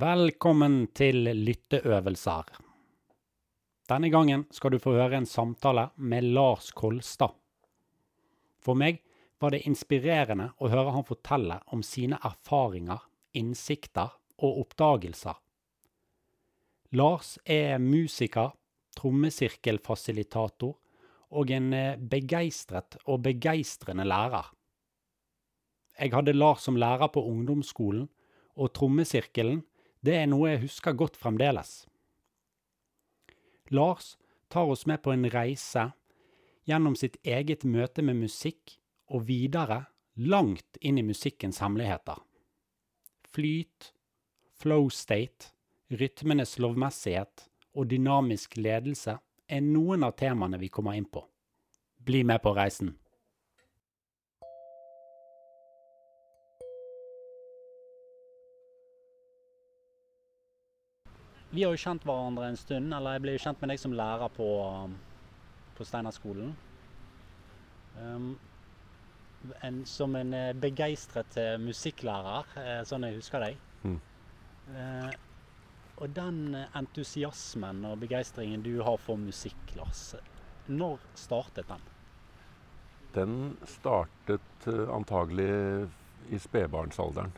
Velkommen til lytteøvelser. Denne gangen skal du få høre en samtale med Lars Kolstad. For meg var det inspirerende å høre han fortelle om sine erfaringer, innsikter og oppdagelser. Lars er musiker, trommesirkelfasilitator og en eh, begeistret og begeistrende lærer. Jeg hadde Lars som lærer på ungdomsskolen, og trommesirkelen det er noe jeg husker godt fremdeles. Lars tar oss med på en reise gjennom sitt eget møte med musikk og videre langt inn i musikkens hemmeligheter. Flyt, flow state, rytmenes lovmessighet og dynamisk ledelse er noen av temaene vi kommer inn på. Bli med på reisen. Vi har jo kjent hverandre en stund, eller jeg ble jo kjent med deg som lærer på, på Steinerskolen. Um, en, som en eh, begeistret eh, musikklærer, eh, sånn jeg husker deg. Mm. Uh, og den entusiasmen og begeistringen du har for musikk, Lars, når startet den? Den startet antagelig i spedbarnsalderen.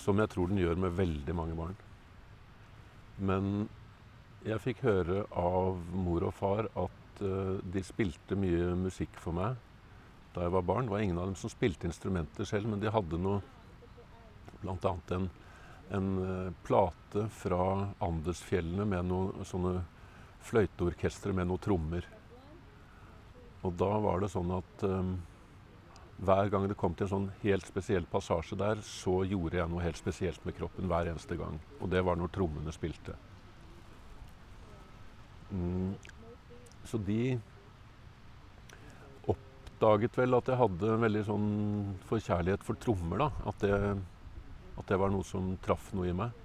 Som jeg tror den gjør med veldig mange barn. Men jeg fikk høre av mor og far at uh, de spilte mye musikk for meg da jeg var barn. Det var ingen av dem som spilte instrumenter selv, men de hadde noe Bl.a. en, en uh, plate fra Andesfjellene med noen sånne fløyteorkestre med noen trommer. Og da var det sånn at um, hver gang det kom til en sånn helt spesiell passasje der, så gjorde jeg noe helt spesielt med kroppen hver eneste gang. Og det var når trommene spilte. Mm. Så de oppdaget vel at jeg hadde en veldig sånn forkjærlighet for trommer. da. At det, at det var noe som traff noe i meg.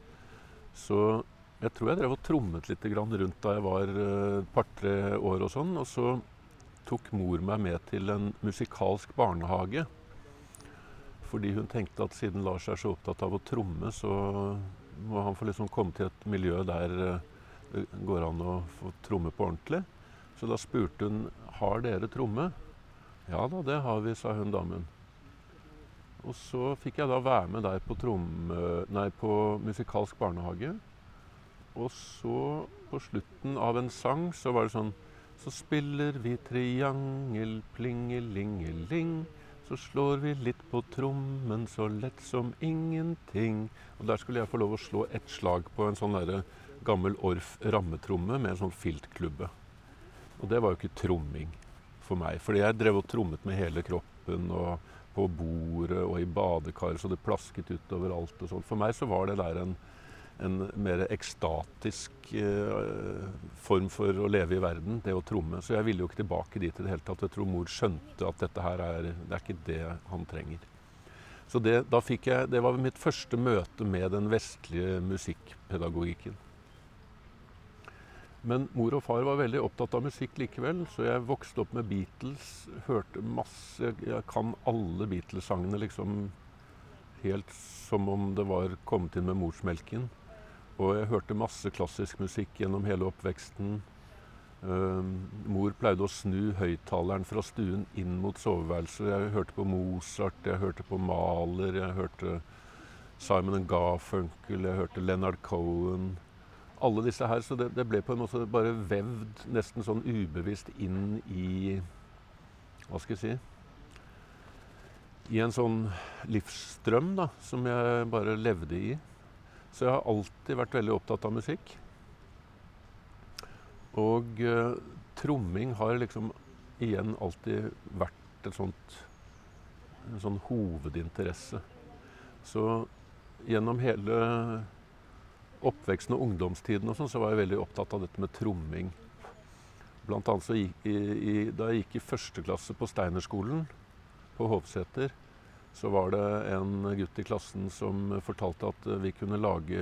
Så jeg tror jeg drev og trommet litt rundt da jeg var et uh, par-tre år og sånn. Og så tok mor meg med til en musikalsk barnehage. Fordi hun tenkte at siden Lars er så opptatt av å tromme, så må han få liksom komme til et miljø der det går an å få tromme på ordentlig. Så da spurte hun har dere tromme. Ja da, det har vi, sa hun damen. Og så fikk jeg da være med der på, tromme, nei, på musikalsk barnehage. Og så, på slutten av en sang, så var det sånn så spiller vi triangel, plingelingeling. Så slår vi litt på trommen så lett som ingenting. Og der skulle jeg få lov å slå ett slag på en sånn der gammel Orf rammetromme med en sånn filtklubbe. Og det var jo ikke tromming for meg. Fordi jeg drev og trommet med hele kroppen og på bordet og i badekaret så det plasket utover alt og sånn. For meg så var det der en en mer ekstatisk eh, form for å leve i verden, det å tromme. Så jeg ville jo ikke tilbake dit i det hele tatt. Jeg tror mor skjønte at dette her er, det er ikke det han trenger. Så det, da fikk jeg, det var mitt første møte med den vestlige musikkpedagogikken. Men mor og far var veldig opptatt av musikk likevel, så jeg vokste opp med Beatles. Hørte masse Jeg kan alle Beatles-sangene liksom helt som om det var kommet inn med morsmelken. Og jeg hørte masse klassisk musikk gjennom hele oppveksten. Uh, mor pleide å snu høyttaleren fra stuen inn mot soveværelset. Jeg hørte på Mozart, jeg hørte på Mahler, jeg hørte Simon Garfunkel, jeg hørte Leonard Cohen. Alle disse her. Så det, det, ble på en måte bare vevd nesten sånn ubevisst inn i Hva skal jeg si I en sånn livsstrøm da, som jeg bare levde i. Så jeg har alltid vært veldig opptatt av musikk. Og eh, tromming har liksom igjen alltid vært sånt, en sånn hovedinteresse. Så gjennom hele oppveksten og ungdomstiden og sånn, så var jeg veldig opptatt av dette med tromming. Blant annet så gikk, i, i, Da jeg gikk i første klasse på Steinerskolen på Hovseter, så var det en gutt i klassen som fortalte at vi kunne lage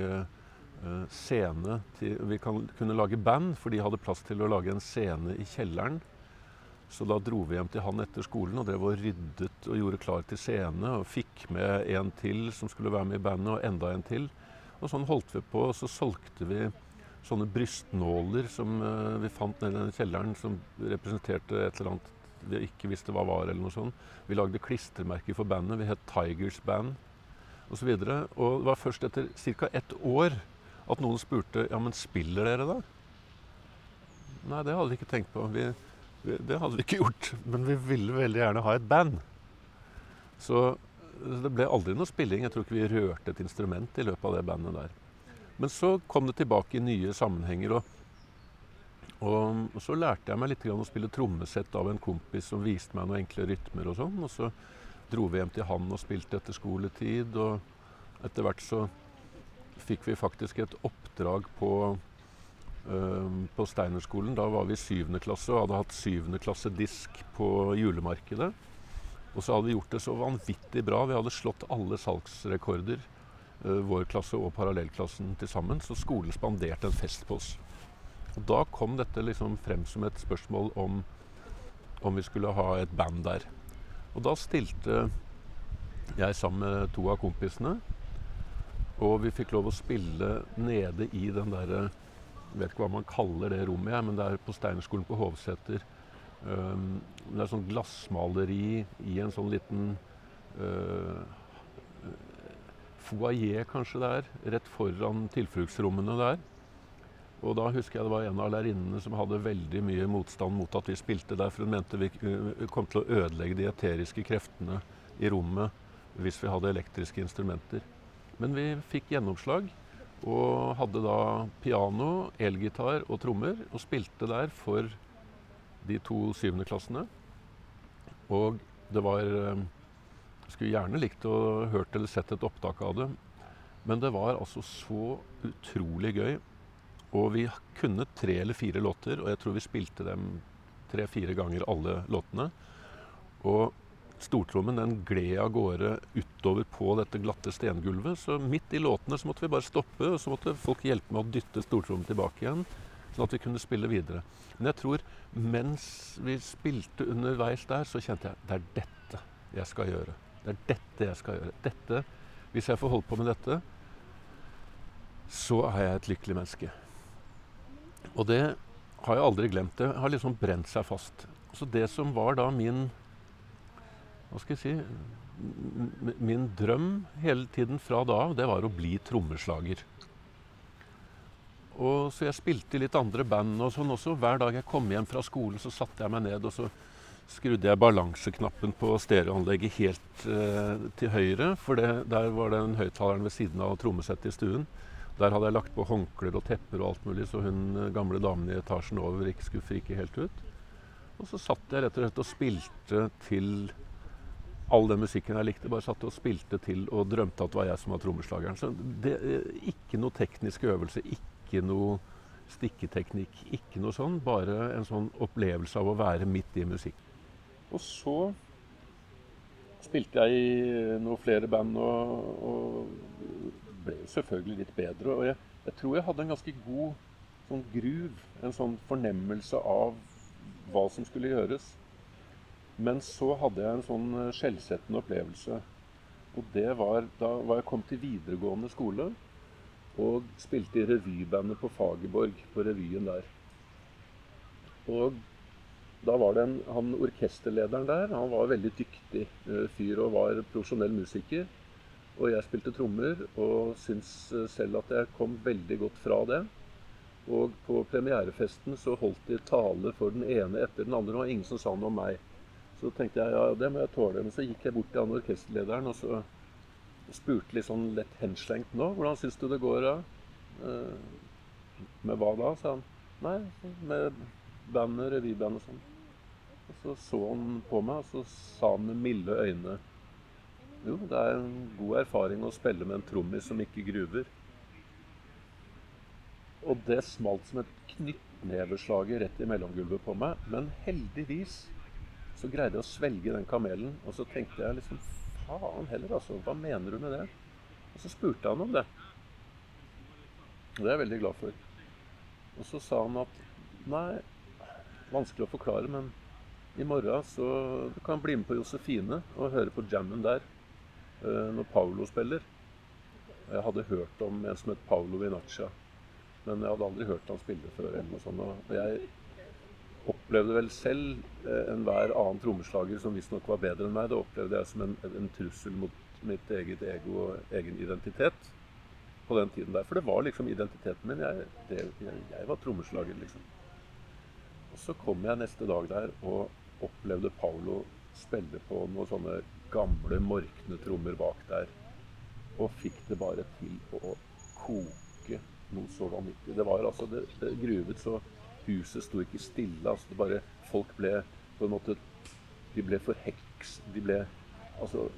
uh, scene til, Vi kan, kunne lage band, for de hadde plass til å lage en scene i kjelleren. Så da dro vi hjem til han etter skolen og drev og ryddet og gjorde klar til scene. Og fikk med en til som skulle være med i bandet, og enda en til. Og sånn holdt vi på, og så solgte vi sånne brystnåler som uh, vi fant nede i kjelleren, som representerte et eller annet vi ikke visste hva var, eller noe sånt. Vi lagde klistremerker for bandet. Vi het Tigers Band osv. Og, så og det var først etter ca. ett år at noen spurte ja, men spiller dere da? Nei, det hadde vi ikke tenkt på. Vi, vi, det hadde vi ikke gjort. Men vi ville veldig gjerne ha et band. Så det ble aldri noe spilling. Jeg tror ikke vi rørte et instrument i løpet av det bandet der. Men så kom det tilbake i nye sammenhenger. Og, og, så lærte jeg meg litt å spille trommesett av en kompis som viste meg noen enkle rytmer og sånn. Og så dro vi hjem til han og spilte etter skoletid. Og etter hvert så fikk vi faktisk et oppdrag på, øh, på Steinerskolen. Da var vi i syvende klasse og hadde hatt syvende klasse disk på julemarkedet. Og så hadde vi gjort det så vanvittig bra. Vi hadde slått alle salgsrekorder Eh, vår klasse og parallellklassen til sammen. Så skolen spanderte en fest på oss. Og Da kom dette liksom frem som et spørsmål om, om vi skulle ha et band der. Og da stilte jeg sammen med to av kompisene. Og vi fikk lov å spille nede i den derre Vet ikke hva man kaller det rommet, jeg, men det er på Steinerskolen på Hovseter. Um, det er sånn glassmaleri i en sånn liten uh, foajé, kanskje det er, rett foran tilfluktsrommene der. Og da husker jeg det var en av lærerinnene som hadde veldig mye motstand mot at vi spilte der, for hun mente vi eh, kom til å ødelegge de eteriske kreftene i rommet hvis vi hadde elektriske instrumenter. Men vi fikk gjennomslag, og hadde da piano, elgitar og trommer, og spilte der for de to syvendeklassene. Og det var eh, skulle gjerne likt å hørt eller sett et opptak av det. Men det var altså så utrolig gøy. Og vi kunne tre eller fire låter, og jeg tror vi spilte dem tre-fire ganger alle låtene. Og stortrommen den gled av gårde utover på dette glatte stengulvet. Så midt i låtene så måtte vi bare stoppe, og så måtte folk hjelpe med å dytte stortrommen tilbake igjen. Sånn at vi kunne spille videre. Men jeg tror mens vi spilte underveis der, så kjente jeg det er dette jeg skal gjøre. Det er dette jeg skal gjøre. Dette, Hvis jeg får holde på med dette, så er jeg et lykkelig menneske. Og det har jeg aldri glemt. Det har liksom brent seg fast. Så det som var da min Hva skal jeg si Min drøm hele tiden fra da av, det var å bli trommeslager. Og Så jeg spilte i litt andre band og sånn også. Hver dag jeg kom hjem fra skolen, så satte jeg meg ned og så skrudde jeg balanseknappen på stereoanlegget helt eh, til høyre. For det, der var den høyttaleren ved siden av trommesettet i stuen. Der hadde jeg lagt på håndklær og tepper og alt mulig, så hun eh, gamle damen i etasjen over ikke skulle frike helt ut. Og så satt jeg rett og slett og spilte til all den musikken jeg likte. Bare satt og spilte til og drømte at det var jeg som var trommeslageren. Så det, eh, ikke noe teknisk øvelse, ikke noe stikketeknikk, ikke noe sånn. Bare en sånn opplevelse av å være midt i musikk. Og så spilte jeg i noen flere band og, og ble jo selvfølgelig litt bedre. Og jeg, jeg, tror jeg hadde en ganske god sånn groove, en sånn fornemmelse av hva som skulle gjøres. Men så hadde jeg en sånn eh, skjellsettende opplevelse. Og det var da var jeg kom til videregående skole og spilte i revybandet på Fagerborg, på revyen der. Og da var det en, han orkesterlederen der. Han var veldig dyktig uh, fyr og var profesjonell musiker. Og jeg spilte trommer og syns uh, selv at jeg kom veldig godt fra det. Og på premierefesten så holdt de tale for den ene etter den andre. Og ingen som sa noe om meg. Så tenkte jeg ja, det må jeg tåle. Men så gikk jeg bort til han orkesterlederen og så spurte litt sånn lett henslengt nå. Hvordan syns du det går da? Uh, med hva da? sa han. Nei, med bandet, revyband og sånn. Og så så han på meg, og så sa han med milde øyne Jo, det er en god erfaring å spille med en trommis som ikke gruver. Og det smalt som et knyttneveslag rett i mellomgulvet på meg. Men heldigvis så greide jeg å svelge den kamelen. Og så tenkte jeg liksom Faen heller, altså. Hva mener du med det? Og så spurte han om det. Og det er jeg veldig glad for. Og så sa han at Nei, vanskelig å forklare, men i morgen, så du kan bli med på Josefine og høre på jammen der når Paulo spiller. Jeg hadde hørt om en som het Paolo Vinaccia, men jeg hadde aldri hørt han spille før. eller noe sånt. Og jeg opplevde vel selv eh, enhver annen trommeslager som visstnok var bedre enn meg, det opplevde jeg som en, en, trussel mot mitt eget ego og egen identitet på den tiden der. For det var liksom identiteten min. Jeg, det, jeg, jeg var trommeslager, liksom. Og så kom jeg neste dag der og opplevde Paulo spille på noen sånne gamle, morkne trommer bak der. Og fikk det bare til å koke noe så vanvittig. Det var altså det, det gruvet så Huset sto ikke stille. altså det bare, Folk ble på en måte De ble forheks. De ble Altså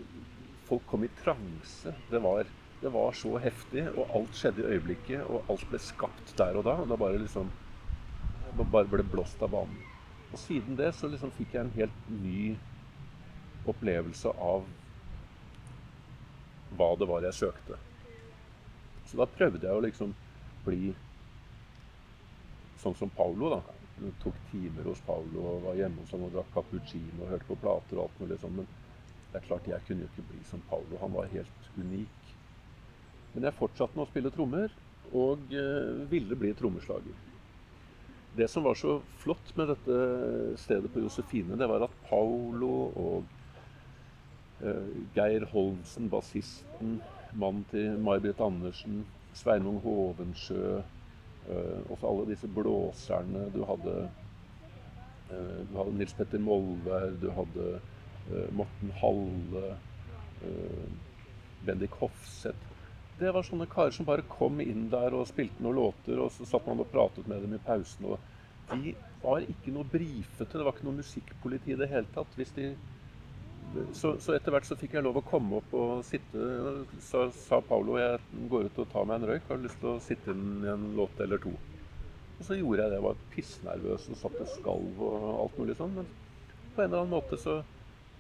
Folk kom i transe. Det var, det var så heftig, og alt skjedde i øyeblikket. Og alt ble skapt der og da. Og det bare liksom bare ble blåst av banen. Og siden det så liksom fikk jeg en helt ny opplevelse av hva det var jeg søkte. Så da prøvde jeg å liksom bli sånn som Paulo. da. Jeg tok timer hos Paulo og var hjemme hos ham og drakk cappuccino og hørte på plater. og alt mulig sånn, Men det er klart, jeg kunne jo ikke bli som Paulo. Han var helt unik. Men jeg fortsatte med å spille trommer og eh, ville bli trommeslager. Det som var så flott med dette stedet på Josefine, det var at Paulo og Geir Holmsen, bassisten, mannen til May-Britt Andersen, Sveinung Hovensjø Uh, også alle disse blåserne. Du hadde, uh, du hadde Nils Petter Molvær, du hadde Morten Halle, Bendik Hofseth. Det var sånne karer som bare kom inn der og spilte noen låter, og så satt man og pratet med dem i pausen. og De var ikke noe brifete, det var ikke noe musikkpoliti i det hele tatt. Hvis de så, så, etter hvert så fikk jeg lov å komme opp og sitte. Så sa Paulo jeg går ut og tar meg en røyk. Har lyst til å sitte inn i en låt eller to? Og så gjorde jeg det. Jeg var pissnervøs og satt og skalv og alt mulig sånn. Men på en eller annen måte så,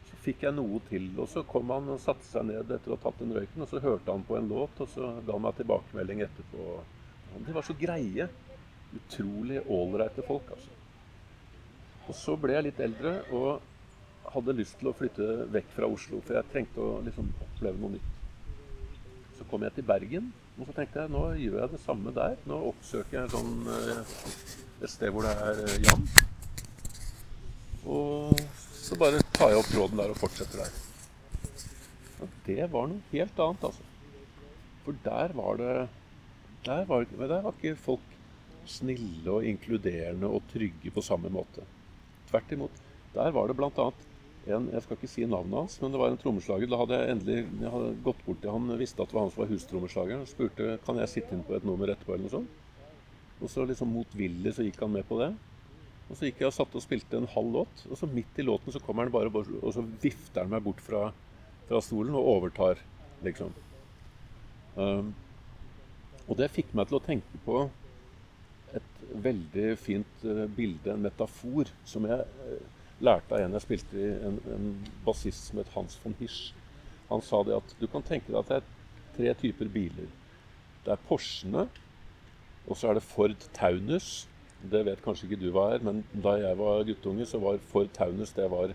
så fikk jeg noe til. Og så kom han og satte seg ned etter å ha tatt den røyken, og så hørte han på en låt, og så ga han meg tilbakemelding etterpå. De var så greie. Utrolig ålreite folk, altså. Og så ble jeg litt eldre. og hadde lyst til å flytte vekk fra Oslo, for jeg trengte å liksom oppleve noe nytt. Så kom jeg til Bergen, og så tenkte jeg nå gjør jeg det samme der. Nå oppsøker jeg sånn, eh, et sted hvor det er Jan jam. Og så bare tar jeg opp tråden der og fortsetter der. Og det var noe helt annet, altså. For der var det der var, der var ikke folk snille og inkluderende og trygge på samme måte. Tvert imot. Der var det bl.a en, jeg skal ikke si navnet hans, men det var en trommeslager. Da hadde jeg endelig jeg hadde gått bort til han, visste at det var han som var hustrommeslageren, og spurte kan jeg sitte inn på et nummer etterpå. eller noe sånt. Og så liksom motvillig så gikk han med på det. Og så gikk jeg og satt og spilte en halv låt, og så midt i låten så kommer han bare og så vifter han meg bort fra, fra stolen og overtar, liksom. Um, og det fikk meg til å tenke på et veldig fint uh, bilde, en metafor, som jeg uh, lærte av en jeg spilte i, en, en bassist som het Hans von Hirsch. Han sa det at du kan tenke deg at det er tre typer biler. Det er Porschene, og så er det Ford Taunus. Det vet kanskje ikke du hva er, men da jeg var guttunge, så var Ford Taunus det var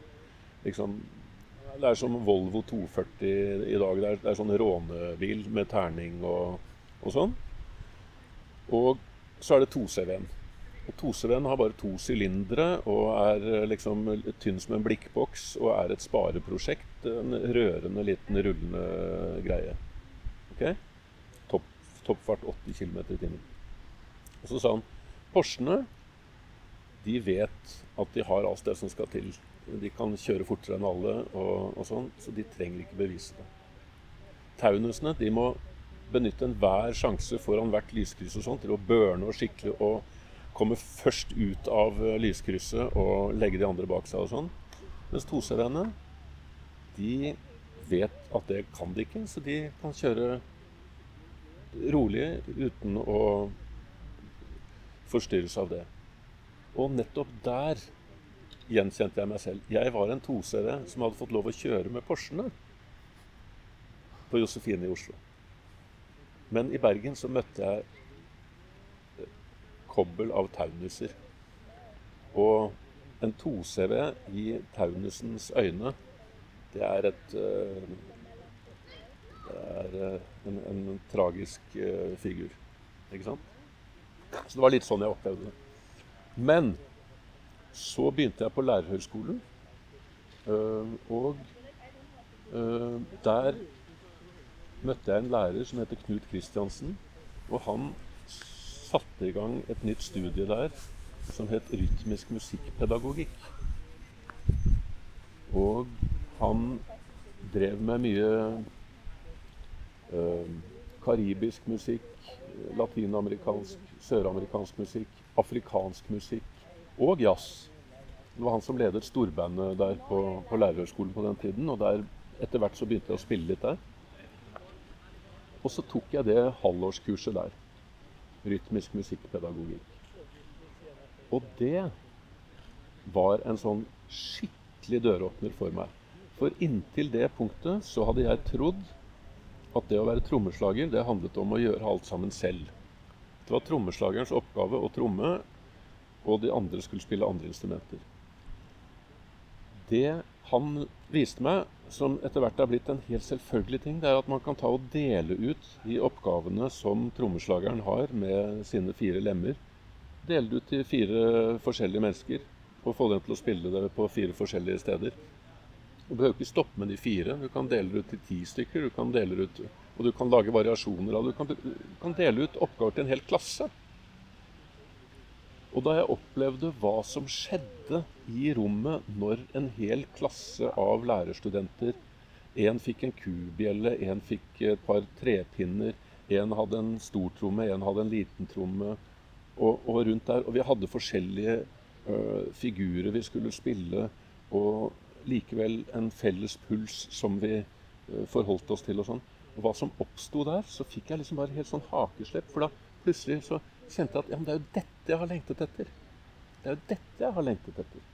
liksom Det er som Volvo 240 i dag. Det er, det er sånn rånebil med terning og, og sånn. Og så er det 2CV-en. Og Tosevenn har bare to sylindere og er eh, liksom tynn som en blikkboks og er et spareprosjekt. En rørende liten rullende greie. Ok? Topp, toppfart 80 km i timen. Og så sa han Porschene de vet at de har alt det som skal til. De kan kjøre fortere enn alle, og, og sånn, så de trenger ikke bevise det. Taunusene de må benytte enhver sjanse foran hvert lyskryss og sånn til å børne og skikkelig og kommer først ut av eh, lyskrysset og legger de andre bak seg og sånn. Mens toseerne, de vet at det kan de ikke, så de kan kjøre rolig uten å forstyrres av det. Og nettopp der gjenkjente jeg meg selv. Jeg var en tosere som hadde fått lov å kjøre med Porschene på Josefine i Oslo. Men i Bergen så møtte jeg kobbel av taunuser. Og en 2CV i taunusens øyne, det er et Det er eh, en, en tragisk uh, figur. Ikke sant? Så det var litt sånn jeg opplevde det. Men så begynte jeg på lærerhøgskolen. Og der møtte jeg en lærer som heter Knut Kristiansen. Og han satte i gang et nytt studie der som het rytmisk musikkpedagogikk. Og han drev med mye øh, karibisk musikk, latinamerikansk, søramerikansk musikk, afrikansk musikk og jazz. Det var han som ledet storbandet der på, på lærerhøgskolen på den tiden. Og der, etter hvert så begynte jeg å spille litt der. Og så tok jeg det halvårskurset der. Rytmisk musikkpedagogikk. Og det var en sånn skikkelig døråpner for meg. For inntil det punktet så hadde jeg trodd at det å være trommeslager, det handlet om å gjøre alt sammen selv. Det var trommeslagerens oppgave å tromme, og de andre skulle spille andre instrumenter. Det han viste meg, som etter hvert har blitt en helt selvfølgelig ting, det er at man kan ta og dele ut de oppgavene som trommeslageren har med sine fire lemmer. Dele det ut til fire forskjellige mennesker og få dem til å spille det på fire forskjellige steder. Du behøver ikke stoppe med de fire. Du kan dele det ut til ti stykker. Du kan dele ut, og du kan lage variasjoner av det. Du kan, kan dele ut oppgaver til en hel klasse. Og da jeg opplevde hva som skjedde i rommet når en hel klasse av lærerstudenter En fikk en kubjelle, en fikk et par trepinner, en hadde en stor tromme, en hadde en liten tromme. Og, og, rundt der, og vi hadde forskjellige ø, figurer vi skulle spille, og likevel en felles puls som vi ø, forholdt oss til. Og sånn. Og hva som oppsto der, så fikk jeg liksom bare helt sånn hakeslepp. For da plutselig så kjente jeg at ja, det er jo dette jeg har lengtet etter. Det er jo dette jeg har lengtet etter.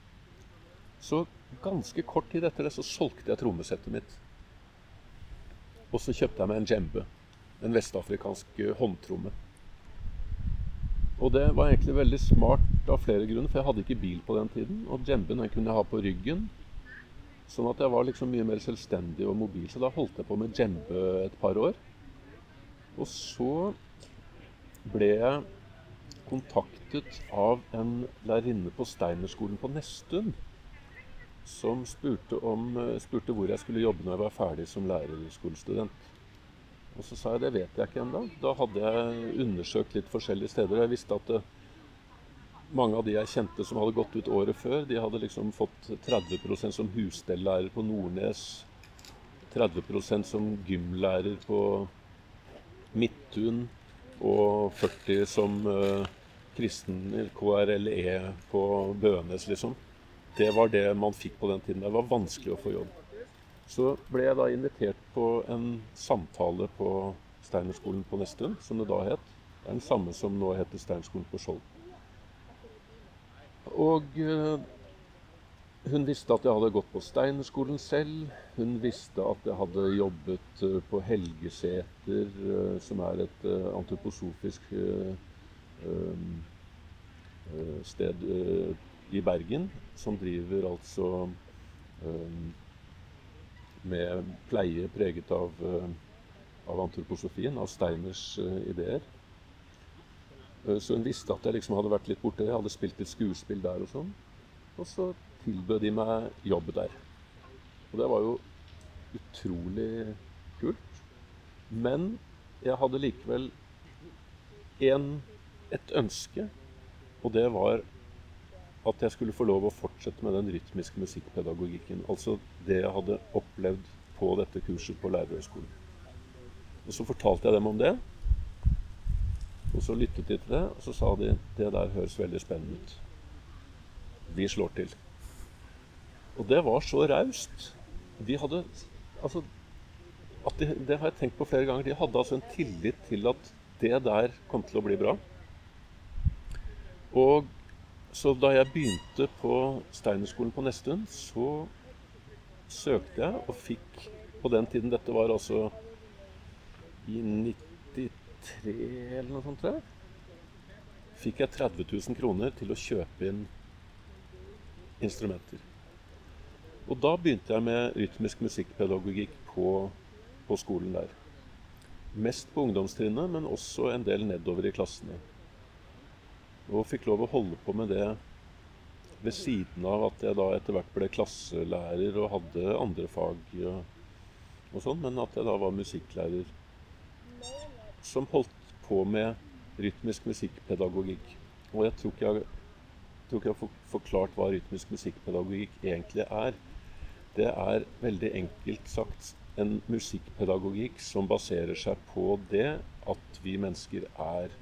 Så ganske kort tid etter det så solgte jeg trommesettet mitt. Og så kjøpte jeg meg en djembe. En vestafrikansk eh, håndtromme. Og det var egentlig veldig smart av flere grunner, for jeg hadde ikke bil på den tiden. Og djemben den kunne jeg ha på ryggen. Sånn at jeg var liksom mye mer selvstendig og mobil. Så da holdt jeg på med djembe et par år. Og så ble jeg kontaktet av en lærerinne på Steinerskolen på Nesttun. Som spurte, om, spurte, hvor jeg skulle jobbe når jeg var ferdig som lærerskolestudent. Og så sa jeg det vet jeg ikke ennå. Da hadde jeg undersøkt litt forskjellige steder. Jeg visste at det, mange av de jeg kjente som hadde gått ut året før, de hadde liksom fått 30% som husstellærer på Nordnes. 30% som gymlærer på Midtun og 40 som uh, kristen KRLE på Bønes, liksom. Det var det man fikk på den tiden. Det var vanskelig å få jobb. Så ble jeg da invitert på en samtale på Steinerskolen på Nesttun, som det da het. Det er den samme som nå heter Steinerskolen på Skjold. Og uh, hun visste at jeg hadde gått på Steinerskolen selv. Hun visste at jeg hadde jobbet eh, på Helgeseter, eh, som er et eh, antroposofisk sted i Bergen, som driver altså med pleie preget av, av antroposofien, av Steiners ideer. Så hun visste at jeg liksom hadde vært litt borte. Jeg hadde spilt litt skuespill der og sånn. Og så tilbød de meg jobb der. Og det var jo utrolig kult. Men jeg hadde likevel en, et ønske, og det var at jeg skulle få lov å fortsette med den rytmiske musikkpedagogikken. Altså det jeg hadde opplevd på dette kurset på lærerhøgskolen. Og så fortalte jeg dem om det. Og så lyttet de til det, og så sa de det der høres veldig spennende ut. Vi slår til. Og det var så raust. De hadde Altså de, Det har jeg tenkt på flere ganger. De hadde altså en tillit til at det der kom til å bli bra. Og så da jeg begynte på Steinerskolen på Nesttun, så søkte jeg og fikk På den tiden Dette var altså i 93 eller noe sånt, tror jeg. Fikk jeg 30 000 kroner til å kjøpe inn instrumenter. Og da begynte jeg med rytmisk musikkpedagogikk på, på skolen der. Mest på ungdomstrinnet, men også en del nedover i klassene. Og fikk lov å holde på med det ved siden av at jeg da etter hvert ble klasselærer og hadde andre fag og, og sånn, men at jeg da var musikklærer som holdt på med rytmisk musikkpedagogikk. Og jeg tror ikke jeg, tror ikke jeg har forklart hva rytmisk musikkpedagogikk egentlig er. Det er veldig enkelt sagt en musikkpedagogikk som baserer seg på det at vi mennesker er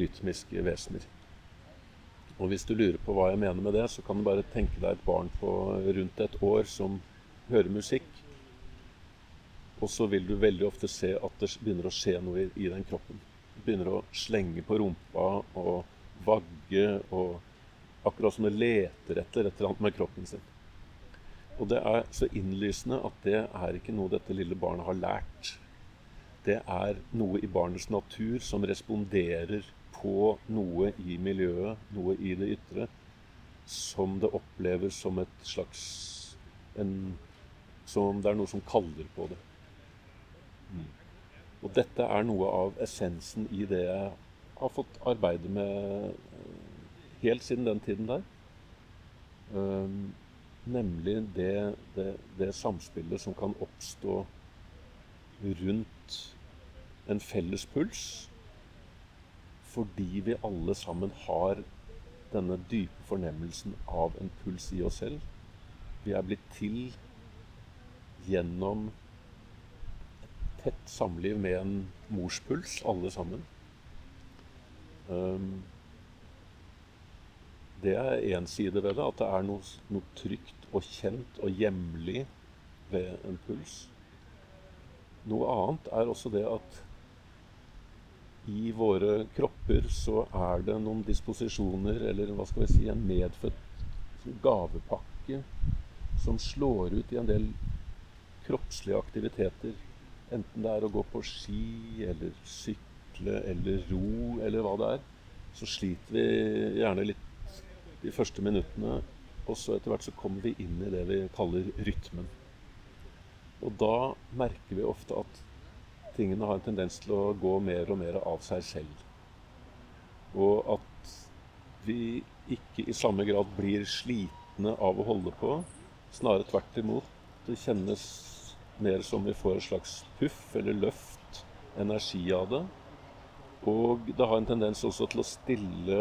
rytmiske vesener. Og hvis du lurer på hva jeg mener med det, så kan du bare tenke deg et barn på rundt et år som hører musikk. Og så vil du veldig ofte se at det begynner å skje noe i, i den kroppen. Det begynner å slenge på rumpa og vagge og Akkurat som det leter etter et eller annet med kroppen sin. Og det er så innlysende at det er ikke noe dette lille barnet har lært. Det er noe i barnets natur som responderer på noe i miljøet, noe i det ytre, som det oppleves som et slags en, Som om det er noe som kaller på det. Mm. Og dette er noe av essensen i det jeg har fått arbeide med helt siden den tiden der. Um, Nemlig det, det, det, samspillet som kan oppstå rundt en felles puls. Fordi vi alle sammen har denne dype fornemmelsen av en puls i oss selv. Vi er blitt til gjennom et tett samliv med en morspuls, alle sammen. Um, det er én side ved det. At det er noe, noe, trygt og kjent og hjemlig ved en puls. Noe annet er også det at i våre kropper så er det noen disposisjoner, eller hva skal vi si, en medfødt gavepakke som slår ut i en del kroppslige aktiviteter. Enten det er å gå på ski eller sykle eller ro eller hva det er. Så sliter vi gjerne litt de første minuttene. Og så etter hvert så kommer vi inn i det vi kaller rytmen. Og da merker vi ofte at tingene har en tendens til å gå mer og mer av seg selv. Og at vi ikke i samme grad blir slitne av å holde på. Snarere tvert imot. Det kjennes mer som vi får et slags puff eller løft, energi av det. Og det har en tendens også til å stille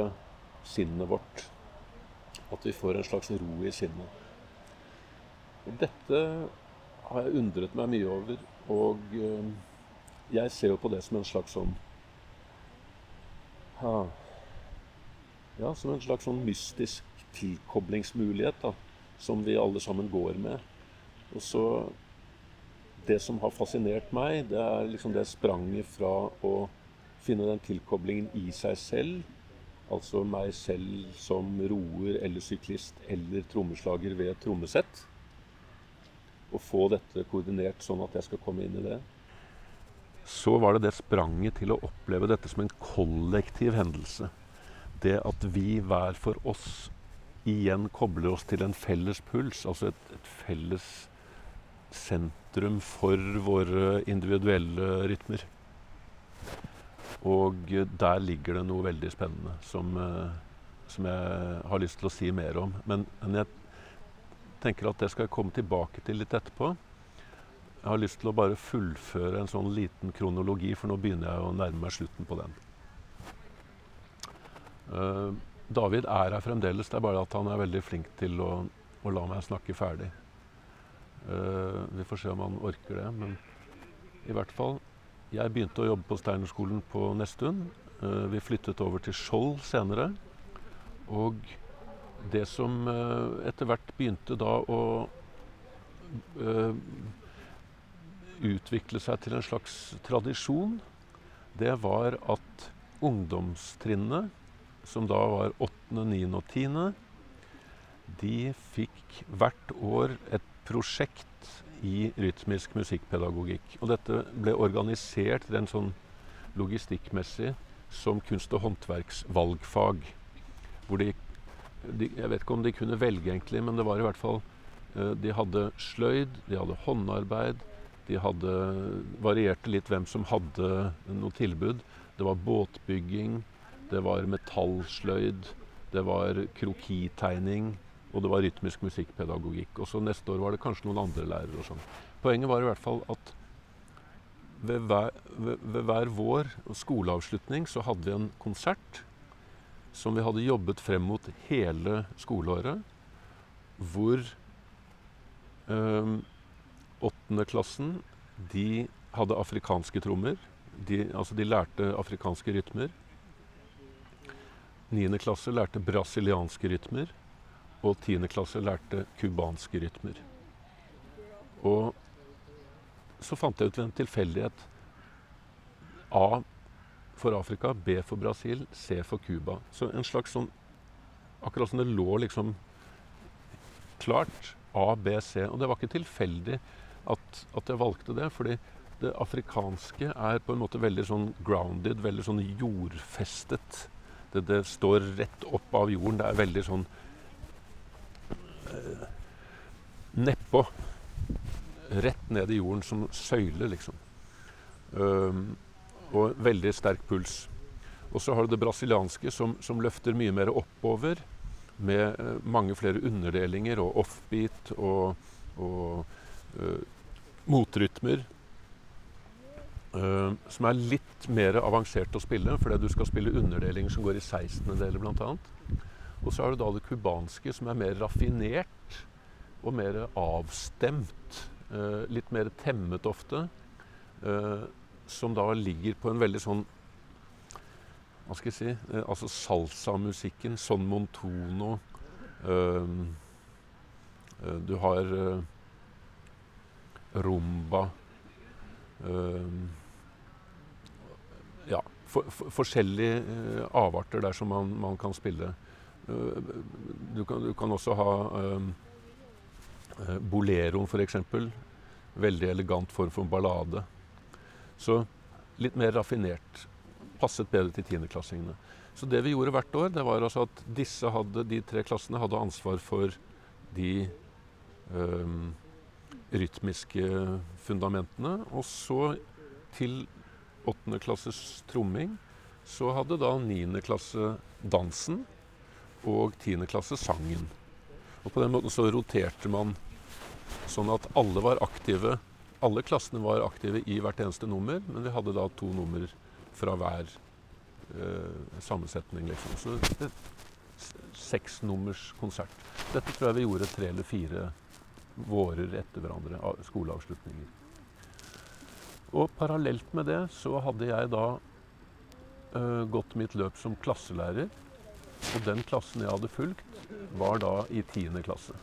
sinnet vårt. At vi får en slags ro i sinnet. Dette har jeg undret meg mye over. Og eh, jeg ser jo på det som en slags sånn Ja, som en slags sånn mystisk tilkoblingsmulighet da, som vi alle sammen går med. Og så Det som har fascinert meg, det er liksom det spranget fra å finne den tilkoblingen i seg selv Altså meg selv som roer eller syklist eller trommeslager ved trommesett. Og få dette koordinert sånn at jeg skal komme inn i det. Så var det det spranget til å oppleve dette som en kollektiv hendelse. Det at vi hver for oss igjen kobler oss til en felles puls, altså et, et felles sentrum for våre individuelle rytmer. Og der ligger det noe veldig spennende som, eh, som jeg har lyst til å si mer om. Men, men, jeg tenker at det skal jeg komme tilbake til litt etterpå. Jeg har lyst til å bare fullføre en sånn liten kronologi, for nå begynner jeg å nærme meg slutten på den. Uh, David er her fremdeles, det er bare at han er veldig flink til å, å la meg snakke ferdig. Uh, vi får se om han orker det, men i hvert fall jeg begynte å jobbe på Steinerskolen på Nesttun. Uh, vi flyttet over til Skjold senere. Og det som etter hvert begynte da å utvikle seg til en slags tradisjon, det var at ungdomstrinnet, som da var 8., 9. og 10., de fikk hvert år et prosjekt i rytmisk musikkpedagogikk. Og dette ble organisert rent sånn logistikkmessig som kunst- og håndverksvalgfag. Hvor de, de, Jeg vet ikke om de kunne velge, egentlig, men det var i hvert fall eh, De hadde sløyd, de hadde håndarbeid, De hadde varierte litt hvem som hadde noe tilbud. Det var båtbygging, det var metallsløyd, det var krokitegning, og det var rytmisk musikkpedagogikk. Og så neste år var det kanskje noen andre lærere og sånn. Poenget var i hvert fall at ved hver, ved, ved hver vår skoleavslutning så hadde vi en konsert som vi hadde jobbet frem mot hele skoleåret, hvor åttendeklassen de hadde afrikanske trommer. De, altså de lærte afrikanske rytmer. Niende klasse lærte brasilianske rytmer. Og tiende klasse lærte cubanske rytmer. Og så fant jeg ut ved en tilfeldighet A for Afrika, B for Brasil, C for Cuba. Så en slags sånn Akkurat som det lå liksom klart A, B, C. Og det var ikke tilfeldig at, at jeg valgte det. fordi det afrikanske er på en måte veldig sånn grounded, veldig sånn jordfestet. Det, det står rett opp av jorden. Det er veldig sånn eh, nedpå. Rett ned i jorden som søyle, liksom. Um, og veldig sterk puls. Og så har du det brasilianske, som, som løfter mye mer oppover, med uh, mange flere underdelinger og offbeat og, og motrytmer. Uh, som er litt mer avansert å spille, fordi du skal spille underdelinger som går i 16-deler bl.a. Og så har du da det cubanske, som er mer raffinert og mer avstemt. litt mer temmet ofte. Som da ligger på en veldig sånn Hva skal jeg si eh, Altså salsa-musikken, son montono eh, eh, Du har eh, rumba eh, Ja, for, for, forskjellige eh, avarter der som man, man kan spille. Du kan, du, kan, også ha boleroen, f.eks. Veldig elegant form for ballade. Så litt mer raffinert. Passet bedre til tiendeklassingene. Så det vi gjorde hvert år, det var altså at disse hadde, de tre klassene hadde ansvar for de um, rytmiske fundamentene. Og så til åttende klasses tromming så hadde da niende klasse dansen og tiende klasse sangen. Og på den måten så roterte man sånn at alle var aktive alle klassene var aktive i hvert eneste nummer, men vi hadde da to nummer fra hver eh, sammensetning. Liksom. Så det, seksnummers konsert. Dette tror jeg vi gjorde tre eller fire vårer etter hverandre, skoleavslutninger. Og parallelt med det så hadde jeg da uh, gått mitt løp som klasselærer. Og den klassen jeg hadde fulgt, var da i tiende klasse.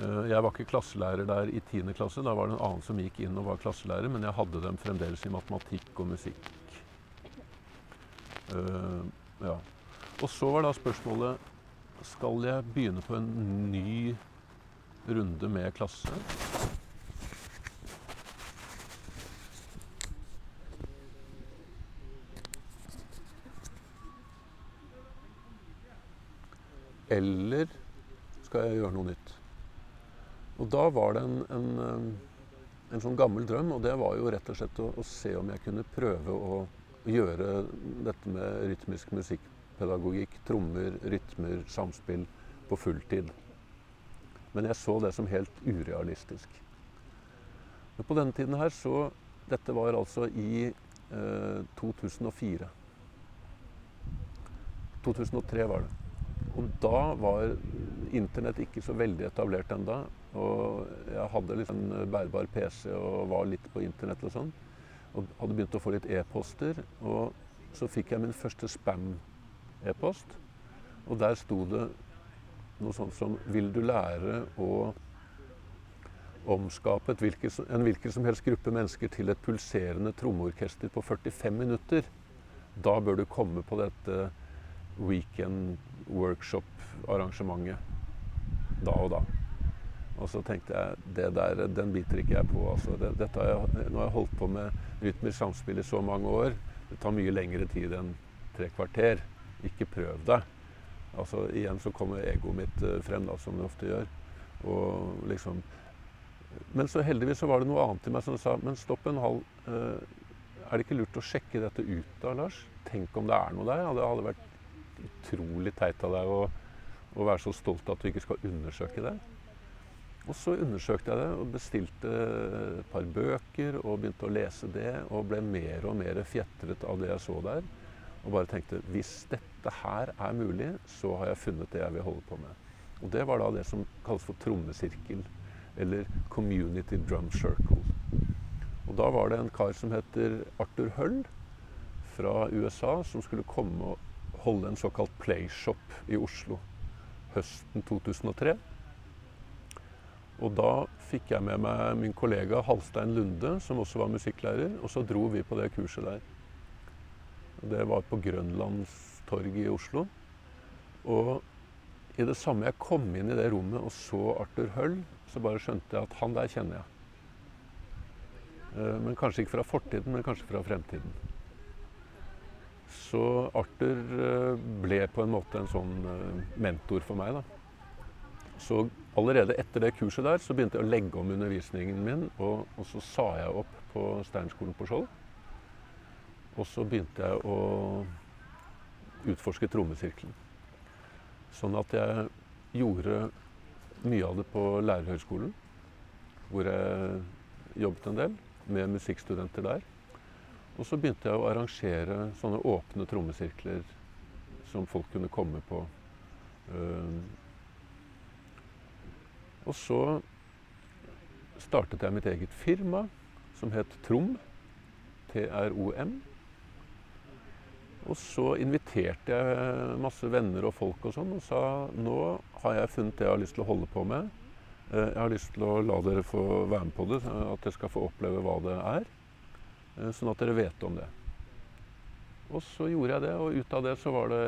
Uh, jeg var ikke klasselærer der i 10. klasse. Da var det en annen som gikk inn og var klasselærer, men jeg hadde dem fremdeles i matematikk og musikk. Uh, ja. Og så var da spørsmålet skal jeg begynne på en ny runde med klasse. Eller skal jeg gjøre noe nytt? Og da var det en, en, en, sånn gammel drøm, og det var jo rett og slett å, å se om jeg kunne prøve å, gjøre dette med rytmisk musikkpedagogikk, trommer, rytmer, samspill, på fulltid. Men jeg så det som helt urealistisk. Men på denne tiden her så Dette var altså i eh, 2004. 2003 var det. Og da var internett ikke så veldig etablert enda. Og jeg hadde liksom en bærbar PC og var litt på internett og sånn. Og hadde begynt å få litt e-poster. Og så fikk jeg min første spam-e-post. Og der sto det noe sånt som Vil du lære å omskape en hvilken som helst gruppe mennesker til et pulserende trommeorkester på 45 minutter? Da bør du komme på dette weekend workshop-arrangementet da og da. Og så tenkte jeg det der, den biter ikke jeg på. Altså. Det, dette har jeg, nå har jeg holdt på med rytmisk samspill i så mange år. Det tar mye lengre tid enn tre kvarter. Ikke prøv deg. Altså, igjen så kommer egoet mitt uh, frem, da, som det ofte gjør. Og liksom Men så heldigvis så var det noe annet i meg som sa Men stopp en halv. Eh, er det ikke lurt å sjekke dette ut da, Lars? Tenk om det er noe der? Ja, det hadde vært utrolig teit av deg å, å være så stolt at du ikke skal undersøke det. Og så undersøkte jeg det og bestilte et par bøker og begynte å lese det. Og ble mer og mer fjetret av det jeg så der. Og bare tenkte hvis dette her er mulig, så har jeg funnet det jeg vil holde på med. Og det var da det som kalles for trommesirkel. Eller Community Drum Circle. Og da var det en kar som heter Arthur Hull fra USA, som skulle komme og holde en såkalt playshop i Oslo høsten 2003. Og da fikk jeg med meg min kollega Halstein Lunde, som også var musikklærer, og så dro vi på det kurset der. Det var på Grønlandstorget i Oslo. Og i det samme jeg kom inn i det rommet og så Arthur Høll, så bare skjønte jeg at han der kjenner jeg. Eh, men kanskje ikke fra fortiden, men kanskje fra fremtiden. Så Arthur eh, ble på en måte en sånn eh, mentor for meg. da. Så allerede etter det kurset der så begynte jeg å legge om undervisningen min, og, og så sa jeg opp på Steinskolen på Skjold. Og så begynte jeg å utforske trommesirkelen. Sånn at jeg gjorde mye av det på lærerhøgskolen, hvor jeg jobbet en del med musikkstudenter der. Og så begynte jeg å arrangere sånne åpne trommesirkler som folk kunne komme på. Og så startet jeg mitt eget firma som het Trom. T-R-O-M. Og så inviterte jeg masse venner og folk og sånn og sa nå har jeg funnet det jeg har lyst til å holde på med. Eh, jeg har lyst til å la dere få være med på det, at dere skal få oppleve hva det er. Eh, sånn at dere vet om det. Og så gjorde jeg det, og ut av det så var det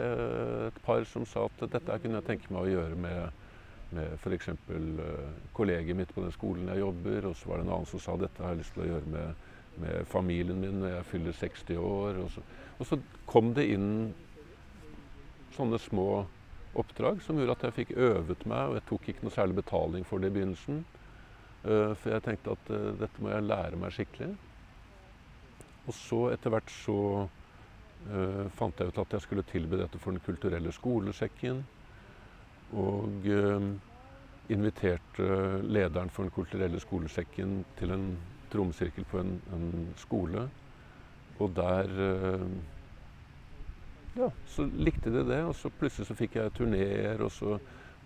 et par som sa at dette kunne jeg tenke meg å gjøre med med f.eks. Kollegiet mitt på den skolen jeg jobber. Og så var det en annen som sa dette har jeg lyst til å gjøre med, med familien min når jeg fyller 60 år. Og så, og så, kom det inn sånne små oppdrag som gjorde at jeg fikk øvet meg, og jeg tok ikke noe særlig betaling for det i begynnelsen. Uh, for jeg tenkte at uh, dette må jeg lære meg skikkelig. Og så etter hvert så uh, fant jeg ut at jeg skulle tilby dette for Den kulturelle skolesekken. Og inviterte lederen for Den kulturelle skolesekken til en trommesirkel på en, en, skole. Og der eh, Ja, så likte de det. Og så plutselig så fikk jeg turneer, og så,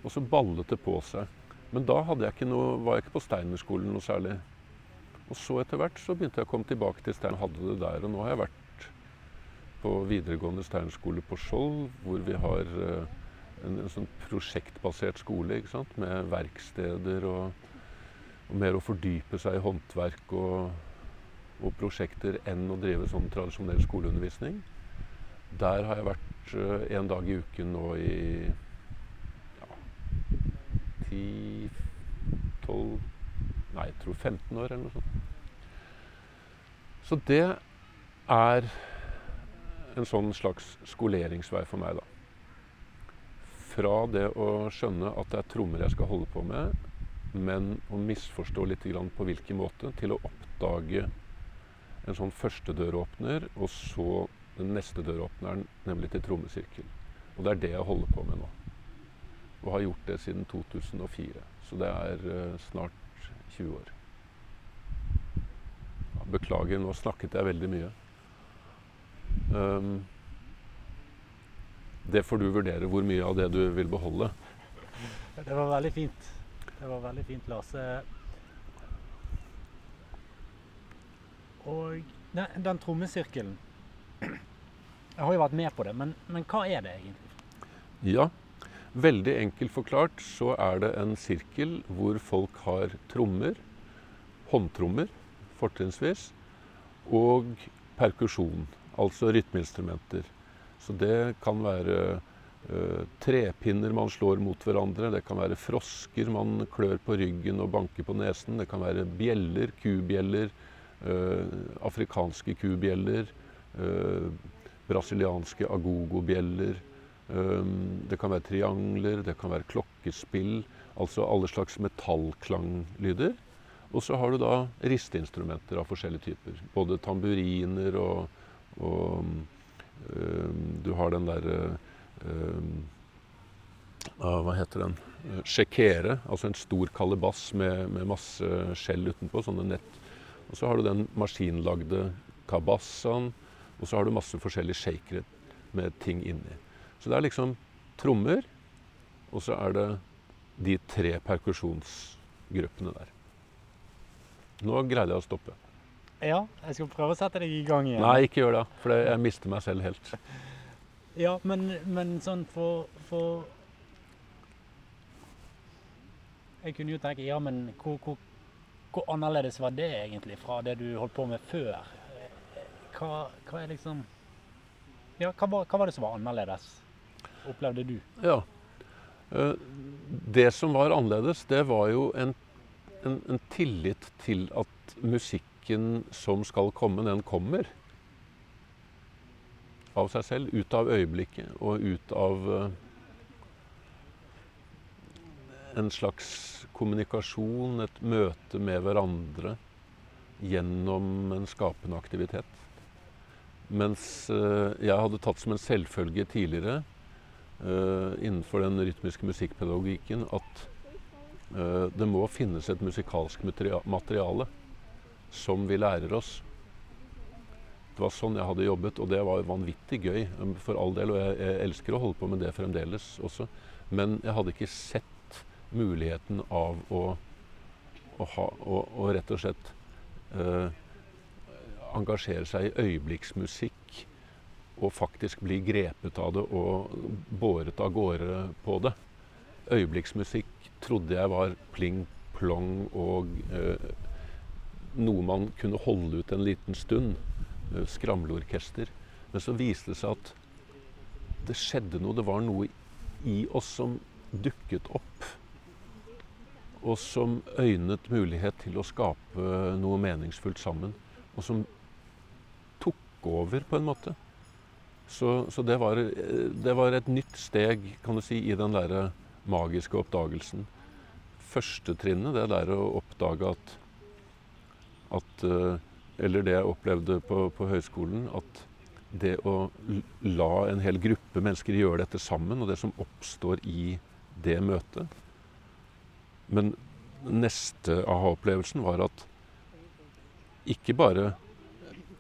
og så ballet det på seg. Men da jeg noe, var jeg ikke på Steinerskolen noe særlig. Og så etter hvert så begynte jeg å komme tilbake til Stein og hadde det der. Og nå har jeg vært på videregående Steinerskole på Skjold, hvor vi har uh, en, en, sånn prosjektbasert skole ikke sant? med verksteder og, og, mer å fordype seg i håndverk og, og, prosjekter enn å drive sånn tradisjonell skoleundervisning. Der har jeg vært uh, en dag i uken nå i ja, 10-12 Nei, jeg tror 15 år eller noe sånt. Så det er en sånn slags skoleringsvei for meg, da fra det å skjønne at det er trommer jeg skal holde på med, men å misforstå litt på hvilken måte, til å oppdage en sånn første døråpner, og så den neste døråpneren, nemlig til trommesirkel. Og det er det jeg holder på med nå. Og har gjort det siden 2004. Så det er uh, snart 20 år. Beklager, nå snakket jeg veldig mye. Um, det får du vurdere hvor mye av det du vil beholde. Det var veldig fint. Det var veldig fint, Lars. Og den, den trommesirkelen Jeg har jo vært med på det, men, men hva er det egentlig? Ja, veldig enkelt forklart så er det en sirkel hvor folk har trommer, håndtrommer fortrinnsvis, og perkusjon, altså rytmeinstrumenter. Så det kan være trepinner man slår mot hverandre. Det kan være frosker man klør på ryggen og banker på nesen. Det kan være bjeller, kubjeller, uh, afrikanske kubjeller, uh, brasilianske agogobjeller. Det kan være triangler, det kan være klokkespill. Altså alle slags metallklanglyder. Og så har du da risteinstrumenter av forskjellige typer. Både tamburiner og, og Du har den derre Hva heter den? Sjekere, altså en stor kalebass med, med masse skjell utenpå, sånne nett. Og så har du den maskinlagde kabassaen, og så har du masse forskjellige shakere med ting inni. Så det er liksom trommer, og så er det de tre perkusjonsgruppene der. Nå greide jeg å stoppe. Ja, jeg skal prøve å sette deg i gang igjen. Nei, ikke gjør det, for jeg mister meg selv helt. Ja, men, men sånn for, for Jeg kunne jo tenke Ja, men hvor, hvor, hvor, annerledes var det egentlig fra det du holdt på med før? Hva, hva er liksom Ja, hva var, hva var det som var annerledes, opplevde du? Ja. Eh, det som var annerledes, det var jo en, en, en tillit til at musikken som skal komme, den kommer av seg selv. Ut av øyeblikket og ut av uh, en slags kommunikasjon, et møte med hverandre gjennom en skapende aktivitet. Mens uh, jeg hadde tatt som en selvfølge tidligere uh, innenfor den rytmiske musikkpedagogikken at det må finnes et musikalsk materiale som vi lærer oss. Det var sånn jeg hadde jobbet, og det var vanvittig gøy for all del. Og jeg, jeg elsker å holde på med det fremdeles også. Men jeg hadde ikke sett muligheten av å, å, ha, å, å rett og slett eh, engasjere seg i øyeblikksmusikk og faktisk bli grepet av det og båret av gårde på det. Øyeblikksmusikk trodde jeg var pling plong og eh, noe man kunne holde ut en liten stund. Eh, skramleorkester. Men så viste det seg at det skjedde noe. Det var noe i oss som dukket opp og som øynet mulighet til å skape noe meningsfullt sammen. Og som tok over, på en måte. Så, så det, var, det, var, et nytt steg kan du si, i den der magiske oppdagelsen. Første trinnet, det der å oppdage at, at eh, Eller det jeg opplevde på, på høyskolen, at det å la en hel gruppe mennesker gjøre dette sammen, og det som oppstår i det møtet, men neste aha-opplevelsen var at ikke bare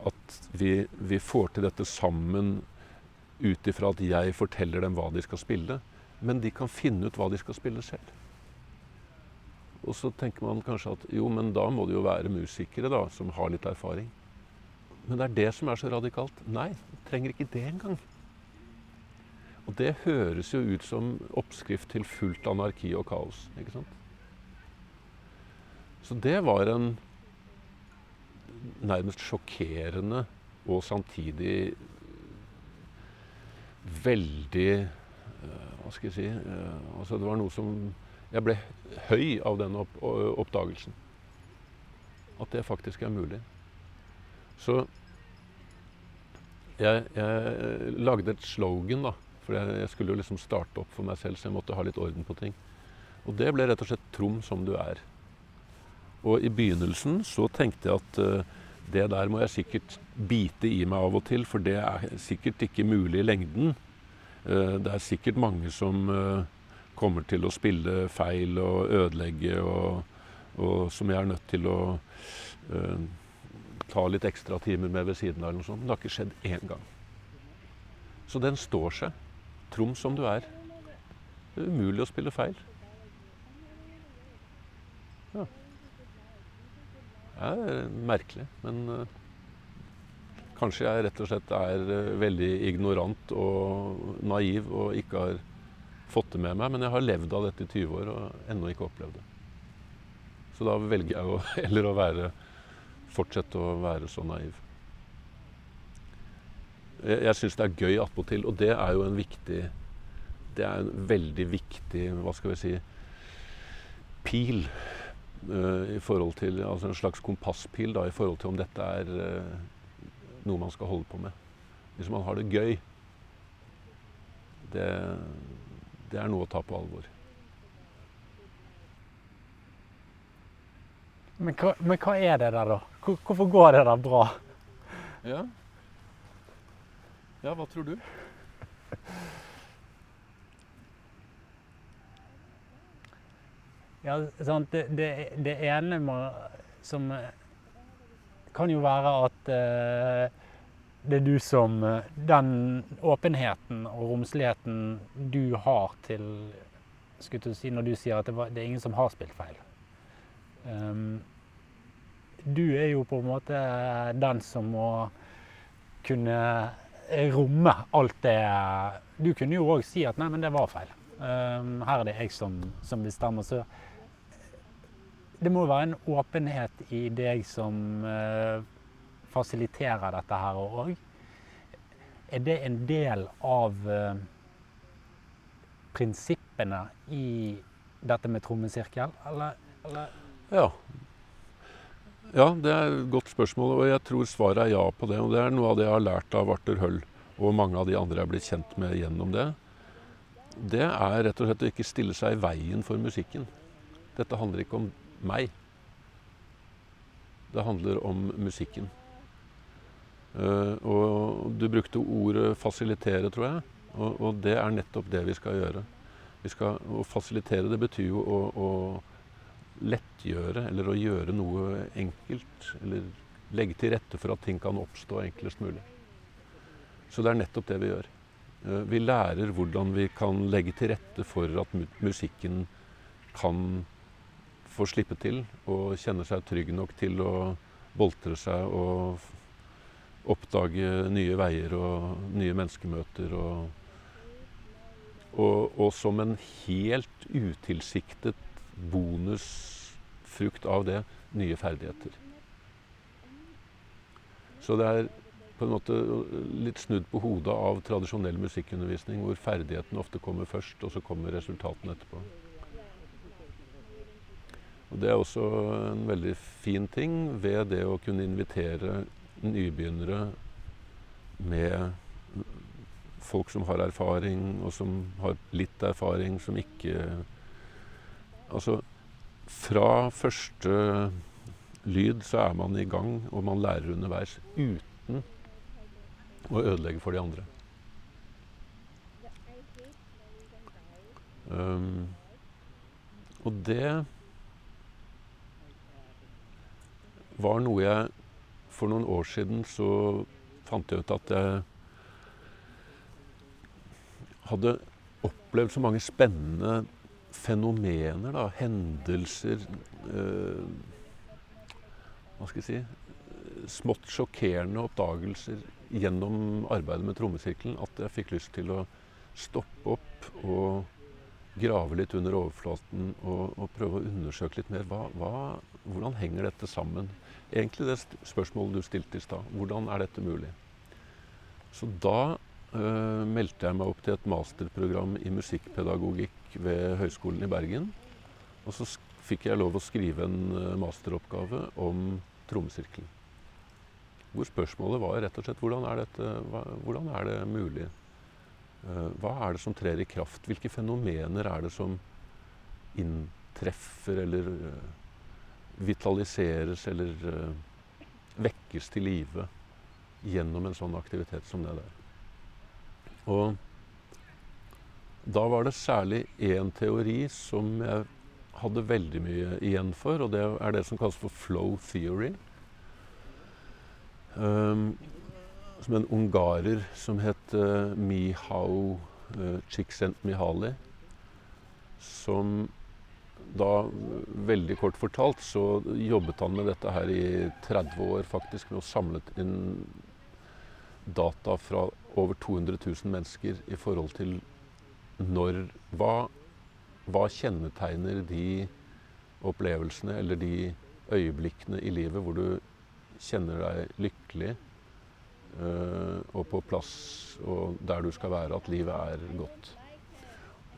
at vi, vi får til dette sammen ut ifra at jeg forteller dem hva de skal spille, men de kan finne ut hva de skal spille selv. Og så tenker man kanskje at jo, men da må det jo være musikere da, som har litt erfaring. Men det er det som er så radikalt. Nei, trenger ikke det engang. Og det høres jo ut som oppskrift til fullt anarki og kaos. ikke sant? Så det var en nærmest sjokkerende og samtidig veldig uh, Hva skal jeg si uh, altså Det var noe som Jeg ble høy av den opp, oppdagelsen. At det faktisk er mulig. Så jeg, jeg lagde et slogan, da. For jeg, jeg skulle jo liksom starte opp for meg selv, så jeg måtte ha litt orden på ting. Og det ble rett og slett 'Trom som du er'. Og i begynnelsen så tenkte jeg at uh, det der må jeg sikkert bite i meg av og til, for det er sikkert ikke mulig i lengden. Uh, det er sikkert mange som uh, kommer til å spille feil og ødelegge, og, og som jeg er nødt til å ta litt ekstra timer med ved siden av. Men det har ikke skjedd én gang. Så den står seg. Trom som du er. Det er umulig å spille feil. Ja. Det er merkelig, men uh, kanskje jeg rett og slett er uh, veldig ignorant og naiv og ikke har fått det med meg. Men jeg har levd av dette i 20 år og ennå ikke opplevd det. Så da velger jeg å, heller å være, fortsette å være så naiv. Jeg, jeg syns det er gøy attpåtil, og det er jo en viktig Det er en veldig viktig, hva skal vi si, pil Uh, i forhold til, altså En slags kompasspil da, i forhold til om dette er uh, noe man skal holde på med. Hvis man har det gøy, det, det er noe å ta på alvor. Men hva, men hva er det der, da? Hvorfor går det der bra? Ja. Ja, hva tror du? Ja, sant. Det, det, det ene må, som kan jo være at eh, det er du som eh, Den åpenheten og romsligheten du har til skulle si, Når du sier at det, var, det er ingen som har spilt feil. Um, du er jo på en måte den som må kunne romme alt det Du kunne jo òg si at nei, men det var feil. Um, her er det jeg som, som bestemmer. Så det må være en åpenhet i deg som uh, fasiliterer dette her òg. Er det en del av uh, prinsippene i dette med trommesirkel, eller, eller? Ja. ja, det er et godt spørsmål, og jeg tror svaret er ja på det. Og det er noe av det jeg har lært av Arthur Høll, og mange av de andre jeg har blitt kjent med gjennom det. Det er rett og slett å ikke stille seg i veien for musikken. Dette handler ikke om meg. Det handler om musikken. Uh, og du brukte ordet 'fasilitere', tror jeg. Og, og, det er nettopp det vi skal gjøre. Vi skal, å fasilitere det betyr jo å, å, lettgjøre, eller å gjøre noe enkelt. Eller legge til rette for at ting kan oppstå enklest mulig. Så det er nettopp det vi gjør. Uh, vi lærer hvordan vi kan legge til rette for at musikken kan få slippe til og kjenne seg trygg nok til å boltre seg og oppdage nye veier og nye menneskemøter. Og, og, og som en helt utilsiktet bonusfrukt av det nye ferdigheter. Så det er på en måte litt snudd på hodet av tradisjonell musikkundervisning, hvor ferdighetene ofte kommer først, og så kommer resultatene etterpå. Og Det er også en veldig fin ting ved det å kunne invitere nybegynnere med folk som har erfaring, og som har litt erfaring, som ikke Altså, fra første lyd så er man i gang, og man lærer underveis uten å ødelegge for de andre. Um, og det var noe jeg For noen år siden så fant jeg ut at jeg hadde opplevd så mange spennende fenomener, da, hendelser eh, Hva skal jeg si Smått sjokkerende oppdagelser gjennom arbeidet med trommesirkelen at jeg fikk lyst til å stoppe opp og grave litt under overflaten og, og prøve å undersøke litt mer. Hva, hva, hvordan henger dette sammen? Egentlig det spørsmålet du stilte i stad. Hvordan er dette mulig? Så da uh, meldte jeg meg opp til et masterprogram i musikkpedagogikk ved Høgskolen i Bergen. Og så fikk jeg lov å skrive en uh, masteroppgave om trommesirkelen. Hvor spørsmålet var rett og slett hvordan er, dette, hva, hvordan er det mulig? Eh, hva er det som trer i kraft? Hvilke fenomener er det som inntreffer eller vitaliseres eller uh, vekkes til live gjennom en sånn aktivitet som det der? Og da var det særlig én teori som jeg hadde veldig mye igjen for, og det er det som kalles for flow theory. Um, som en ungarer som het uh, Mihau uh, Csikszentmihalyi. Som da, veldig kort fortalt, så jobbet han med dette her i 30 år faktisk, med å samle inn data fra over 200 000 mennesker i forhold til når Hva, hva kjennetegner de opplevelsene eller de øyeblikkene i livet hvor du kjenner deg lykkelig, øh, og på plass og der du skal være, at livet er godt.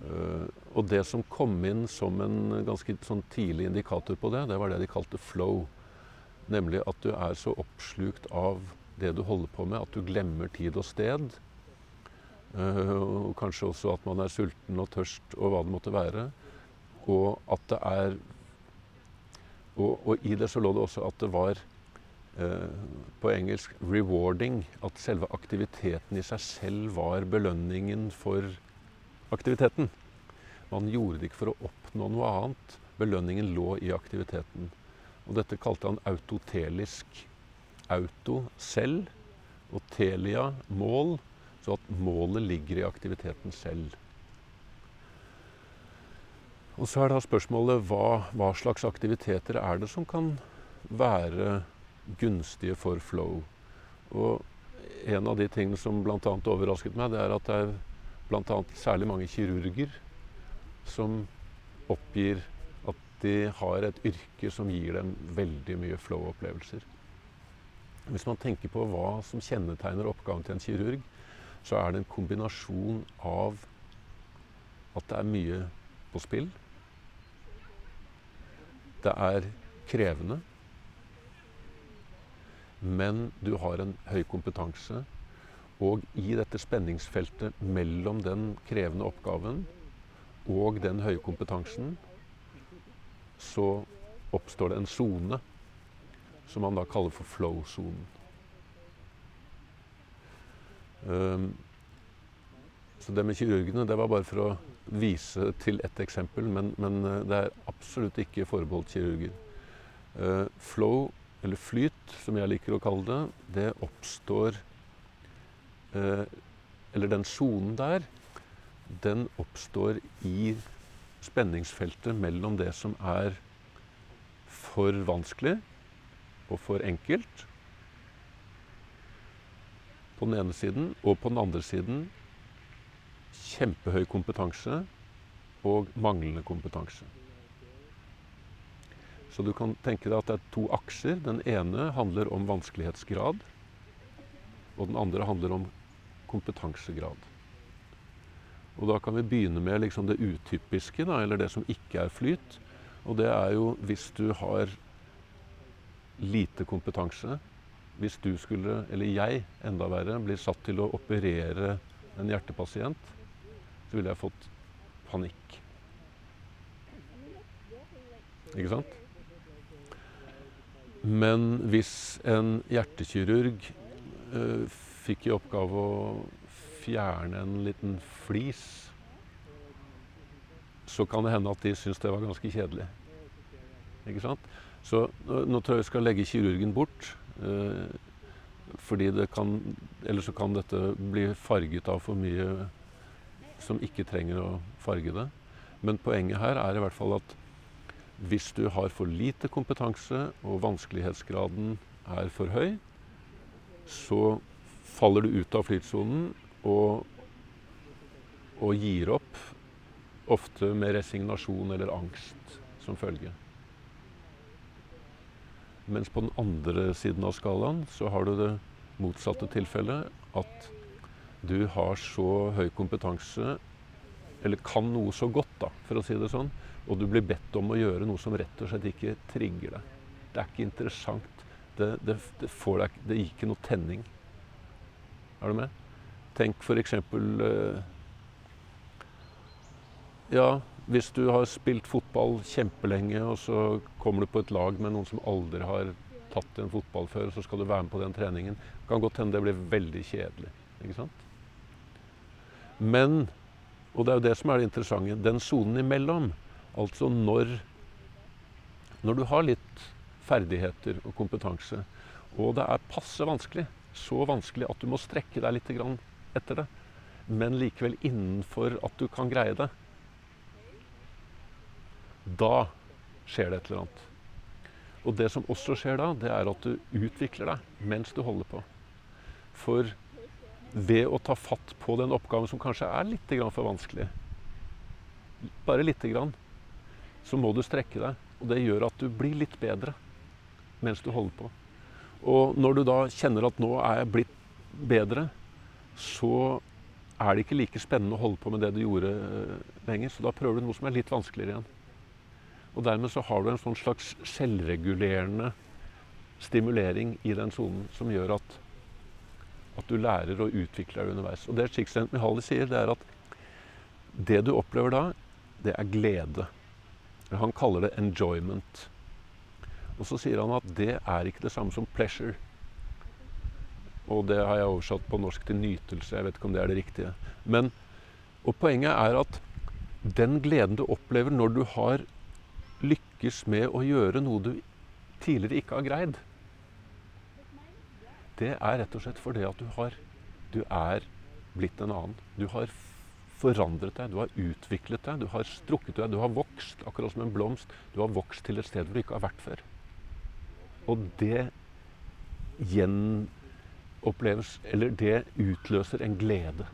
Uh, og det som kom inn som en ganske sånn tidlig indikator på det, det var det de kalte flow. Nemlig at du er så oppslukt av det du holder på med, at du glemmer tid og sted. Uh, og kanskje også at man er sulten og tørst og hva det måtte være. Og at det er Og, og, i det så lå det også at det var eh, på engelsk 'rewarding'. At selve aktiviteten i seg selv var belønningen for aktiviteten. Man gjorde det ikke for å oppnå noe annet. Belønningen lå i aktiviteten. Og dette kalte han autotelisk. Auto selv og telia mål, så at målet ligger i aktiviteten selv. Og så er da spørsmålet hva, hva slags aktiviteter er det som kan være gunstige for flow? Og en av de tingene som bl.a. overrasket meg, det er at det er bl.a. særlig mange kirurger som oppgir at de har et yrke som gir dem veldig mye flow-opplevelser. Hvis man tenker på hva som kjennetegner oppgaven til en kirurg, så er det en kombinasjon av at det er mye på spill. Det er krevende. Men du har en høy kompetanse. Og i dette spenningsfeltet mellom den krevende oppgaven og den høye kompetansen, så oppstår det en sone som man da kaller for flow-sonen. Um, så det med kirurgene det var bare for å vise til ett eksempel, men, men uh, det er absolutt ikke forbeholdt kirurger. Uh, flow, eller flyt, som jeg liker å kalle det, det oppstår Eller den sonen der, den oppstår i spenningsfeltet mellom det som er for vanskelig og for enkelt på den ene siden, og på den andre siden kjempehøy kompetanse og manglende kompetanse. Så du kan tenke deg at det er to akser. Den ene handler om vanskelighetsgrad, og den andre handler om kompetansegrad. Og da kan vi begynne med liksom det utypiske, da, eller det som ikke er flyt. Og det er jo hvis du har lite kompetanse. Hvis du skulle, eller jeg enda verre, blir satt til å operere en hjertepasient, så ville jeg fått panikk. Ikke sant? Men hvis en hjertekirurg uh, fikk i oppgave å fjerne en liten flis, så kan det hende at de syntes det var ganske kjedelig. Ikke sant? Så nå tror jeg vi skal legge kirurgen bort. Eh, fordi det kan Eller så kan dette bli farget av for mye som ikke trenger å farge det. Men poenget her er i hvert fall at hvis du har for lite kompetanse, og vanskelighetsgraden er for høy, så faller du ut av flytsonen og, og gir opp. Ofte med resignasjon eller angst som følge. Mens på den andre siden av skalaen så har du det motsatte tilfellet. At du har så høy kompetanse, eller kan noe så godt, da, for å si det sånn, og du blir bedt om å gjøre noe som rett og slett ikke trigger deg. Det er ikke interessant. Det, det, det, deg, det gir ikke noe tenning. Er du med? Tenk f.eks. Uh, ja, hvis du har spilt fotball kjempelenge, og så kommer du på et lag med noen som aldri har tatt en fotball før, så skal du være med på den treningen, det kan godt hende det blir veldig kjedelig. Ikke sant? Men, og det er jo det som er det interessante, den sonen imellom, altså når, når du har litt ferdigheter og kompetanse, og det er passe vanskelig, så vanskelig at du må strekke deg litt etter det, men likevel innenfor at du kan greie det, da skjer det et eller annet. Og det som også skjer da, det er at du utvikler deg mens du holder på. For ved å ta fatt på den oppgaven som kanskje er litt for vanskelig, bare lite grann, så må du strekke deg. Og det gjør at du blir litt bedre mens du holder på. Og når du da kjenner at nå er jeg blitt bedre, så er det ikke like spennende å holde på med det du gjorde eh, lenger. Så da prøver du noe som er litt vanskeligere igjen. Og dermed så har du en sånn slags selvregulerende stimulering i den sonen som gjør at, at, du lærer og utvikler deg underveis. Og det Csikszentmihalyi sier, det er at det du opplever da, det er glede. Han kaller det 'enjoyment'. Og så sier han at det er ikke det samme som pleasure. Og det har jeg oversatt på norsk til nytelse. Jeg vet ikke om det er det riktige. Men, og poenget er at den gleden du opplever når du har lykkes med å gjøre noe du tidligere ikke har greid, det er rett og slett fordi at du har Du er blitt en annen. Du har forandret deg, du har utviklet deg, du har strukket deg, du har vokst akkurat som en blomst. Du har vokst til et sted hvor du ikke har vært før. Og det gjenoppleves Eller det utløser en glede.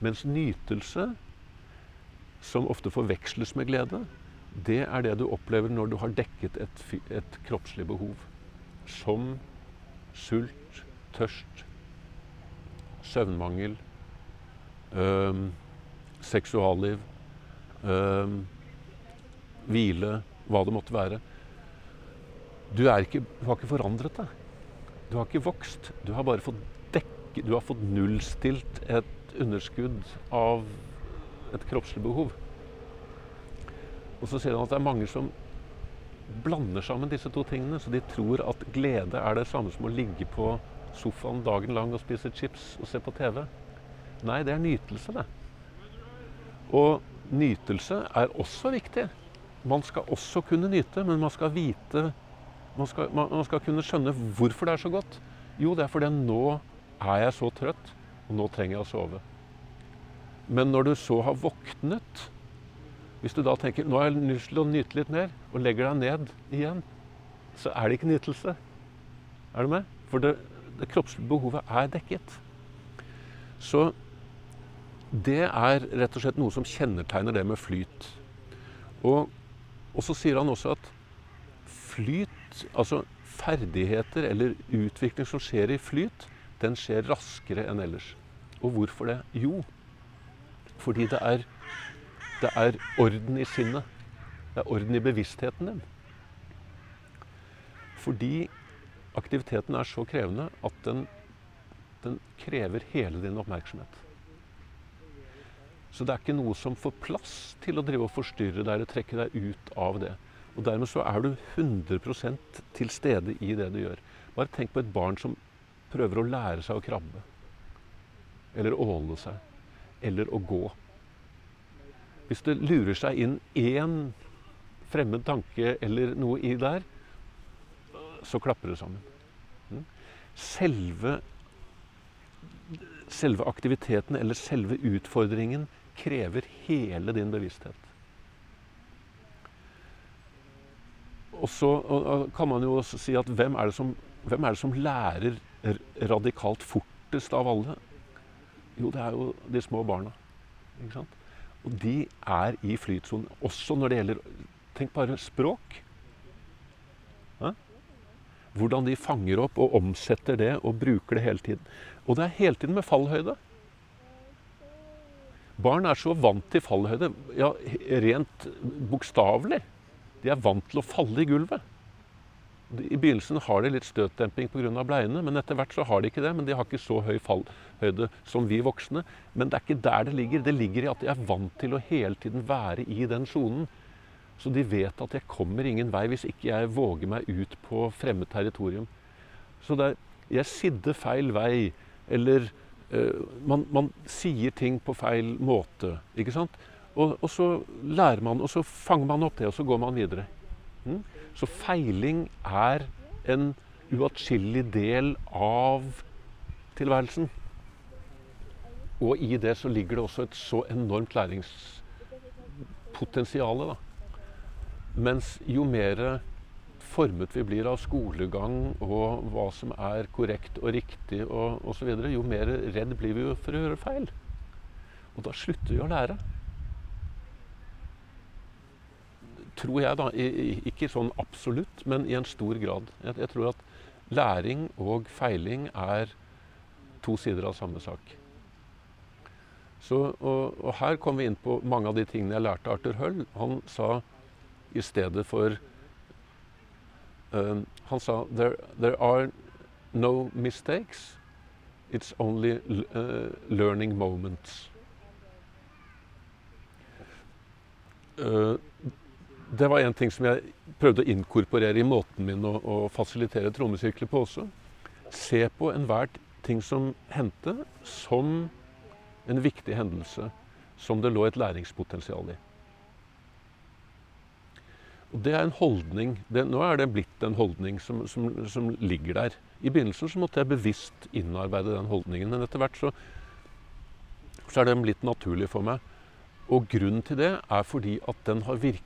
Mens nytelse, som ofte forveksles med glede, det er det du opplever når du har dekket et, et kroppslig behov. Som sult, tørst, søvnmangel, øh, seksualliv, øh, hvile, hva det måtte være. Du, ikke, du, har ikke forandret deg. Du har ikke vokst. Du har bare fått dekke, du har fått nullstilt et underskudd av et kroppslig behov. Og så sier han at det er mange som blander sammen disse to tingene. Så de tror at glede er det samme som å ligge på sofaen dagen lang og spise chips og se på TV. Nei, det er nytelse, det. Og nytelse er også viktig. Man skal også kunne nyte, men man skal vite Man skal, man, skal kunne skjønne hvorfor det er så godt. Jo, det er fordi nå er jeg så trøtt, og nå trenger jeg å sove. Men når du så har våknet Hvis du da tenker nå har jeg lyst til å nyte litt mer, og legger deg ned igjen, så er det ikke nytelse. Er du med? For det, det kroppslige behovet er dekket. Så det er rett og slett noe som kjennetegner det med flyt. Og, og så sier han også at flyt, altså ferdigheter eller utvikling som skjer i flyt, den skjer raskere enn ellers. Og hvorfor det? Jo, fordi det er, det er orden i sinnet. Det er orden i bevisstheten din. Fordi aktiviteten er så krevende at den, den krever hele din oppmerksomhet. Så det er ikke noe som får plass til å drive og forstyrre deg eller trekke deg ut av det. Og dermed så er du 100 til stede i det du gjør. Bare tenk på et barn som prøver å lære seg å krabbe. Eller åle seg eller å gå. Hvis det lurer seg inn én fremmed tanke eller noe i der, så klapper det sammen. Mm. Selve, selve aktiviteten eller selve utfordringen krever hele din bevissthet. Og så kan man jo også si at hvem er som, er det som lærer radikalt fortest av alle? Jo, det er jo de små barna. Ikke sant? Og de er i flytsonen også når det gjelder Tenk bare språk. Hvordan de fanger opp og omsetter det og bruker det hele tiden. Og det er hele tiden med fallhøyde. Barn er så vant til fallhøyde, ja, rent bokstavelig. De er vant til å falle i gulvet. I begynnelsen har de litt støtdemping pga. bleiene, men etter hvert så har de ikke det. Men de har ikke så høy fallhøyde som vi voksne. Men det er ikke der det ligger. Det ligger i at de er vant til å hele tiden være i den sonen. Så de vet at jeg kommer ingen vei hvis ikke jeg våger meg ut på fremmed territorium. Så det er Jeg sidde feil vei. Eller man, man, sier ting på feil måte. Ikke sant? Og, og, så lærer man, og så fanger man opp det, og så går man videre. Mm? Så feiling er en uatskillelig del av tilværelsen. Og i det så ligger det også et så enormt læringspotensial. Mens jo mer formet vi blir av skolegang og hva som er korrekt og riktig og osv., jo mer redd blir vi for å gjøre feil. Og da slutter vi å lære. tror jeg, da, ikke sånn absolutt, men i en stor grad. Jeg, jeg, tror at læring og feiling er to sider av samme sak. Så, og, og, her kom vi inn på mange av de tingene jeg lærte Arthur Høll. Han sa i stedet for um, Han sa there, there, are no mistakes. It's only uh, learning moments. Uh, det var en ting som jeg prøvde å inkorporere i måten min å, å fasilitere trommesirkler på også. Se på enhver ting som hendte, som en viktig hendelse som det lå et læringspotensial i. Og Det er en holdning. Det, nå er det blitt en holdning som, som, som, ligger der. I begynnelsen så måtte jeg bevisst innarbeide den holdningen, men etter hvert så, så er den blitt naturlig for meg. Og grunnen til det er fordi at den har, virk,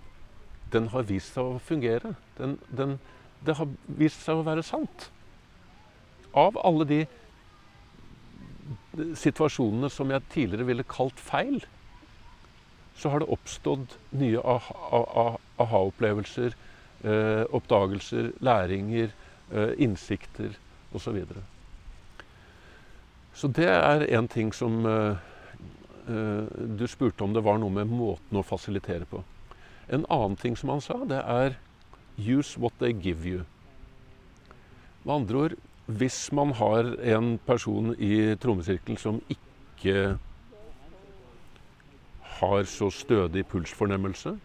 den har vist seg å fungere. Den, den, det har vist seg å være sant. Av alle de situasjonene som jeg tidligere ville kalt feil, så har det oppstått nye aha-opplevelser, eh, oppdagelser, læringer, eh, innsikter osv. Så, så det er én ting som eh, eh, Du spurte om det var noe med måten å fasilitere på. En annen ting som han sa, det er 'use what they give you'. Med andre ord, hvis man har en person i trommesirkelen som ikke har så stødig pulsfornemmelse,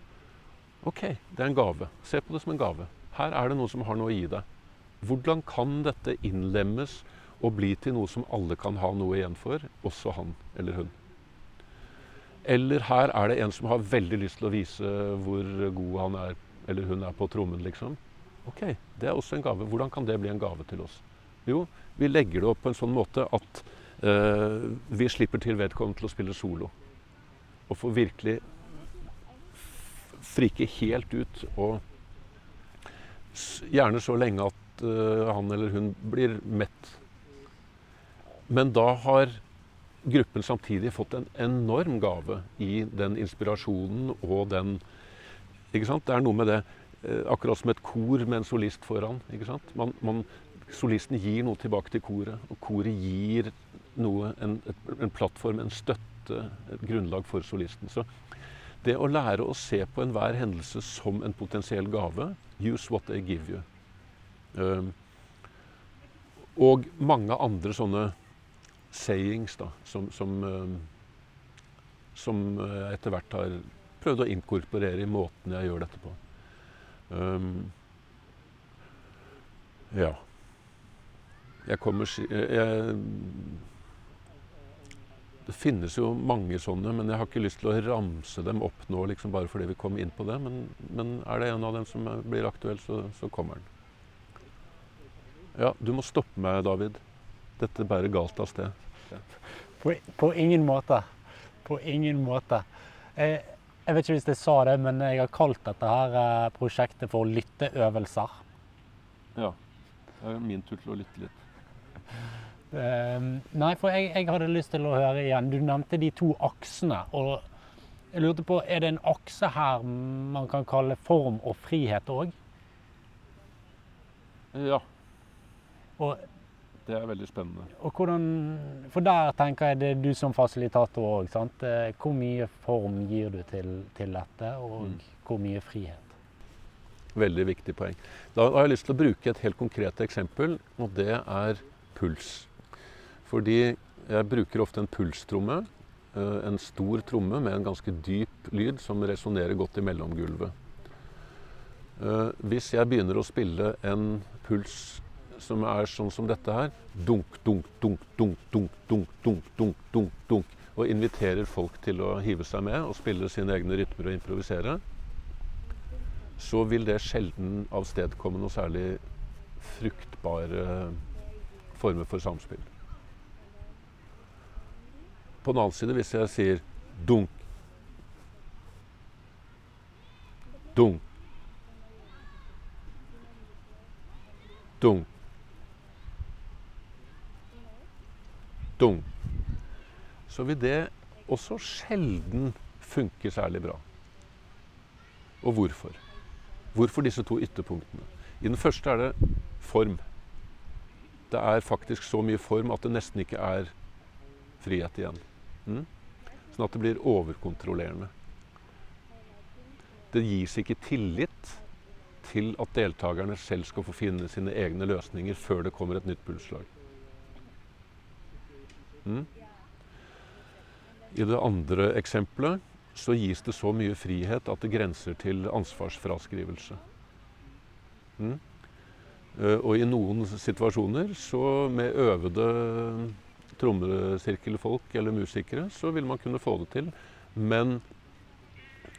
OK, det er en gave. Se på det som en gave. Her er det noe som har noe å gi deg. Hvordan kan dette innlemmes og bli til noe som alle kan ha noe igjen for, også han eller hun? Eller her er det en som har veldig lyst til å vise hvor god han er eller hun er på trommen, liksom. OK, det er også en gave. Hvordan kan det bli en gave til oss? Jo, vi legger det opp på en sånn måte at uh, vi slipper til vedkommende til å spille solo. Og får virkelig frike helt ut. Og gjerne så lenge at uh, han eller hun blir mett. Men da har gruppen samtidig fått en enorm gave i den inspirasjonen og den ikke sant? Det er noe med det. Eh, akkurat som et kor med en solist foran. ikke sant? Man, man, solisten gir noe tilbake til koret, og koret gir noe, en, en plattform, en støtte, et grunnlag for solisten. Så det å lære å se på enhver hendelse som en potensiell gave Use what they give you. Um, og mange andre sånne sayings da, som, som, um, som jeg etter hvert har prøvd å inkorporere i måten jeg gjør dette på. Um, ja. Jeg kommer jeg, Det finnes jo mange sånne, men jeg har ikke lyst til å ramse dem opp nå liksom bare fordi vi kom inn på det. Men, men er det en av dem som blir aktuell, så, så, kommer den. Ja, du må stoppe meg, David. Dette bærer galt av sted. På, på, ingen måte. På ingen måte. Jeg, jeg vet ikke hvis jeg sa det, men jeg har kalt dette her eh, prosjektet for lytteøvelser. Ja. Det er min tur til å lytte litt. Uh, nei, for jeg, jeg, hadde lyst til å høre igjen. Du nevnte de to aksene. Og jeg lurte på, er det en akse her man kan kalle form og frihet òg? Ja. Og, det er veldig spennende. Og hvordan, for der tenker jeg det er du som fasilitator òg. Eh, hvor mye form gir du til, til dette, og mm. hvor mye frihet? Veldig viktig poeng. Da har jeg lyst til å bruke et helt konkret eksempel, og det er puls. Fordi jeg bruker ofte en pulstromme. Eh, en stor tromme med en ganske dyp lyd som resonnerer godt i mellomgulvet. Eh, hvis jeg begynner å spille en puls som er sånn som dette her Dunk, dunk, dunk, dunk, dunk, dunk, dunk, dunk, dunk, dunk. Og inviterer folk til å hive seg med og spille sine egne rytmer og improvisere så vil det sjelden avstedkomme noe særlig fruktbare former for samspill. På den annen side, hvis jeg sier dunk Dunk. Dunk. Dunk. Så vil det også sjelden funke særlig bra. Og hvorfor? Hvorfor disse to ytterpunktene? I den første er det form. Det er faktisk så mye form at det nesten ikke er frihet igjen. Mm? Sånn at det blir overkontrollerende. Det gis ikke tillit til at deltakerne selv skal få finne sine egne løsninger før det kommer et nytt pulsslag. Mm? I det andre eksempelet så gis det så mye frihet at det grenser til ansvarsfraskrivelse. Mm. Eh, og i noen situasjoner, så med øvede trommesirkelfolk eller musikere, så vil man kunne få det til. Men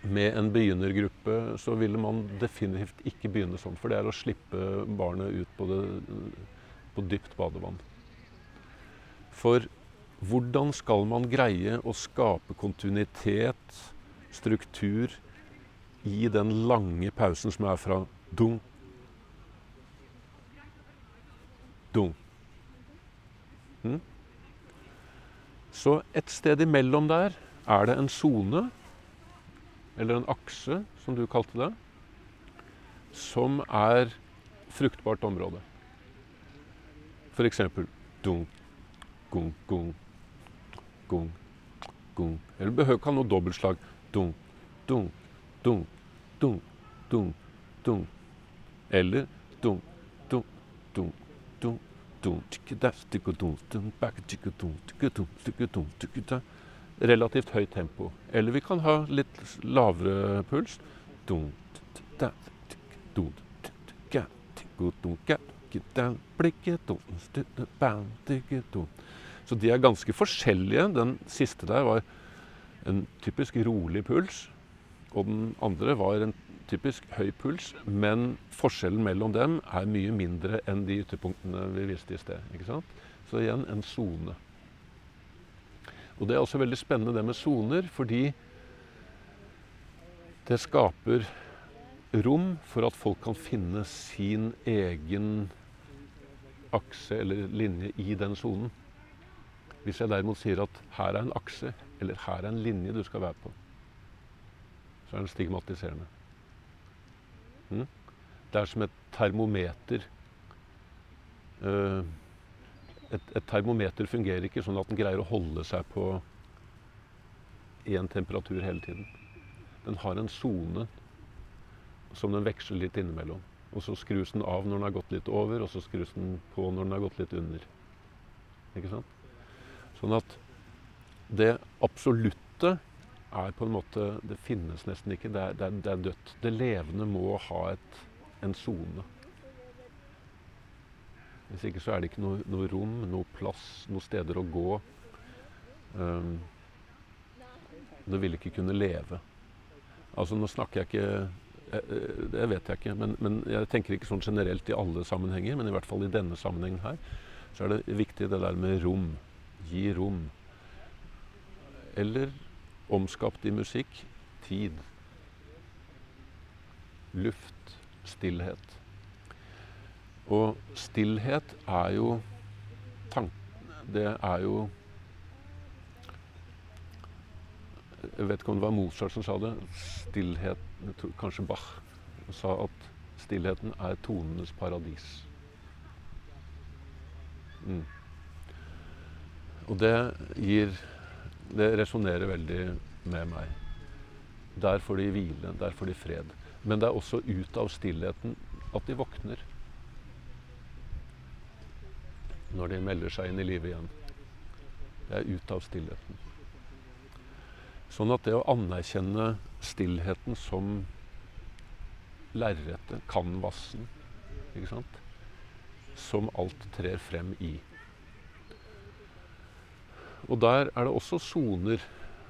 med en begynnergruppe så ville man definitivt ikke begynne sånn. For det er å slippe barnet ut på, det, på dypt badevann. For hvordan skal man greie å skape kontinuitet, struktur, i den lange pausen som er fra dung, dung. Mm? Så et sted imellom der er det en sone eller en akse, som du kalte det, som er fruktbart område. For eksempel dung, gung, gung, gung, gung. Eller du behøver ikke ha noe dobbeltslag. Dung, dung, dung, dung, dung, dung. Eller dunk, dunk, dung, dung, relativt høyt tempo. Eller vi kan ha litt lavere puls. Så de er ganske forskjellige. Den siste der var en typisk rolig puls. Og den andre var en typisk høy puls, men forskjellen mellom dem er mye mindre enn de ytterpunktene vi viste i sted. ikke sant? Så igjen en sone. Og det er også veldig spennende det med soner, fordi det skaper rom for at folk kan finne sin egen akse eller linje i den sonen. Hvis jeg derimot sier at her er en akse, eller her er en linje du skal være på, så er den stigmatiserende. Mm? Det er som et termometer. Uh, et, et, termometer fungerer ikke sånn at den greier å holde seg på én temperatur hele tiden. Den har en sone som den veksler litt innimellom. Og så skrus den av når den har gått litt over, og så skrus den på når den har gått litt under. Ikke sant? Sånn at det absolutte er på en måte Det finnes nesten ikke. Det er, det er, det er dødt. Det levende må ha et, en sone. Hvis ikke så er det ikke noe, noe rom, noe plass, noen steder å gå. Um, det vil ikke kunne leve. Altså Nå snakker jeg ikke eh, eh, Det vet jeg ikke, men, men, jeg tenker ikke sånn generelt i alle sammenhenger. Men i hvert fall i denne sammenhengen her så er det viktig det der med rom. Gi rom. Eller omskapt i musikk tid. Luft. Stillhet. Og stillhet er jo tank... Det er jo Jeg vet ikke om det var Mozart som sa det. Stillhet Kanskje Bach sa at stillheten er tonenes paradis. Mm. Og det gir Det resonnerer veldig med meg. Der får de hvile, der får de fred. Men det er også ut av stillheten at de våkner når de melder seg inn i livet igjen. Det er ut av stillheten. Sånn at det å anerkjenne stillheten som lerretet, sant, som alt trer frem i. Og der er det også soner,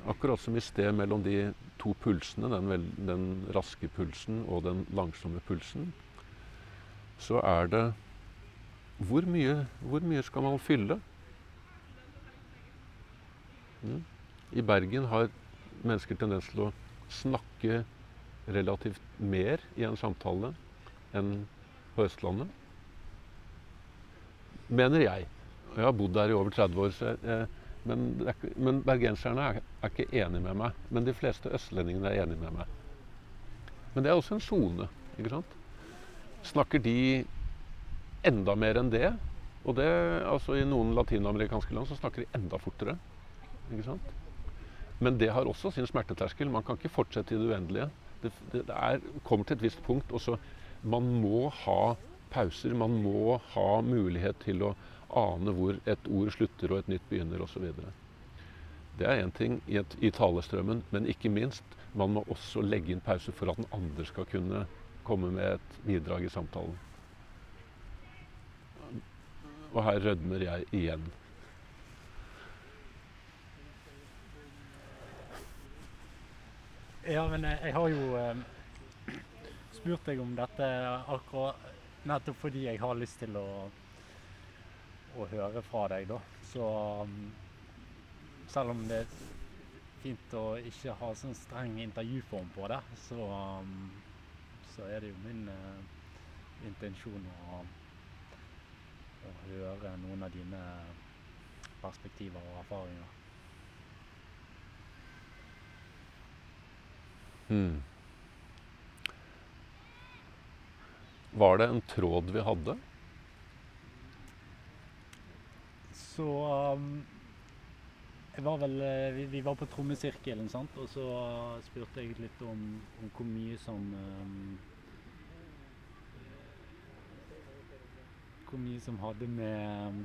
akkurat som i sted mellom de to pulsene, den, den raske pulsen og den langsomme pulsen, så er det hvor mye, hvor mye skal man fylle? Mm. I Bergen har mennesker tendens til å snakke relativt mer i en samtale enn på Østlandet. Mener jeg. Jeg har bodd der i over 30 år, jeg, men, men, bergenserne er, er, ikke enig med meg. Men de fleste østlendingene er enig med meg. Men det er også en sone. ikke sant? Snakker de enda mer enn det. Og det, altså I noen latinamerikanske land så snakker de enda fortere. Ikke sant? Men det har også sin smerteterskel. Man kan ikke fortsette i det uendelige. Det, det, det er, kommer til et visst punkt. og Man må ha pauser. Man må ha mulighet til å ane hvor et ord slutter og et nytt begynner osv. Det er én ting i, et, i talestrømmen, men ikke minst man må også legge inn pause for at den andre skal kunne komme med et bidrag i samtalen. Og her rødmer jeg igjen. Ja, men jeg, jeg har jo eh, spurt deg om dette akkurat nettopp fordi jeg har lyst til å, å høre fra deg, da. Så um, selv om det er fint å ikke ha sånn streng intervjuform på det, så, um, så er det jo min uh, intensjon å, å høre noen av dine perspektiver og erfaringer. Hmm. Var det en tråd vi hadde? Så um, jeg var vel eh, vi, vi var på trommesirkelen, sant? og så spurte jeg litt om, om hvor mye som um, Hvor mye som hadde med um,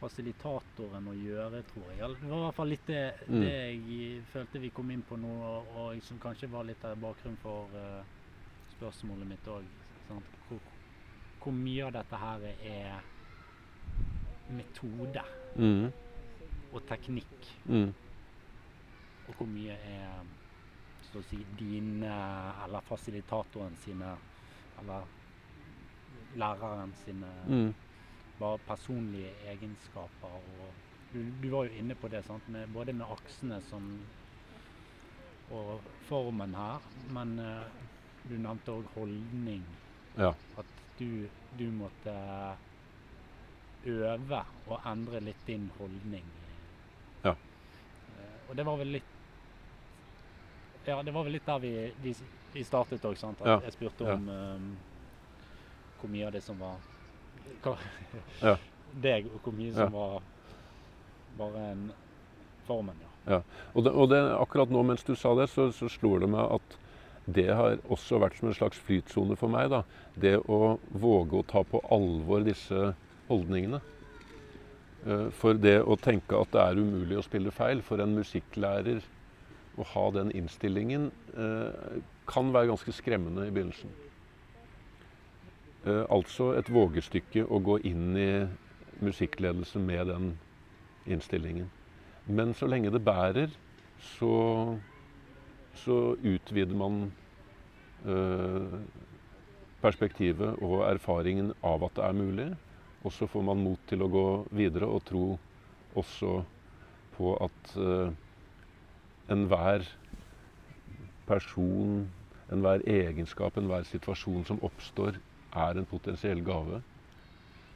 fasilitatoren å gjøre, tror jeg. Det var i hvert fall litt det, Mm. det jeg følte vi kom inn på nå, og, og som kanskje var litt av bakgrunnen for uh, spørsmålet mitt òg. Hvor, hvor mye av dette her er metode Mm. og teknikk, Mm. og hvor mye er så å si dine eller fasilitatoren sine eller læreren sine Mm. bare personlige egenskaper. Og du, du var jo inne på det, sant? Med, både med aksene som, og formen her, men uh, du nevnte òg holdning. Ja. At du, du måtte øve og endre litt din holdning. Ja. Eh, og det var vel litt Ja, det var vel litt der vi, vi, vi startet òg, sant? Ja. jeg spurte Ja. om eh, hvor mye av det som var hva, Ja. deg, og hvor mye som var bare en formen, ja. Og, det, og det, akkurat nå mens du sa det, så, så slår det meg at det har også vært som en slags flytsone for meg. da. Det å våge å ta på alvor disse holdningene. Eh, For det å tenke at det er umulig å spille feil for en musikklærer å ha den innstillingen, eh, kan være ganske skremmende i begynnelsen. Eh, Altså et vågestykke å gå inn i musikkledelse med den innstillingen. Men så lenge det bærer, så, så utvider man perspektivet og erfaringen av at det er mulig. Og så får man mot til å gå videre og tro også på at uh, enhver person, enhver egenskap, enhver situasjon som oppstår, er en potensiell gave.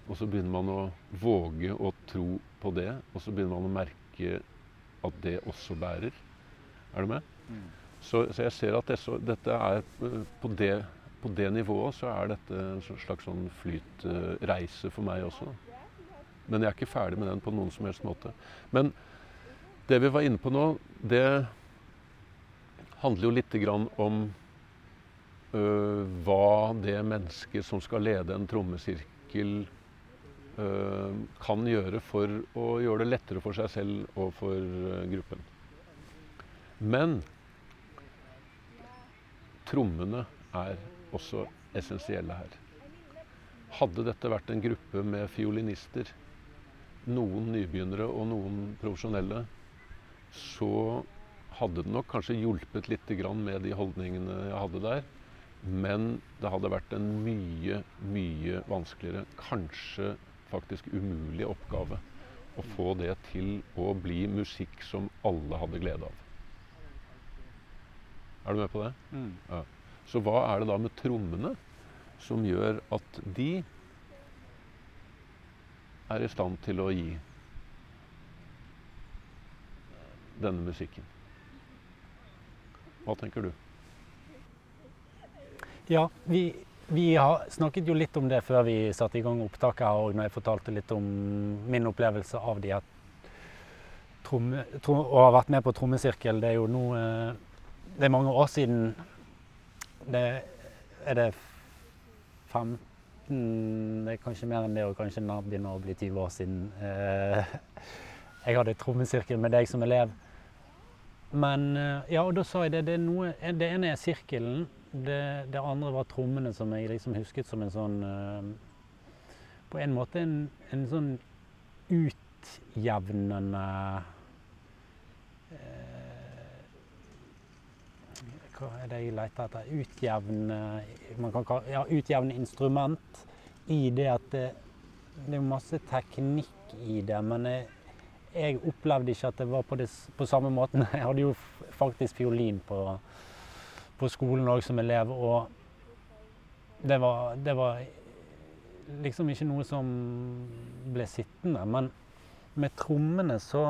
Og så begynner man å våge å tro på det, og så begynner man å merke at det også bærer. Er du med? Så, så jeg ser at det, så, dette er eh, på det, på det nivået så er dette en slags sånn flytreise for meg også. Men jeg er ikke ferdig med den på noen som helst måte. Men det vi var inne på nå, det handler jo lite grann om øh, hva det mennesket som skal lede en trommesirkel, øh, kan gjøre for å gjøre det lettere for seg selv og for øh, gruppen. Men trommene er også essensielle her. Hadde dette vært en gruppe med fiolinister, noen nybegynnere og noen profesjonelle, så hadde det nok kanskje hjulpet litt med de holdningene jeg hadde der. Men det hadde vært en mye, mye vanskeligere, kanskje faktisk umulig oppgave å få det til å bli musikk som alle hadde glede av. Er du med på det? Mm. Så hva er det da med trommene som gjør at de er i stand til å gi denne musikken? Hva tenker du? Ja, vi, vi har snakket jo litt om det før vi satte i gang opptaket her, og når jeg fortalte litt om min opplevelse av de her tromme, trom, og har vært med på trommesirkel. Det er jo nå eh, Det er mange år siden. Det er det 15 Det er kanskje mer enn det, og kanskje nær begynner å bli 20 år siden. Eh, jeg hadde trommesirkel med deg som elev. Men eh, ja, og da sa jeg det. Det, noe, det ene er sirkelen. Det, det andre var trommene som jeg liksom husket som en sånn eh, På en måte en, en sånn utjevnende eh, er det jeg leter etter? Utjevne man kan ja, utjevne instrument i det at det, det er masse teknikk i det, men jeg, jeg opplevde ikke at det var på, det, på samme måten. Jeg hadde jo faktisk fiolin på, på skolen òg som elev, og det var, det var, liksom ikke noe som ble sittende. Men med trommene så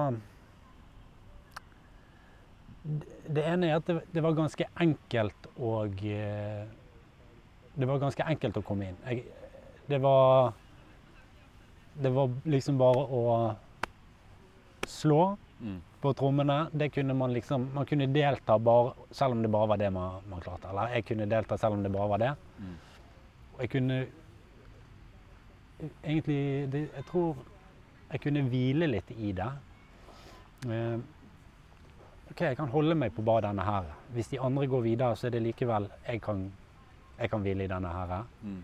Det ene er at det, det var ganske enkelt å Det var ganske enkelt å komme inn. Jeg, det var Det var liksom bare å slå mm. på trommene. Det kunne man liksom Man kunne delta bare, selv om det bare var det man, man klarte. Eller jeg kunne delta selv om det bare var det. Mm. Og jeg kunne egentlig det, Jeg tror jeg kunne hvile litt i det. Eh, OK, jeg kan holde meg på bare denne her. Hvis de andre går videre, så er det likevel Jeg kan, jeg kan hvile i denne her. Mm.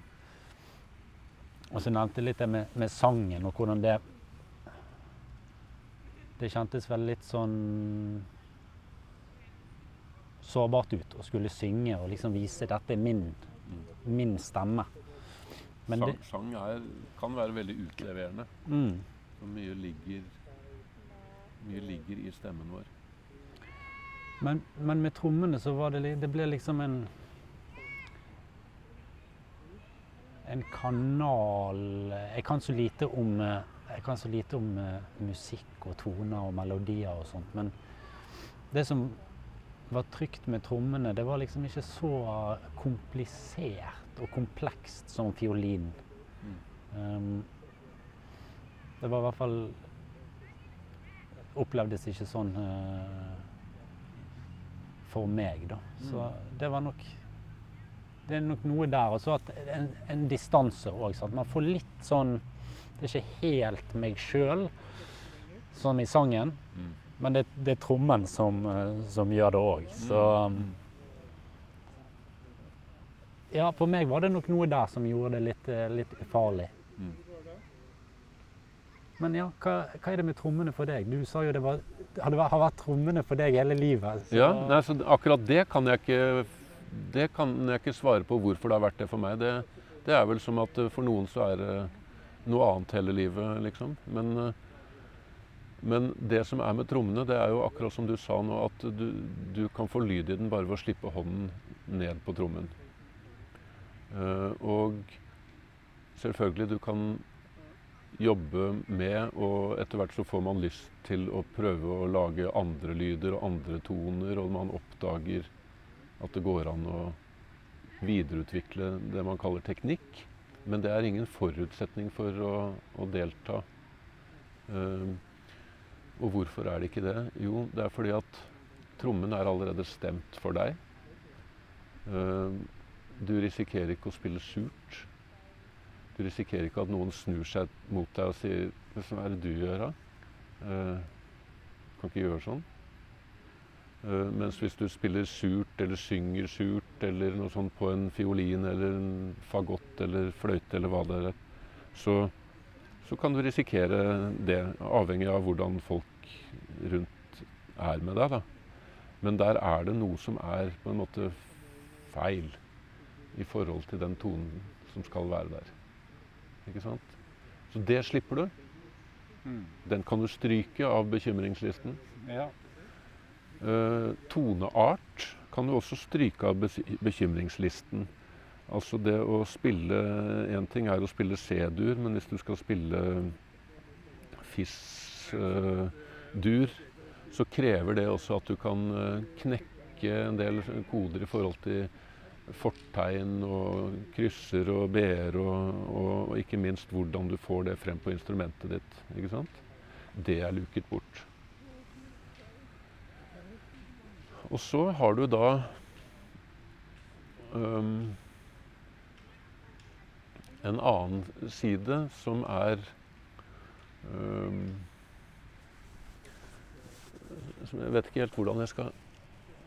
Og så nevnte jeg litt det med, med sangen og hvordan det det kjentes vel litt sånn sårbart ut å skulle synge og liksom vise dette er min, min stemme. Men sang, det, sang er, kan være veldig utleverende. Mm. Så mye ligger, mye ligger i stemmen vår. Men, men, med trommene så var det Det ble liksom en En kanal Jeg kan så lite om så lite om uh, musikk og toner og melodier og sånt, men det som var trygt med trommene, det var liksom ikke så komplisert og komplekst som fiolin. Mm. Um, det var i hvert fall Opplevdes ikke sånn uh, for meg, da. Så mm. det var nok Det er nok noe der. Og så at en, en distanse òg. Man får litt sånn det er ikke helt meg sjøl, som i sangen. Mm. Men det, det, er trommen som, eh, som gjør det òg. Mm. Så um, Ja, for meg var det nok noe der som gjorde det litt, eh, litt farlig. Mm. Men ja, hva, hva, er det med trommene for deg? Du sa jo det var, hadde, har vært trommene for deg hele livet. Så. Ja, nei, akkurat det kan ikke det kan jeg ikke svare på hvorfor det har vært det for meg. Det, det er vel som at for noen så er det noe annet hele livet, liksom. Men, eh, men, det som er med trommene, det er jo akkurat som du sa nå, at du, du kan få lyd i den bare ved å slippe hånden ned på trommen. Og selvfølgelig, du kan jobbe med, og etter hvert så får man lyst til å prøve å lage andre lyder og andre toner, og man oppdager at det går an å videreutvikle det man kaller teknikk. Men det er ingen forutsetning for å, å delta. Um, og hvorfor er det ikke det? Jo, det er fordi at trommen er allerede stemt for deg. Um, du risikerer ikke å spille surt. Du risikerer ikke at noen snur seg mot deg og sier 'Hva er det du gjør, da?' Uh, kan ikke gjøre sånn. Uh, mens hvis du spiller surt eller synger surt eller noe sånt på en fiolin eller en fagott eller fløyte eller hva det er, så, så, kan du risikere det, avhengig av hvordan folk rundt er med deg. da. Men der er det noe som er på en måte feil i forhold til den tonen som skal være der. Ikke sant? Så det slipper du. Mm. Den kan du stryke av bekymringslisten. Ja. Uh, toneart kan du også stryke av bekymringslisten. Altså det å spille Én ting er å spille C-dur, men hvis du skal spille FIS-dur, uh, så krever det også at du kan uh, knekke en del koder i forhold til fortegn og krysser og b-er, og, og, og, ikke minst hvordan du får det frem på instrumentet ditt. ikke sant? Det er luket bort. Og så har du da um, en annen side som er um, som Jeg vet ikke helt hvordan jeg skal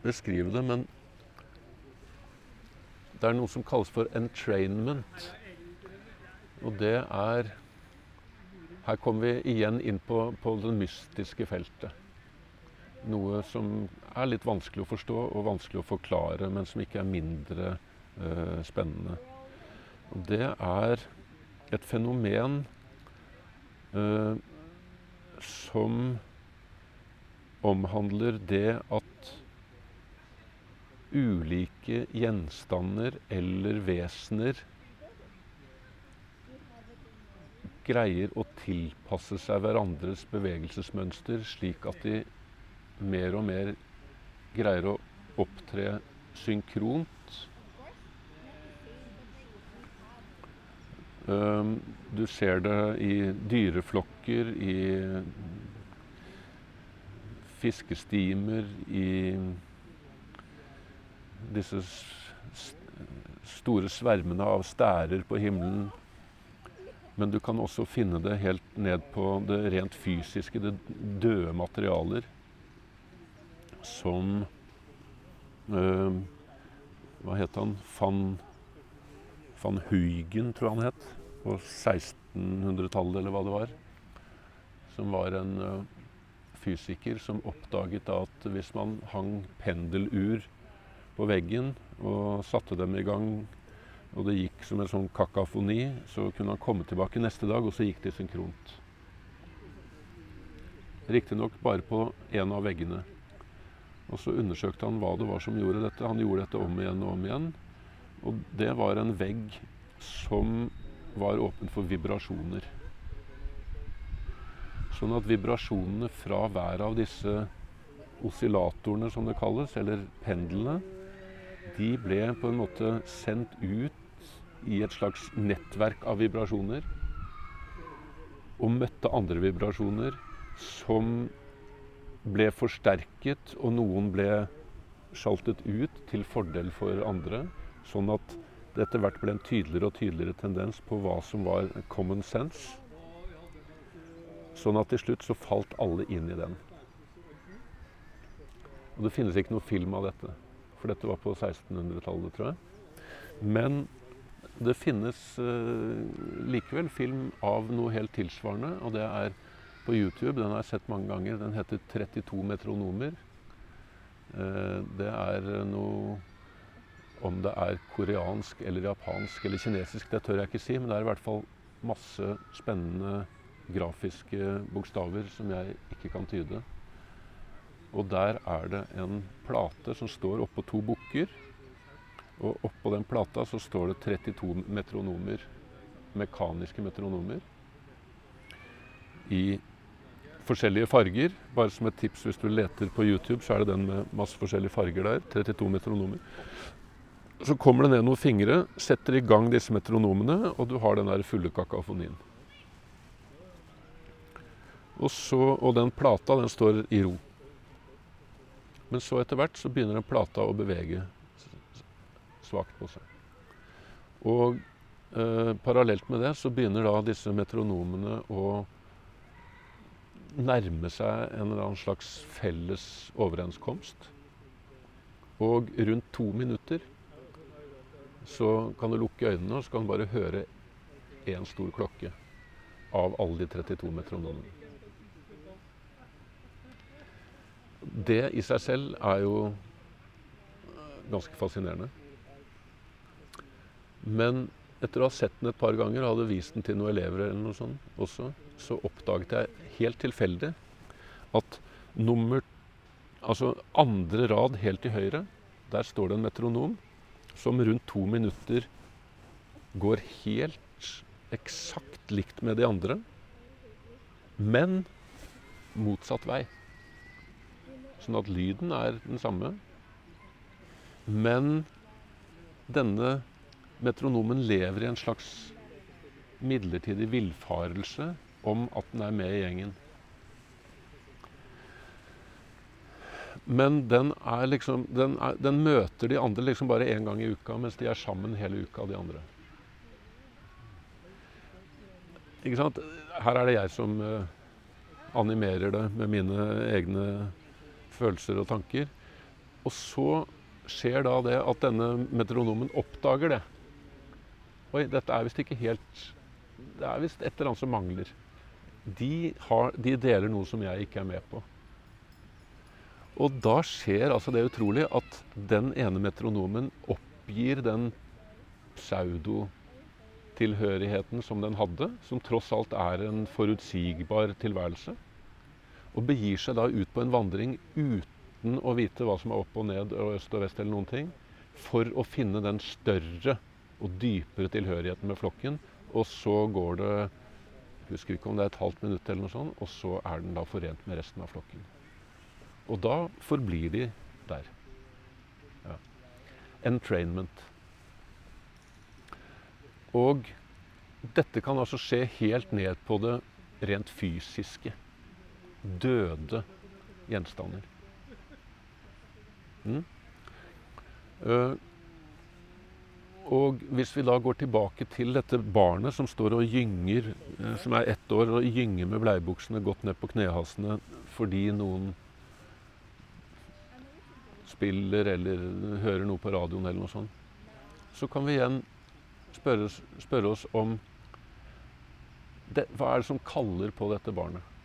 beskrive det, men det er noe som kalles for entrainment. Og det er Her kommer vi igjen inn på, på det mystiske feltet. Noe som er litt vanskelig å forstå og vanskelig å forklare, men som ikke er mindre uh, spennende. Og det er et fenomen uh, som omhandler det at ulike gjenstander eller vesener greier å tilpasse seg hverandres bevegelsesmønster, slik at de mer og mer greier å opptre synkront. Du ser det i dyreflokker, i fiskestimer, i disse store svermene av stærer på himmelen. Men du kan også finne det helt ned på det rent fysiske, det døde materialer. Som øh, Hva het han? Van, van Huygen, tror jeg han het. På 1600-tallet, eller hva det var. Som var en øh, fysiker som oppdaget at hvis man hang pendelur på veggen og satte dem i gang og det gikk som en sånn kakafoni, så kunne han komme tilbake neste dag, og så gikk de synkront. Riktignok bare på en av veggene. Og så undersøkte han hva det var som gjorde dette. Han gjorde dette om igjen og om igjen. Og det var en vegg som var åpen for vibrasjoner. Sånn at vibrasjonene fra hver av disse oscillatorene, som det kalles, eller pendlene, de ble på en måte sendt ut i et slags nettverk av vibrasjoner. Og møtte andre vibrasjoner som ble forsterket, og noen ble sjaltet ut til fordel for andre. Sånn at det etter hvert ble en tydeligere og tydeligere tendens på hva som var common sense. Sånn at til slutt så falt alle inn i den. Og det finnes ikke noe film av dette. For dette var på 1600-tallet, tror jeg. Men det finnes uh, likevel film av noe helt tilsvarende, og det er på YouTube. Den har jeg sett mange ganger. Den heter 32 metronomer. Uh, det er noe Om det er koreansk eller japansk eller kinesisk, det tør jeg ikke si, men det er i hvert fall masse spennende grafiske bokstaver som jeg ikke kan tyde. Og der er det en plate som står oppå to bukker. Og oppå den plata så står det 32 metronomer. Mekaniske metronomer. I forskjellige farger. Bare som et tips hvis du leter på YouTube, så er det den med masse forskjellige farger der. 32 metronomer. Så kommer det ned noen fingre, setter i gang disse metronomene, og du har den der fulle kakofonien. Og, og den plata den står i ro. Men så etter hvert så begynner den plata å bevege svakt på seg. Og eh, parallelt med det så begynner da disse metronomene å nærme seg en eller annen slags felles overenskomst. Og rundt to minutter så kan du lukke øynene og så kan du bare høre én stor klokke av alle de 32 metronomene. Det i seg selv er jo ganske fascinerende. Men etter å ha sett den et par ganger og hadde vist den til noen elever eller noe sånt også, så oppdaget jeg helt tilfeldig at nummer Altså andre rad helt til høyre, der står det en metronom som rundt to minutter går helt eksakt likt med de andre, men motsatt vei. Sånn at lyden er den samme. Men denne metronomen lever i en slags midlertidig villfarelse om at den er med i gjengen. Men den, liksom, den, er, den møter de andre liksom bare én gang i uka, mens de er sammen hele uka, de andre. Ikke sant? Her er det jeg som uh, animerer det med mine egne følelser og tanker. Og så skjer da det at denne metronomen oppdager det. Oi, dette er visst ikke helt Det er visst et eller annet som mangler. De, har, de deler noe som jeg ikke er med på. Og da skjer altså det utrolig at den ene metronomen oppgir den pseudotilhørigheten som den hadde, som tross alt er en forutsigbar tilværelse, og begir seg da ut på en vandring uten å vite hva som er opp og ned og øst og vest eller noen ting, for å finne den større og dypere tilhørigheten med flokken. Og så går det husker ikke om det er et halvt minutt, eller noe sånt, og så er den da forent med resten av flokken. Og da forblir de der. Ja. Entrainment. Og dette kan altså skje helt ned på det rent fysiske. Døde gjenstander. Mm. Uh, og hvis vi da går tilbake til dette barnet som står og gynger, uh, som er ett år og gynger med bleiebuksene godt ned på knehasene fordi noen spiller eller hører noe på radioen eller noe sånt, så kan vi igjen spørre, spørre oss om det, hva er det som kaller på dette barnet?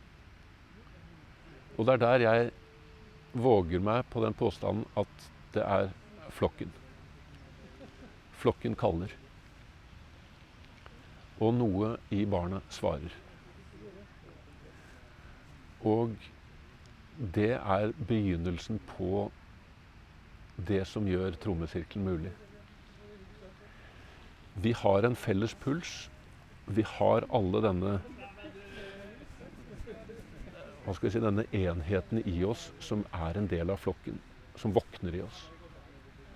Og det er der jeg våger meg på den påstanden at det er flokken. Flokken kaller. Og noe i barnet svarer. Og det er begynnelsen på det som gjør trommesirkelen mulig. Vi har en felles puls. Vi har alle denne hva skal vi si, denne enheten i oss som er en del av flokken, som våkner i oss.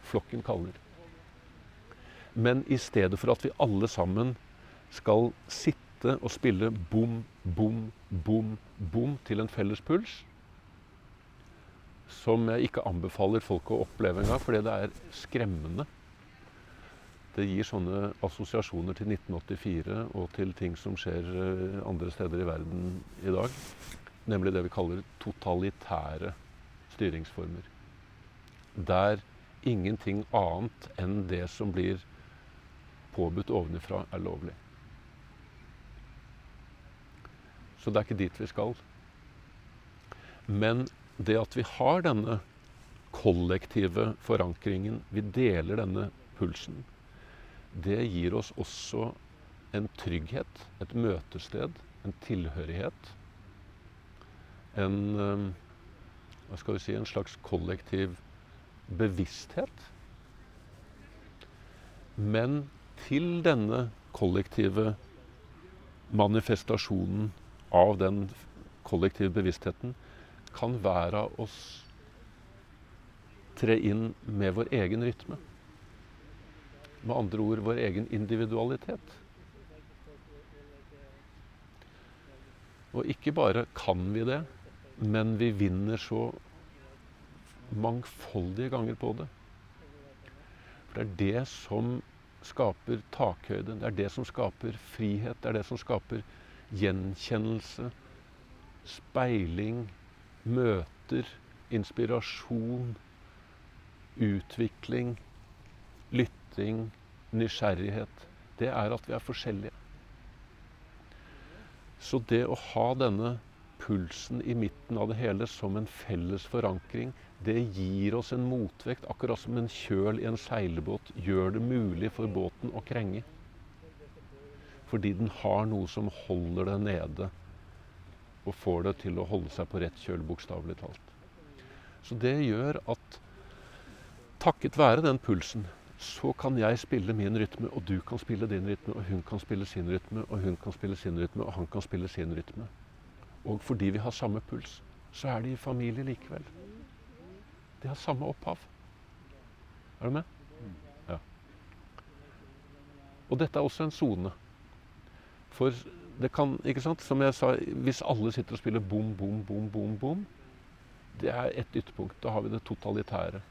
Flokken kaller. Men i stedet for at vi alle sammen skal sitte og spille bom, bom, bom, bom til en felles puls, som jeg ikke anbefaler folk å oppleve engang, fordi det er skremmende. Det gir sånne assosiasjoner til 1984 og til ting som skjer eh, andre steder i verden i dag. Nemlig det vi kaller totalitære styringsformer. Der ingenting annet enn det som blir påbudt ovenifra, er lovlig. Så det er ikke dit vi skal. Men det at vi har denne kollektive forankringen, vi deler denne pulsen, det gir oss også en trygghet, et møtested, en tilhørighet. En si, en slags kollektiv bevissthet. Men til denne kollektive manifestasjonen av den kollektive bevisstheten kan hver av oss tre inn med vår egen rytme. Med andre ord vår egen individualitet. Og ikke bare kan vi det, men vi vinner så mangfoldige ganger på det. For det er det som skaper takhøyde. Det er det som skaper frihet. Det er det som skaper gjenkjennelse, speiling, møter, inspirasjon, utvikling, lytting, nysgjerrighet, det er at vi er forskjellige. Så det å ha denne pulsen i midten av det hele som en felles forankring, det gir oss en motvekt, akkurat som en kjøl i en seilbåt gjør det mulig for båten å krenge. Fordi den har noe som holder det nede og får det til å holde seg på rett kjøl, bokstavelig talt. Så det gjør at takket være den pulsen, så kan jeg spille min rytme, og du kan spille din rytme, og hun kan spille sin rytme, og hun kan spille sin rytme, og han kan spille sin rytme. Og fordi vi har samme puls, så er de i familie likevel. De har samme opphav. Er du med? Ja. Og dette er også en sone. For det kan, ikke sant? Som jeg sa, hvis alle sitter og spiller bom, bom, bom, bom, bom, det er ett ytterpunkt. Da har vi det totalitære.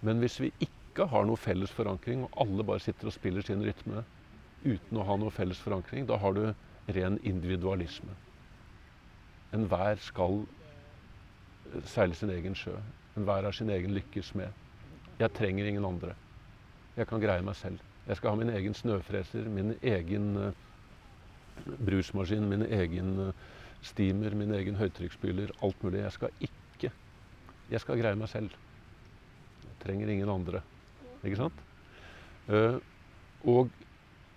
Men hvis vi ikke har noe felles forankring, og alle bare sitter og spiller sin rytme uten å ha noe felles forankring, da har du ren individualisme. Enhver skal seile sin egen sjø. Enhver er sin egen lykkes smed. Jeg trenger ingen andre. Jeg kan greie meg selv. Jeg skal ha min egen snøfreser, min egen uh, brusmaskin, min egen uh, steamer, min egen høytrykksspyler. Alt mulig. Jeg skal ikke Jeg skal greie meg selv. Jeg trenger ingen andre. Ikke sant? Uh, og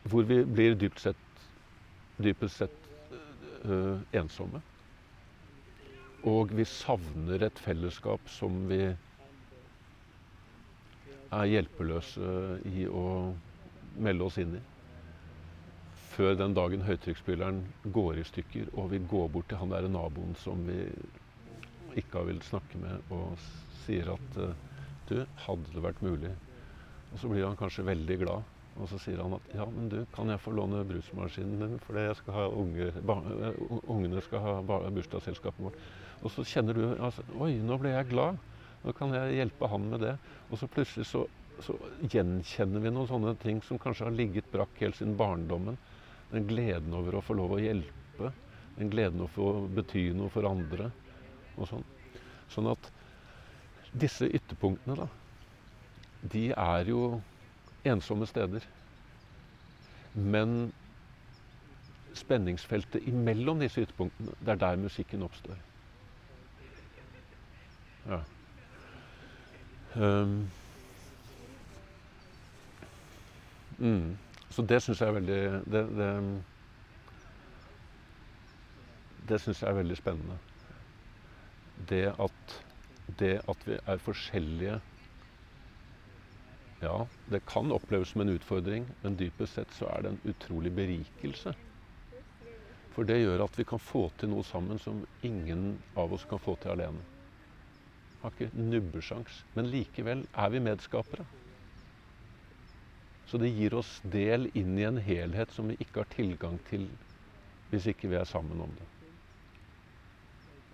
hvor vi blir dypt sett, dypest sett ensomme. Og vi savner et fellesskap som vi er hjelpeløse i å melde oss inn i. Før den dagen høytrykksspilleren går i stykker og vi går bort til han der naboen som vi ikke har villet snakke med, og sier at du, hadde det vært mulig? Og så blir han kanskje veldig glad. Og så sier han at ja, men du, kan jeg få låne brusmaskinen din? For jeg skal ha unger, ungene skal ha bursdagsselskapet vårt. Og så kjenner du altså, Oi, nå ble jeg glad. Nå kan jeg hjelpe han med det. Og så plutselig så, så gjenkjenner vi noen sånne ting som kanskje har ligget brakk helt siden barndommen. Den gleden over å få lov å hjelpe. Den gleden over å bety noe for andre. og sånn. Sånn at disse ytterpunktene, da, de er jo ensomme steder. Men spenningsfeltet imellom disse ytterpunktene, det er der musikken oppstår. Ja. Um, mm. Så det syns jeg er veldig Det, det, det syns jeg er veldig spennende. Det at, det at vi er forskjellige Ja, det kan oppleves som en utfordring, men dypest sett så er det en utrolig berikelse. For det gjør at vi kan få til noe sammen som ingen av oss kan få til alene. Har ikke nubbesjans. Men likevel er vi medskapere. Så det gir oss del inn i en helhet som vi ikke har tilgang til hvis ikke vi er sammen om det.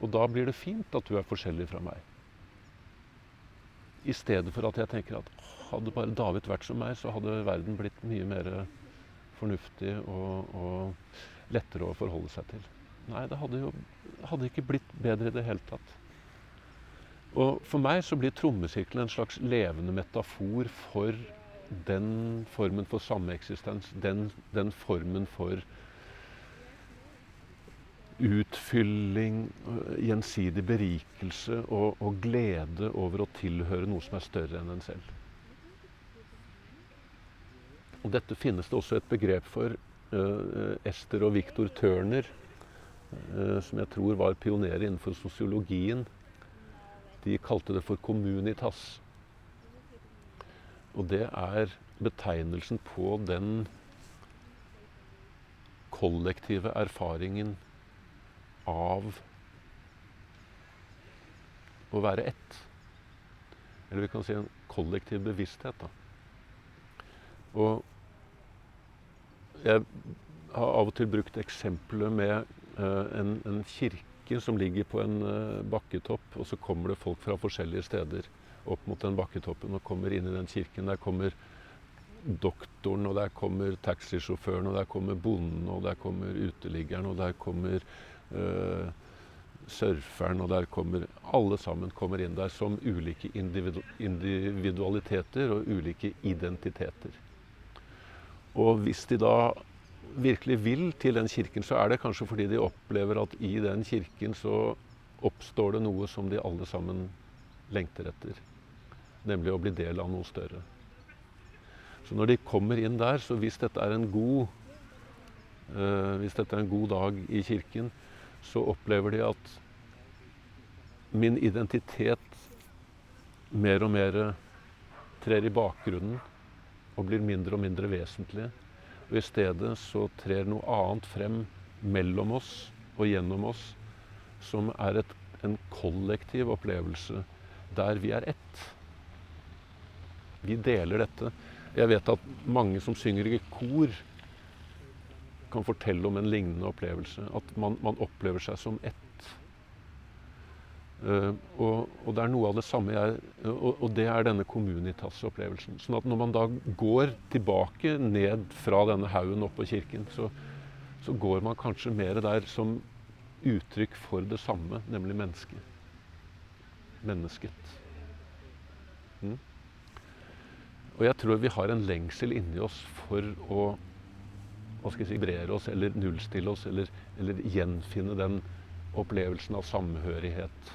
Og da blir det fint at du er forskjellig fra meg. I stedet for at jeg tenker at hadde bare David vært som meg, så hadde verden blitt mye mer fornuftig og, og lettere å forholde seg til. Nei, det hadde jo hadde ikke blitt bedre i det hele tatt. Og for meg så blir trommesirkelen en slags levende metafor for den formen for sameksistens. Den, den formen for utfylling, gjensidig berikelse og, og, glede over å tilhøre noe som er større enn en selv. Og dette finnes det også et begrep for. Uh, Ester og Victor Turner, uh, som jeg tror var pionerer innenfor sosiologien, de kalte det for communitas. Og det er betegnelsen på den kollektive erfaringen av å være ett. Eller vi kan si en kollektiv bevissthet. Da. Og jeg har av og til brukt eksempelet med uh, en, en kirke kirke som ligger på en uh, bakketopp, og så kommer det folk fra forskjellige steder opp mot den bakketoppen og kommer inn i den kirken. Der kommer doktoren, og der kommer taxisjåføren, og der kommer bonden, og der kommer uteliggeren, og der kommer uh, surferen, og der kommer Alle sammen kommer inn der som ulike individu individualiteter og ulike identiteter. Og hvis de da virkelig vil til den kirken, så er det kanskje fordi de opplever at i den kirken så oppstår det noe som de alle sammen lengter etter. Nemlig å bli del av noe større. Så når de kommer inn der, så hvis dette er en god, uh, hvis dette er en god dag i kirken, så opplever de at min identitet mer og mer trer i bakgrunnen og blir mindre og mindre vesentlig. Og i stedet så trer noe annet frem mellom oss og gjennom oss, som er et, en kollektiv opplevelse der vi er ett. Vi deler dette. Jeg vet at mange som synger i kor, kan fortelle om en lignende opplevelse. At man, man opplever seg som ett. Uh, og, og, det er noe av det samme jeg, og, og det er denne communitas-opplevelsen. Sånn at når man da går tilbake ned fra denne haugen opp på kirken, så, så, går man kanskje mer der som uttrykk for det samme, nemlig mennesket. mennesket. Mm. Og jeg tror vi har en lengsel inni oss for å hva skal jeg si, brere oss eller nullstille oss eller, eller gjenfinne den opplevelsen av samhørighet.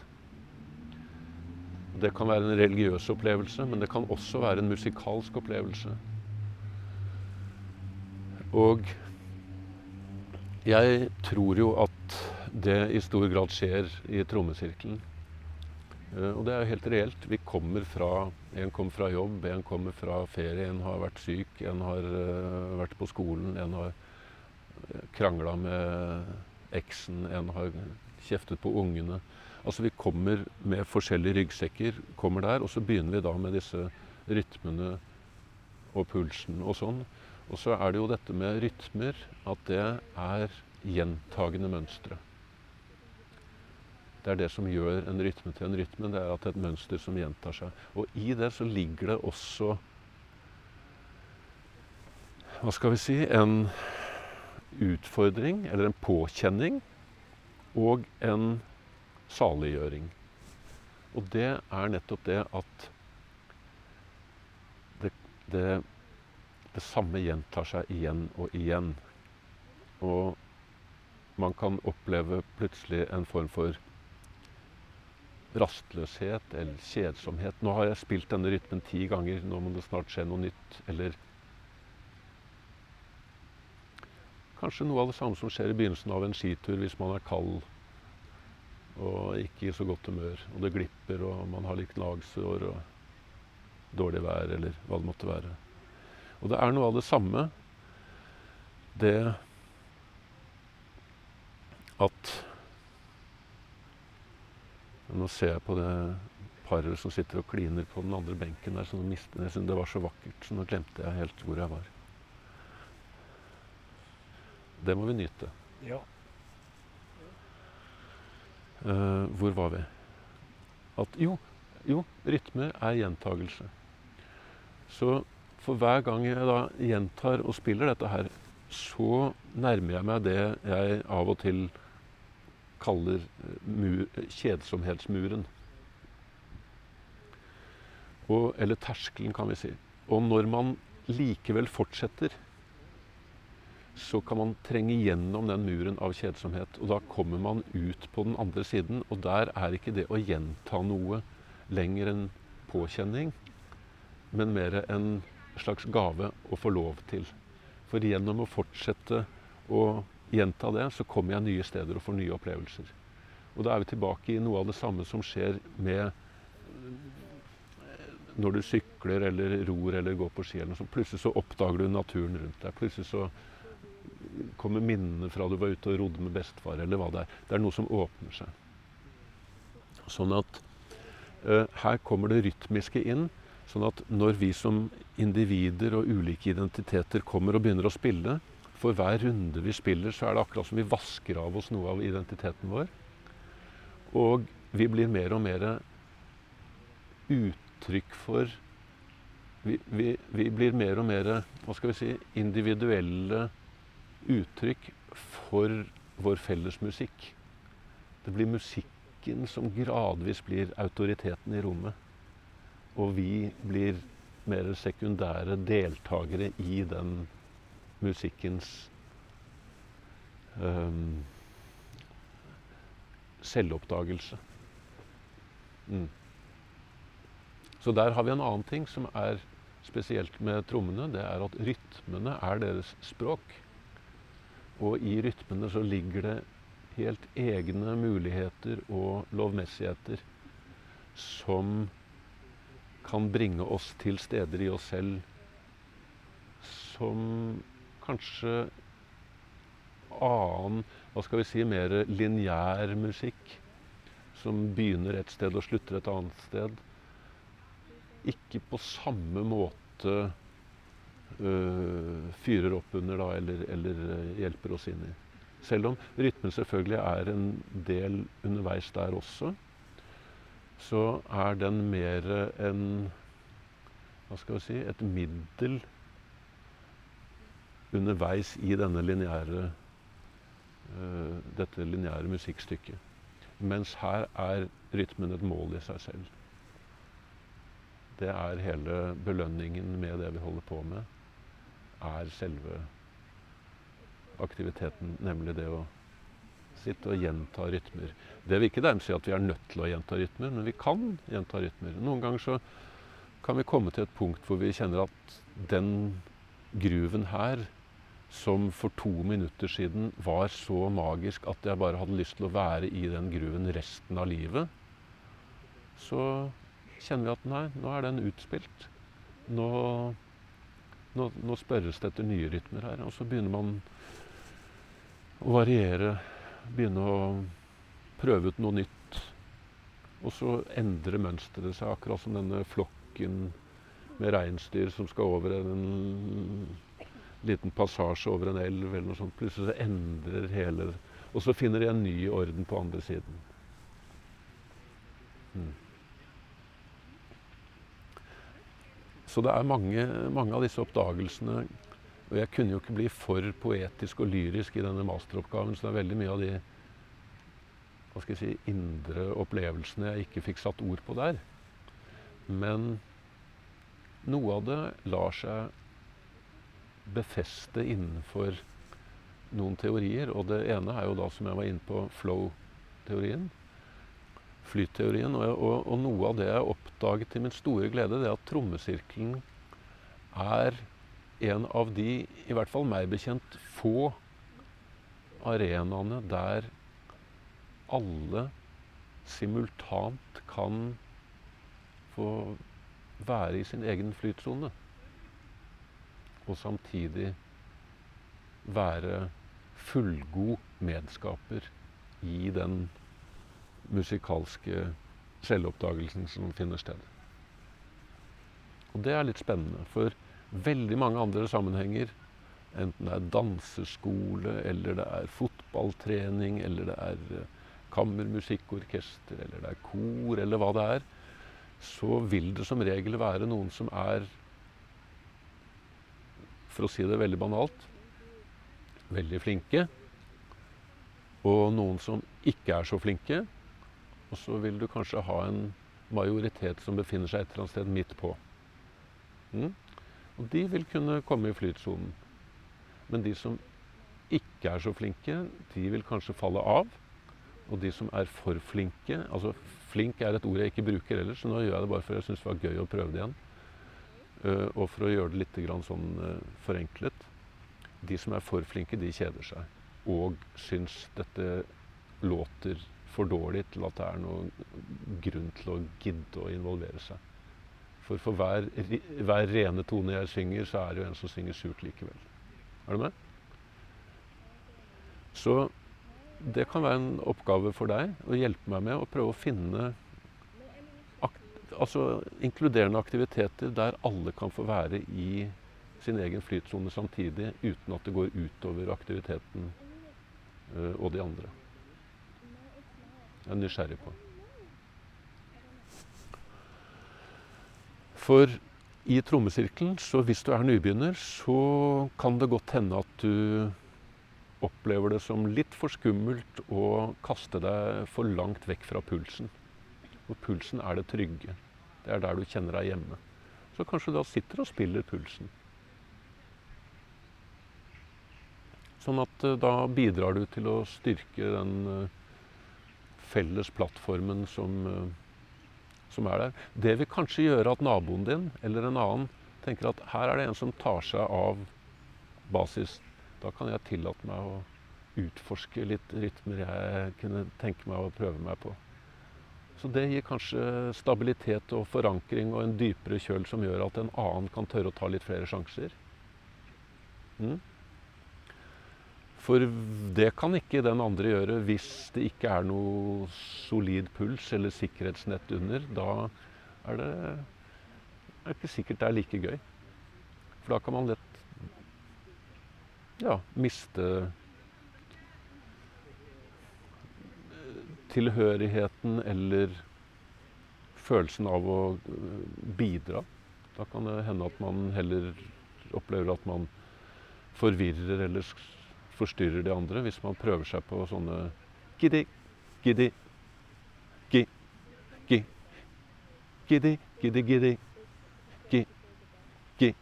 Det kan være en religiøs opplevelse, men det kan også være en musikalsk opplevelse. Og jeg tror jo at det i stor grad skjer i trommesirkelen. Eh, og det er jo helt reelt. Vi kommer fra En kommer fra jobb, en kommer fra ferie, en har vært syk, en har uh, vært på skolen, en har eh, krangla med eksen, en har kjeftet på ungene. Altså Vi kommer med forskjellige ryggsekker, kommer der, og så begynner vi da med disse rytmene og pulsen og sånn. Og så er det jo dette med rytmer, at det er gjentagende mønstre. Det er det som gjør en rytme til en rytme. Det er at det er et mønster som gjentar seg. Og i det så ligger det også Hva skal vi si En utfordring, eller en påkjenning, og en saliggjøring. Og det er nettopp det at det, det, det samme gjentar seg igjen og igjen. Og man kan oppleve plutselig en form for rastløshet eller kjedsomhet. Nå har jeg spilt denne rytmen ti ganger, nå må det snart skje noe nytt. Eller kanskje noe av det samme som skjer i begynnelsen av en skitur hvis man er kald og ikke i så godt humør. Og det glipper, og man har litt gnagsår og dårlig vær, eller hva det måtte være. Og det er noe av det samme. Det at nå ser jeg på det paret som sitter og kliner på den andre benken der. Så jeg det var så vakkert, så nå glemte jeg helt hvor jeg var. Det må vi nyte. Ja. Uh, hvor var vi? At jo, jo, rytme er gjentagelse. Så for hver gang jeg da gjentar og spiller dette her, så nærmer jeg meg det jeg av og til kaller mur, kjedsomhetsmuren. Og, eller terskelen, kan vi si. Og når man likevel fortsetter, så kan man trenge gjennom den muren av kjedsomhet. Og da kommer man ut på den andre siden, og der er ikke det å gjenta noe lenger enn påkjenning, men mer en slags gave å få lov til. For gjennom å fortsette å gjenta det, så kommer jeg nye steder og får nye opplevelser. Og da er vi tilbake i noe av det samme som skjer med når du sykler eller ror eller går på ski. eller noe sånt. Plutselig så oppdager du naturen rundt deg. Plutselig så kommer minnene fra du var ute og rodde med bestefar, eller hva det er. Det er noe som åpner seg. Sånn at uh, her kommer det rytmiske inn. Sånn at når vi som individer og ulike identiteter kommer og begynner å spille, for hver runde vi spiller, så er det akkurat som vi vasker av oss noe av identiteten vår. Og vi blir mer og mer uttrykk for vi, vi, vi, blir mer og mer hva skal vi si, individuelle uttrykk for vår felles musikk. Det blir musikken som gradvis blir autoriteten i rommet. Og vi blir mer sekundære deltakere i den musikkens um, selvoppdagelse. Mm. Så der har vi en annen ting som er spesielt med trommene. Det er at rytmene er deres språk. Og i rytmene så ligger det helt egne muligheter og lovmessigheter som kan bringe oss til steder i oss selv som kanskje annen, hva skal vi si, mer lineær musikk. Som begynner et sted og slutter et annet sted. Ikke på samme måte fyrer opp under da, eller, eller øh, hjelper oss inn i. Selv om rytmen selvfølgelig er en del underveis der også, så er den mer en Hva skal vi si et middel underveis i denne lineære, uh, dette lineære musikkstykket. Mens her er rytmen et mål i seg selv. Det er hele belønningen med det vi holder på med, er selve aktiviteten, nemlig det å sitte og gjenta rytmer. Det vil ikke dermed si at vi er nødt til å gjenta rytmer, men vi kan gjenta rytmer. Noen ganger så kan vi komme til et punkt hvor vi kjenner at den gruven her som for to minutter siden var så magisk at jeg bare hadde lyst til å være i den gruven resten av livet, så kjenner vi at nei, nå er den utspilt. Nå, nå, nå spørres det etter nye rytmer her. Og så begynner man å variere, begynne å prøve ut noe nytt. Og så endrer mønsteret seg, akkurat som denne flokken med reinsdyr som skal over en liten passasje over en elv eller noe sånt. Plutselig så endrer hele Og så finner de en ny orden på andre siden. Mm. Så det er mange, mange, av disse oppdagelsene Og jeg kunne jo ikke bli for poetisk og lyrisk i denne masteroppgaven, så det er veldig mye av de hva skal jeg si, indre opplevelsene jeg ikke fikk satt ord på der. Men noe av det lar seg befeste innenfor noen teorier. Og det ene er jo da, som jeg var inne på, flow-teorien. Flytteorien. Og, og, og, noe av det jeg oppdaget til min store glede, det er at trommesirkelen er en av de, i hvert fall meg bekjent, få arenaene der alle simultant kan få være i sin egen flytsone og samtidig være fullgod medskaper i den musikalske selvoppdagelsen som finner sted. Og det er litt spennende, for veldig mange andre sammenhenger, enten det er danseskole, eller det er fotballtrening, eller det er eh, kammermusikkorkester, eller det er kor, eller hva det er, så vil det som regel være noen som er for å si det veldig banalt, veldig flinke. Og noen som ikke er så flinke. Og så vil du kanskje ha en majoritet som befinner seg et eller annet sted midt på. Mm? Og de vil kunne komme i flytsonen. Men de som ikke er så flinke, de vil kanskje falle av. Og de som er for flinke Altså flink er et ord jeg ikke bruker ellers, så nå gjør jeg det bare for jeg syns det var gøy å prøve det igjen. Uh, og for å gjøre det litt sånn uh, forenklet De som er for flinke, de kjeder seg. Og syns dette låter for dårlig til at det er noen grunn til å gidde å involvere seg. For for hver, hver rene tone jeg synger, så er det jo en som synger surt likevel. Er du med? Så det kan være en oppgave for deg å hjelpe meg med å prøve å finne altså inkluderende aktiviteter der alle kan få være i sin egen flytsone samtidig uten at det går utover aktiviteten uh, og de andre. Jeg er nysgjerrig på. For i trommesirkelen, så hvis du er nybegynner, så kan det godt hende at du opplever det som litt for skummelt å kaste deg for langt vekk fra pulsen. For pulsen er det trygge. Det er der du kjenner deg hjemme. Så kanskje du da sitter og spiller pulsen. Sånn at uh, da bidrar du til å styrke den uh, felles plattformen som, uh, som, er der. Det vil kanskje gjøre at naboen din eller en annen tenker at her er det en som tar seg av basis. Da kan jeg tillate meg å utforske litt rytmer jeg kunne tenke meg å prøve meg på. Så det gir kanskje stabilitet og forankring og en dypere kjøl som gjør at en annen kan tørre å ta litt flere sjanser. Mm. For det kan ikke den andre gjøre hvis det ikke er noe solid puls eller sikkerhetsnett under. Da er det, er det ikke sikkert det er like gøy. For da kan man lett ja, miste tilhørigheten eller følelsen av å øh, bidra. Da kan det hende at man heller opplever at man forvirrer eller forstyrrer de andre hvis man prøver seg på sånne gidi, gidi, gi, gi. gidi, gidi, gidi, Gi, gi.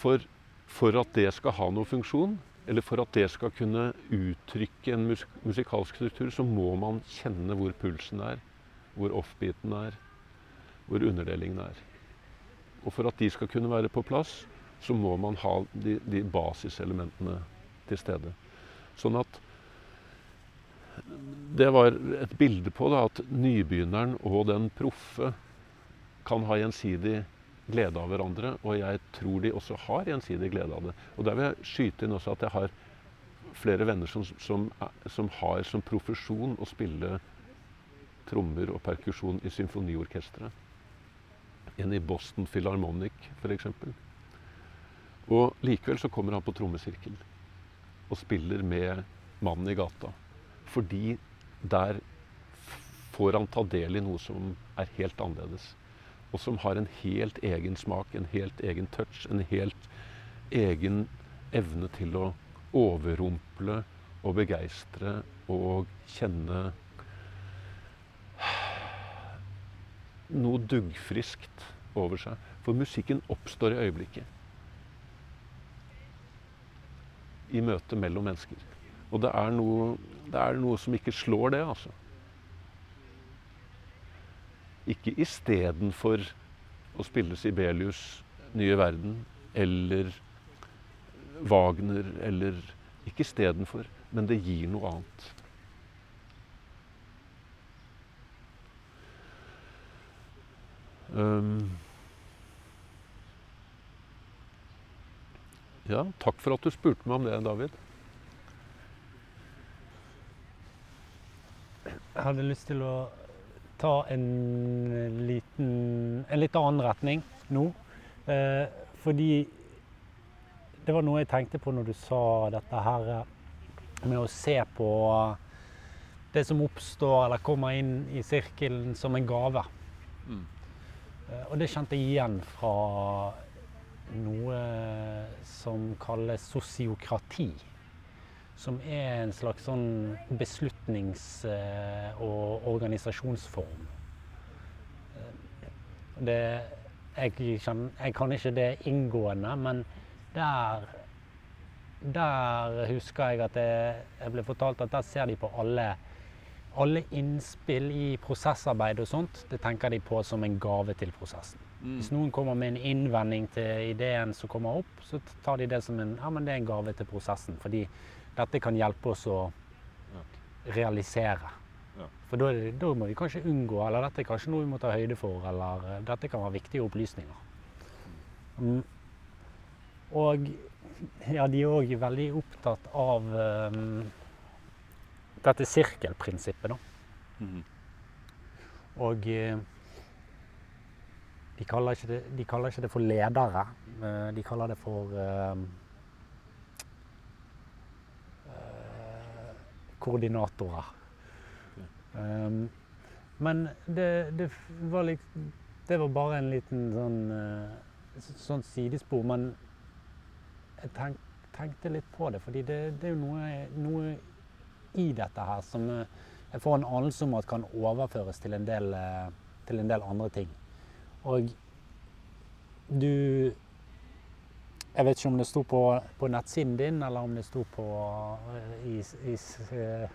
For, for at det skal ha noen funksjon, eller for at det skal kunne uttrykke en musik musikalsk struktur, så må man kjenne hvor pulsen er, hvor offbeaten er, hvor underdelingen er. Og for at de skal kunne være på plass, så må man ha de, de basiselementene til stede. Sånn at det var et bilde på da, at nybegynneren og den proffe kan ha gjensidig glede av hverandre. Og jeg tror de også har gjensidig glede av det. Og der vil jeg skyte inn også at jeg har flere venner som, som, som har som profesjon å spille trommer og perkusjon i symfoniorkesteret. En i Boston Philharmonic f.eks. Og likevel så kommer han på trommesirkel og spiller med mannen i gata. Fordi der får han ta del i noe som er helt annerledes. Og som har en helt egen smak, en helt egen touch, en helt egen evne til å overrumple og begeistre og kjenne noe duggfriskt over seg. For musikken oppstår i øyeblikket. I møtet mellom mennesker. Og det er noe, det er noe som ikke slår det, altså. Ikke istedenfor å spille Sibelius' Nye verden eller Wagner eller Ikke istedenfor, men det gir noe annet. Um, ja, takk for at du spurte meg om det, David. Jeg hadde lyst til å ta en liten En litt annen retning nå. Eh, fordi det var noe jeg tenkte på når du sa dette her eh, med å se på det som oppstår eller kommer inn i sirkelen som en gave. Mm. Eh, og det kjente jeg igjen fra noe som kalles sosiokrati som er en slags sånn beslutnings- eh, og organisasjonsform. Eh, det, jeg, kan, jeg, kan, ikke det inngående, men der, der husker jeg at jeg, jeg, ble fortalt at der ser de på alle, alle innspill i prosessarbeid og sånt. Det tenker de på som en gave til prosessen. Mm. Hvis noen kommer med en innvending til ideen som kommer opp, så tar de det som en, ja, det en gave til prosessen. fordi dette kan hjelpe oss å realisere. For da, da, må vi kanskje unngå, eller dette er kanskje noe vi må ta høyde for, eller eh, dette kan være viktige opplysninger. Mm. Og ja, de er òg veldig opptatt av um, dette sirkelprinsippet, da. Mm. Og uh, de, kaller det, de, kaller ikke det, for ledere, de kaller det for uh, koordinatorer. Um, men det, det, var litt, det, var bare en liten sånn, sånn sidespor. Men jeg tenk, tenkte litt på det, fordi det, det er jo noe, noe, i dette her som jeg får en anelse om at kan overføres til en del, til en del andre ting. Og du jeg vet ikke om det sto på, på, nettsiden din, eller om det sto på eh, i, i, uh,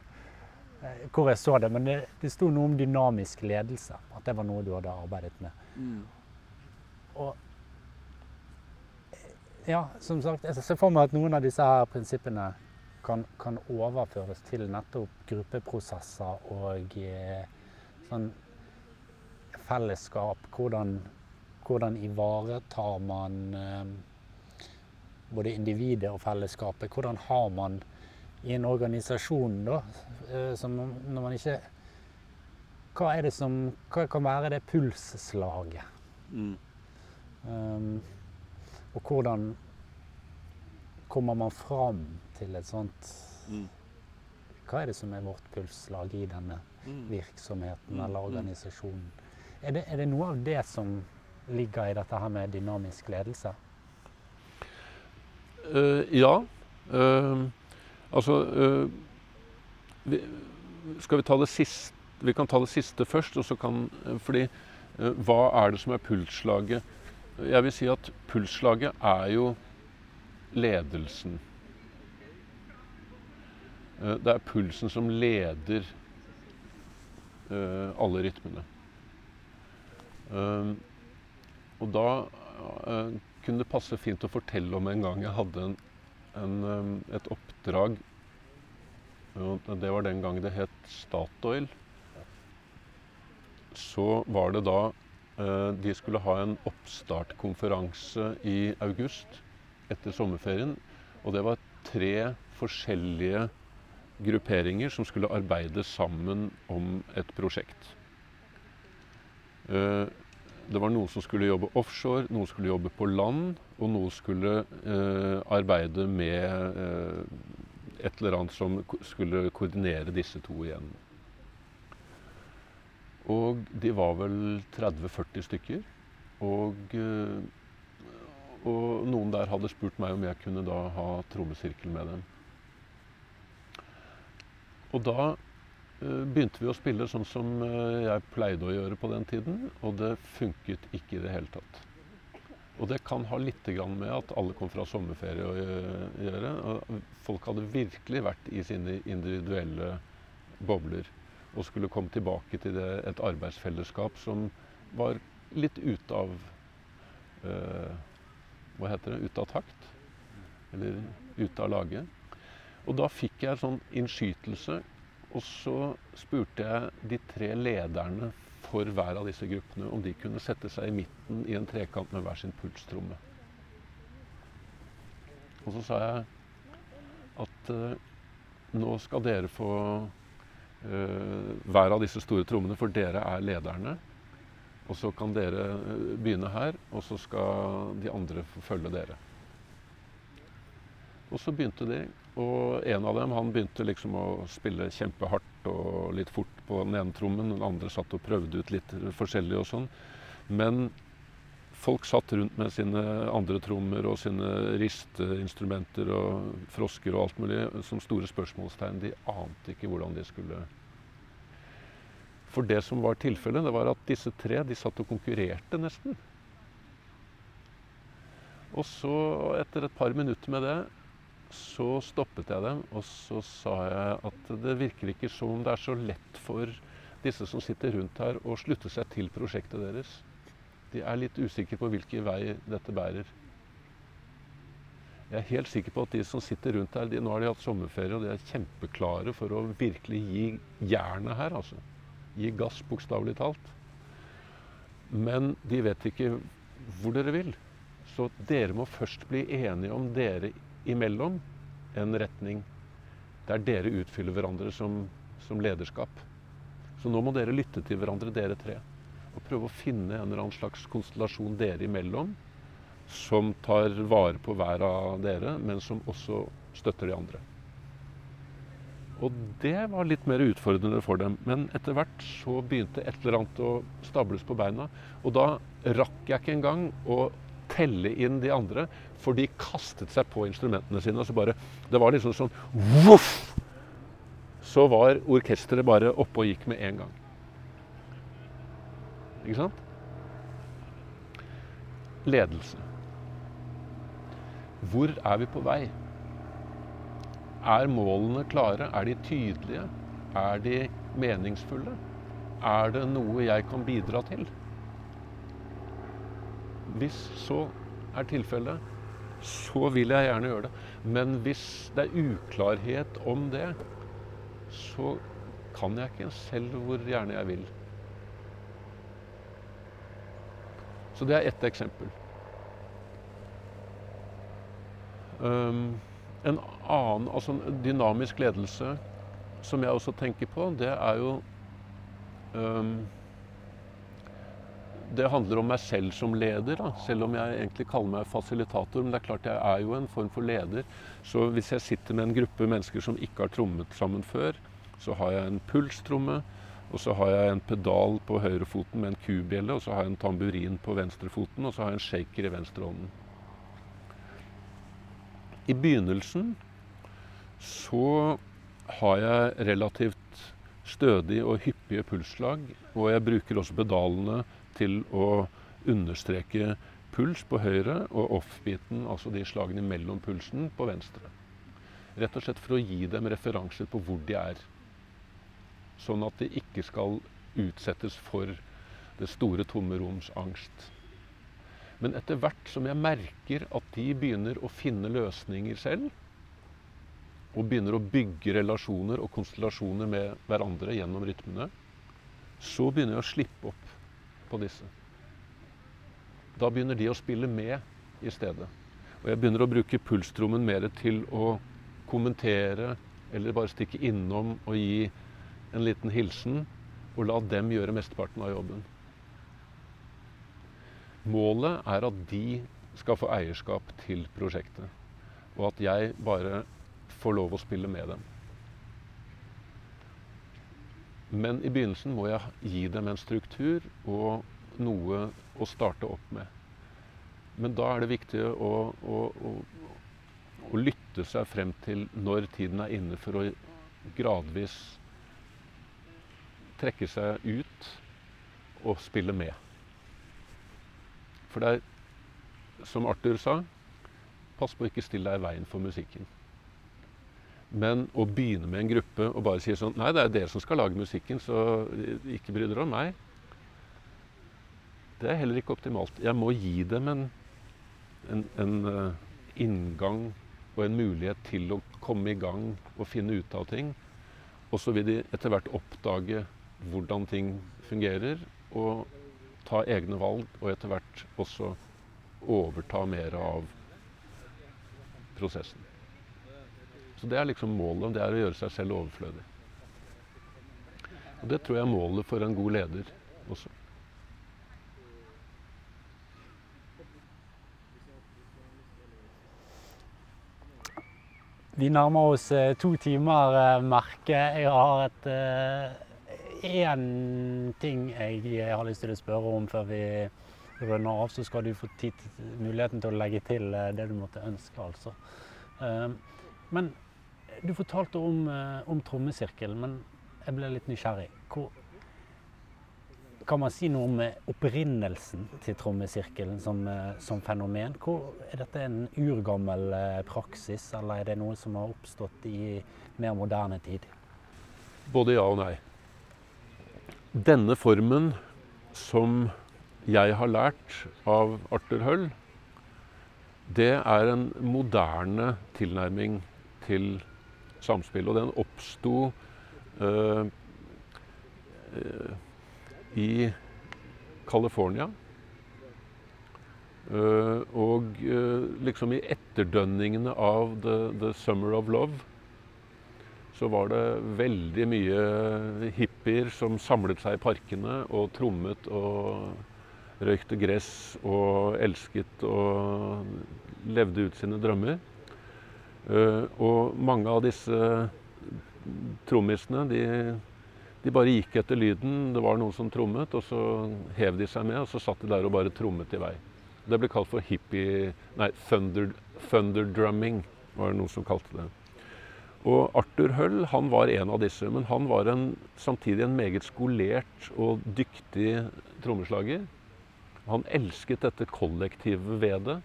hvor jeg så det. Men det, det sto noe om dynamisk ledelse. At det var noe du hadde arbeidet med. Mm. Og ja, som sagt, jeg ser for meg at noen av disse her prinsippene kan, kan overføres til nettopp gruppeprosesser og eh, sånn fellesskap. Hvordan, hvordan ivaretar man eh, både individet og fellesskapet. Hvordan har man i en organisasjon, da, eh, som når man ikke Hva er det som Hva kan være det pulsslaget? Mm. Um, og hvordan kommer man fram til et sånt mm. Hva er det som er vårt pulsslag i denne mm. virksomheten eller mm. organisasjonen? Er det, er det noe av det som ligger i dette her med dynamisk ledelse? Uh, ja. Uh, altså uh, vi, Skal vi ta det siste vi kan ta det siste først. og så kan, fordi hva er det som er pulsslaget? Jeg vil si at pulsslaget er jo ledelsen. Det er pulsen som leder alle rytmene. Eh, og da kunne det passe fint å fortelle om en gang jeg hadde en, en, et oppdrag. Det var den gangen det het Statoil. Så var det da de skulle ha en oppstartkonferanse i august etter sommerferien. Og det var tre forskjellige grupperinger som skulle arbeide sammen om et prosjekt. Eh, det var noen som skulle jobbe offshore, noen skulle jobbe på land, og noen skulle eh, arbeide med eh, et eller annet som skulle koordinere disse to igjen. Og de var vel 30-40 stykker. Og, og, noen der hadde spurt meg om jeg kunne da ha trommesirkel med dem. Og da begynte vi å spille sånn som uh, jeg pleide å gjøre på den tiden, og det funket ikke i det hele tatt. Og det kan ha litt med at alle kom fra sommerferie å gjøre. Folk hadde virkelig vært i sine individuelle bobler og skulle komme tilbake til det, et arbeidsfellesskap som var litt ute av uh, Hva heter det? Ute av takt? Eller ute av laget. Og da fikk jeg en sånn innskytelse. Og så spurte jeg de tre lederne for hver av disse gruppene om de kunne sette seg i midten i en trekant med hver sin pulstromme. Og så sa jeg at uh, nå skal dere få uh, hver av disse store trommene, for dere er lederne. Og så kan dere eh, begynne her, og så skal de andre følge dere. Og så begynte de. Og en av dem han begynte liksom å spille kjempehardt og litt fort på den ene trommen. Den andre satt og prøvde ut litt forskjellig og sånn. Men folk satt rundt med sine andre trommer og sine risteinstrumenter og frosker og alt mulig som store spørsmålstegn. De ante ikke hvordan de skulle For det som var tilfellet, det var at disse tre de satt og konkurrerte nesten. Og så, etter et par minutter med det, så stoppet jeg dem, og så sa jeg at det virker ikke som om det er så lett for disse som sitter rundt her, å slutte seg til prosjektet deres. De er litt usikre på hvilken vei dette bærer. Jeg er helt sikker på at de som sitter rundt her, de, nå har de hatt sommerferie, og de er kjempeklare for å virkelig gi jernet her. altså. Gi gass, bokstavelig talt. Men de vet ikke hvor dere vil. Så dere må først bli enige om dere imellom en retning der dere utfyller hverandre som, som, lederskap. Så nå må dere lytte til hverandre, dere tre. Og prøve å finne en eller annen slags konstellasjon dere imellom som tar vare på hver av dere, men som også støtter de andre. Og det var litt mer utfordrende for dem. Men etter hvert så begynte et eller annet å stables på beina. Og da rakk jeg ikke engang å telle inn de andre, for de kastet seg på instrumentene sine. og så bare, Det var liksom sånn voff! Så var orkesteret bare oppe og gikk med en gang. Ikke sant? Ledelse. Hvor er vi på vei? Er målene klare? Er de tydelige? Er de meningsfulle? Er det noe jeg kan bidra til? Hvis så er tilfellet, så vil jeg gjerne gjøre det. Men hvis det er uklarhet om det, så kan jeg ikke selv hvor gjerne jeg vil. Så det er ett eksempel. Um, en annen, altså dynamisk ledelse som jeg også tenker på, det er jo um, det handler om meg selv som leder, da. selv om jeg egentlig kaller meg fasilitator. Men det er klart jeg er jo en form for leder. Så hvis jeg sitter med en gruppe mennesker som ikke har trommet sammen før, så har jeg en pulstromme, og så har jeg en pedal på høyrefoten med en kubjelle, og så har jeg en tamburin på venstrefoten, og så har jeg en shaker i venstrehånden. I begynnelsen så har jeg relativt stødige og hyppige pulsslag. Og jeg bruker også pedalene til å understreke puls på høyre og offbeaten, altså de slagene mellom pulsen, på venstre. Rett og slett for å gi dem referanser på hvor de er. Sånn at de ikke skal utsettes for det store tomme angst. Men etter hvert som jeg merker at de begynner å finne løsninger selv, og begynner å bygge relasjoner og konstellasjoner med hverandre gjennom rytmene, så begynner jeg å slippe opp på disse. Da begynner de å spille med i stedet. Og jeg begynner å bruke pulstrommen mer til å kommentere eller bare stikke innom og gi en liten hilsen, og la dem gjøre mesteparten av jobben. Målet er at de skal få eierskap til prosjektet, og at jeg bare får lov å spille med dem. Men i begynnelsen må jeg gi dem en struktur og noe å starte opp med. Men da er det viktig å, å, å, å lytte seg frem til når tiden er inne for å gradvis trekke seg ut og spille med. For det er, som Arthur sa, pass på å ikke stille deg i veien for musikken. Men å begynne med en gruppe og bare si sånn Nei, det er dere som skal lage musikken, så ikke bry dere om meg. Det er heller ikke optimalt. Jeg må gi dem en, en, en uh, inngang og en mulighet til å komme i gang og finne ut av ting. Og så vil de etter hvert oppdage hvordan ting fungerer, og ta egne valg, og etter hvert også overta mer av prosessen. Så det er liksom målet. Det er å gjøre seg selv overflødig. Og det tror jeg er målet for en god leder også. Vi nærmer oss eh, to timer, eh, Merke. Jeg har et én eh, ting jeg har lyst til å spørre om før vi runder av. Så skal du få tid, muligheten til å legge til det du måtte ønske, altså. Men du fortalte om, om trommesirkelen, men jeg ble litt nysgjerrig. Hvor, kan man si noe om eh, opprinnelsen til trommesirkelen som, eh, som, fenomen? Hvor, er dette en urgammel eh, praksis, eller er det noe som har oppstått i mer moderne tid? Både ja og nei. Denne formen som jeg har lært av Arthur Høll, det er en moderne tilnærming til samspill. Og den oppsto uh, i California. Uh, og uh, liksom i etterdønningene av the, the, Summer of Love så var det veldig mye hippier som samlet seg i parkene og trommet og røykte gress og elsket og levde ut sine drømmer. Uh, og mange av disse trommisene de de bare gikk etter lyden. Det var noen som trommet, og så hev de seg med, og så satt de der og bare trommet i vei. Det ble kalt for hippie Nei, thunder, drumming var det noen som kalte det. Og Arthur Hull han var en av disse, men han var en, samtidig en meget skolert og dyktig trommeslager. Han elsket dette kollektive ved det.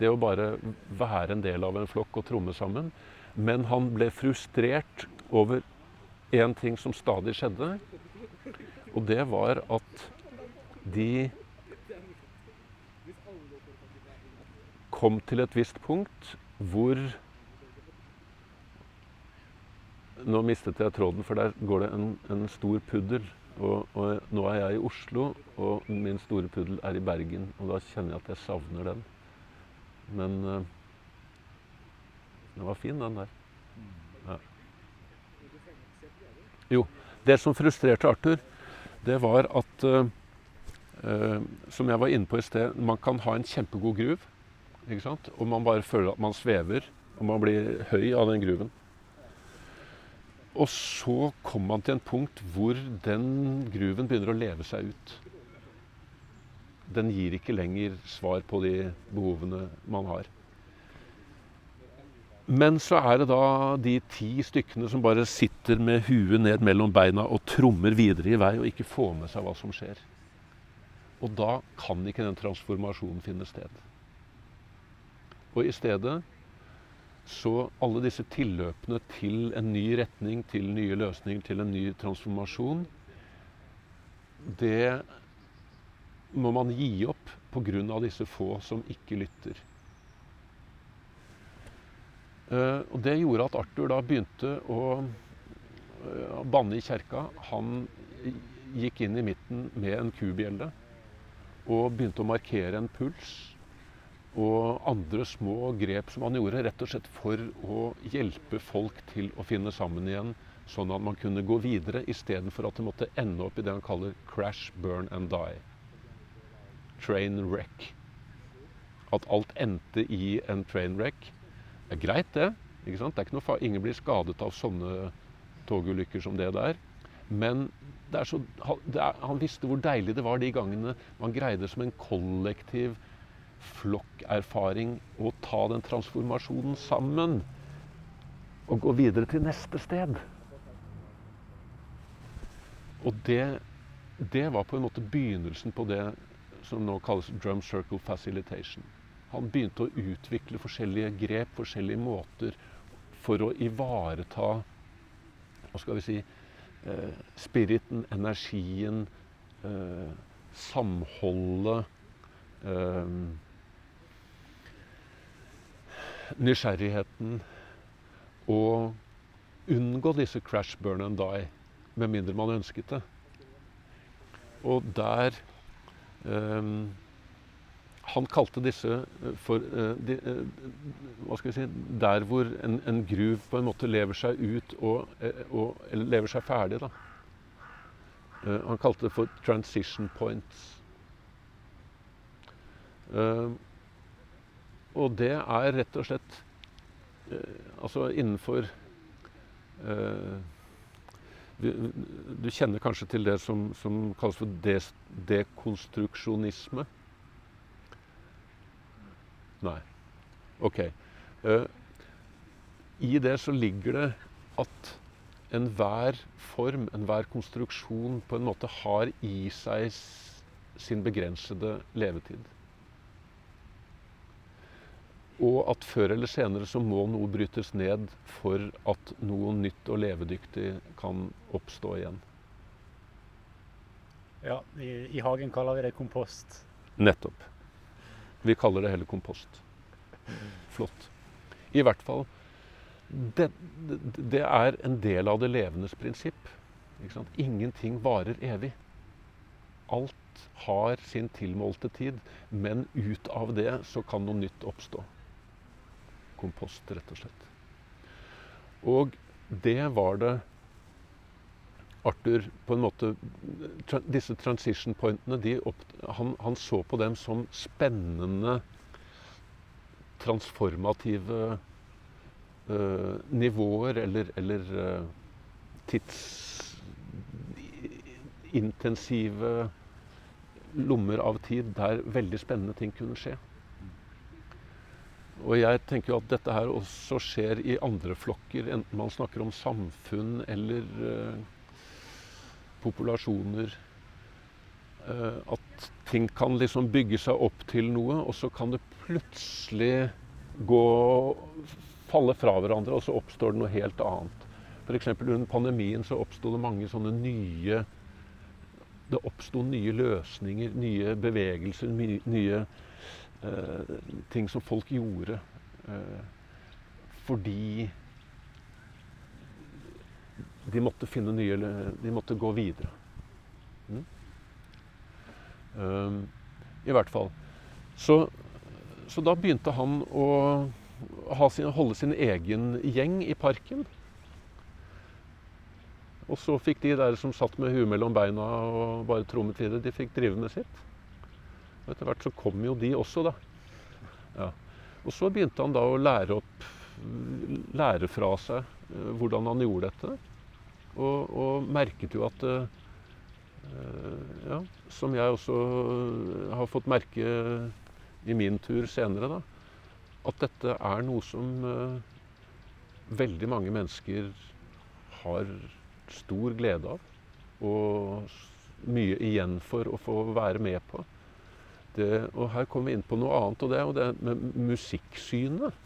Det å bare være en del av en flokk og tromme sammen. Men han ble frustrert over én ting som stadig skjedde. Og det var at de kom til et visst punkt hvor Nå mistet jeg tråden, for der går det en, en stor puddel. Og, og, nå er jeg i Oslo, og min store puddel er i Bergen. Og da kjenner jeg at jeg savner den. Men uh, den var fin, den der. Jo, det som frustrerte Arthur, det var at uh, Som jeg var inne på i sted, man kan ha en kjempegod gruv. Ikke sant? Og man bare føler at man svever, og man blir høy av den gruven. Og så kommer man til en punkt hvor den gruven begynner å leve seg ut. Den gir ikke lenger svar på de behovene man har. Men så er det da de ti stykkene som bare sitter med huet ned mellom beina og trommer videre i vei og ikke får med seg hva som skjer. Og da kan ikke den transformasjonen finne sted. Og i stedet så alle disse tilløpene til en ny retning, til nye løsninger, til en ny transformasjon, det må man gi opp pga. disse få som ikke lytter. Uh, og Det gjorde at Arthur da begynte å uh, banne i kjerka. Han gikk inn i midten med en kubjelle og begynte å markere en puls. Og andre små grep som han gjorde, rett og slett for å hjelpe folk til å finne sammen igjen. Sånn at man kunne gå videre istedenfor at det måtte ende opp i det han kaller 'crash, burn and die'. Train wreck. At alt endte i en train wreck det er greit, det. Ikke sant? Det er ikke noe Ingen blir skadet av sånne togulykker som det der. Men det så, det er, han visste hvor deilig det var de gangene man greide som en kollektiv flokkerfaring å ta den transformasjonen sammen. Og gå videre til neste sted. Og det, det var på en måte begynnelsen på det som nå kalles drum circle facilitation. Han begynte å utvikle forskjellige grep, forskjellige måter for å ivareta hva skal vi si eh, spiriten, energien, eh, samholdet eh, Nysgjerrigheten. Og unngå disse crash, burn and die, med mindre man ønsket det. Og der han kalte disse eh, for uh, de, uh, Hva skal vi si Der hvor en, en, gruv på en måte lever seg ut og, og lever seg ferdig, da. Han kalte det for 'transition points'. og det er rett og slett Altså innenfor du, kjenner kanskje til det som, som kalles for dekonstruksjonisme. Nei. OK. Uh, I det så ligger det at enhver form, enhver konstruksjon, på en måte har i seg sin begrensede levetid. Og at før eller senere så må noe brytes ned for at noe nytt og levedyktig kan oppstå igjen. Ja, i, i hagen kaller vi det kompost. Nettopp. Vi kaller det heller kompost. Flott. I hvert fall det, det, er en del av det levendes prinsipp. Ingenting varer evig. Alt har sin tilmålte tid, men ut av det så kan noe nytt oppstå. Kompost, rett og slett. Og det var det Arthur på en måte Disse transition pointene opp, han, han, så på dem som spennende, transformative uh, nivåer eller, eller uh, tidsintensive lommer av tid der veldig spennende ting kunne skje. Og jeg tenker jo at dette her også skjer i andre flokker, enten man snakker om samfunn eller uh, populasjoner. Eh, at ting kan liksom bygge seg opp til noe, og så kan det plutselig gå falle fra hverandre, og så oppstår det noe helt annet. F.eks. under pandemien så oppsto det mange sånne nye Det oppsto nye løsninger, nye bevegelser, nye, ting som folk gjorde. Uh, fordi de måtte finne nye De måtte gå videre. Mm. Um, I hvert fall. Så, så, da begynte han å sin, holde sin egen gjeng i parken. Og så fikk de der som satt med huet mellom beina og bare trommet videre, de fikk drive med sitt. Og etter hvert så kom jo de også, da. Ja. Og så begynte han da å lære opp Lære fra seg eh, hvordan han gjorde dette. Og, og merket jo at uh, ja, Som jeg også har fått merke i min tur senere, da, at dette er noe som veldig mange mennesker har stor glede av. Og mye igjen for å få være med på. Det, og her kommer vi inn på noe annet, og det er jo det med musikksynet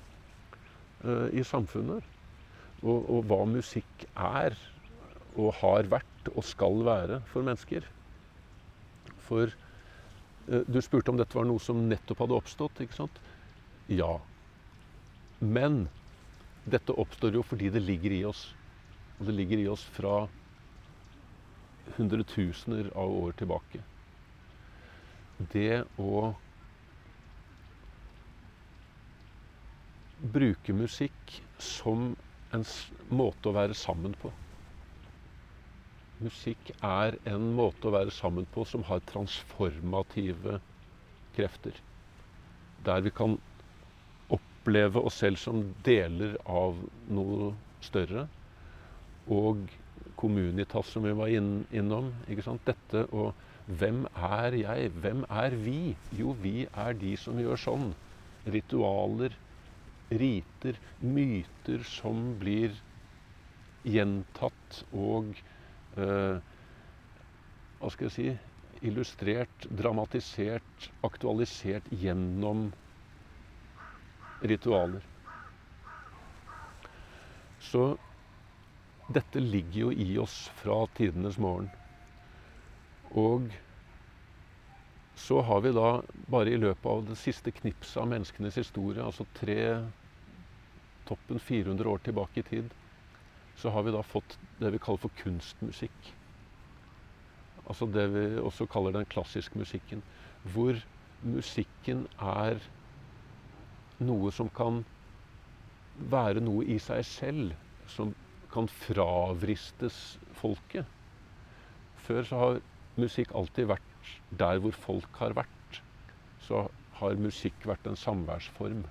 uh, i samfunnet. Og, og, hva musikk er, og har vært, og skal være for mennesker. For uh, du spurte om dette var noe som nettopp hadde oppstått, ikke sant? Ja. Men dette oppstår jo fordi det ligger i oss. Og det ligger i oss fra hundretusener av år tilbake. Det å bruke musikk som en måte å være sammen på. Musikk er en måte å være sammen på som har transformative krefter. Der vi kan oppleve oss selv som deler av noe større. Og Communitas, som vi var inn, innom. Dette og hvem er jeg? Hvem er vi? Jo, vi er de som gjør sånn. Ritualer, riter, myter som blir gjentatt og eh, Hva skal jeg si Illustrert, dramatisert, aktualisert gjennom ritualer. Så dette ligger jo i oss fra tidenes morgen. Og så har vi da bare i løpet av det siste knipset av menneskenes historie, altså tre toppen 400 år tilbake i tid, så har vi da fått det vi kaller for kunstmusikk. Altså det vi også kaller den klassiske musikken. Hvor musikken er noe som kan være noe i seg selv. Som kan fravristes folket. Før så har musikk alltid vært der hvor folk har vært. Så har musikk vært en samværsform.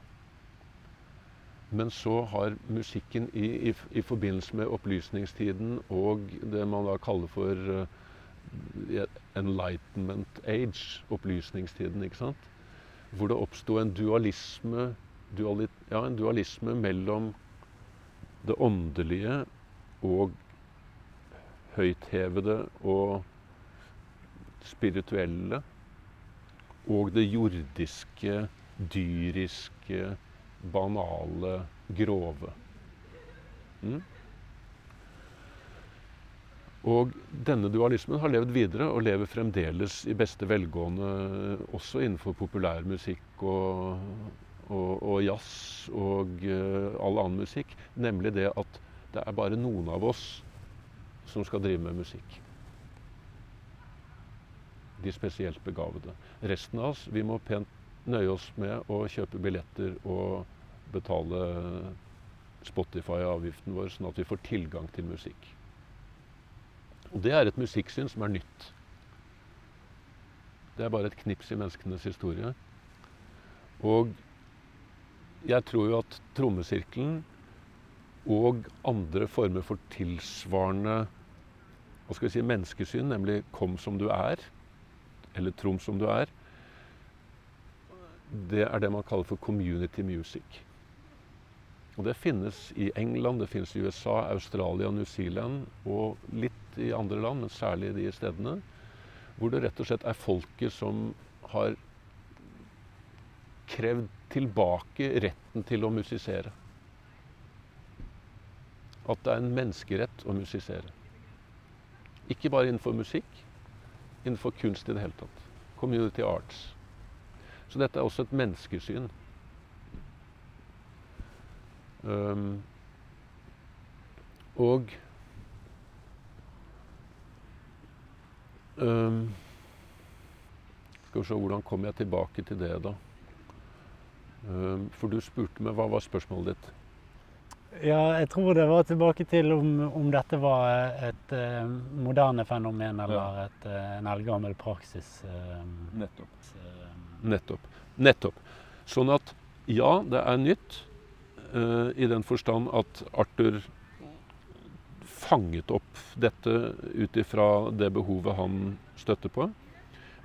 Men så har musikken i, i, i forbindelse med opplysningstiden og det man da kaller for uh, enlightenment age, opplysningstiden, ikke sant? hvor det oppsto en ja, en dualisme mellom det åndelige og høythevede og spirituelle og det jordiske, dyriske, banale, grove. Mm? Og denne dualismen har levd videre og lever fremdeles i beste velgående også innenfor populærmusikk og, og, og jazz og uh, all annen musikk. Nemlig det at det er bare noen av oss som skal drive med musikk. De spesielt begavede. Resten av oss vi må pent nøye oss med å kjøpe billetter og betale Spotify-avgiften vår, sånn at vi får tilgang til musikk. Og det er et musikksyn som er nytt. Det er bare et knips i menneskenes historie. Og jeg tror jo at trommesirkelen og andre former for tilsvarende hva skal vi si, menneskesyn, nemlig 'kom som du er', eller 'trom som du er', det er det man kaller for community music. Og Det finnes i England, det finnes i USA, Australia, New Zealand og litt i andre land, men særlig de stedene, hvor det rett og slett er folket som har krevd tilbake retten til å musisere. At det er en menneskerett å musisere. Ikke bare innenfor musikk, innenfor kunst i det hele tatt. Community arts. Så dette er også et menneskesyn. Um, og um, Skal vi se, hvordan kommer jeg tilbake til det, da? Um, for du spurte meg Hva var spørsmålet ditt? Ja, jeg tror det var tilbake til om, om dette var et uh, moderne fenomen eller ja. et, uh, en eldgammel praksis. Uh, Nettopp. Nettopp. Nettopp. Sånn at ja, det er nytt i den forstand at Arthur fanget opp dette ut ifra det behovet han støtter på.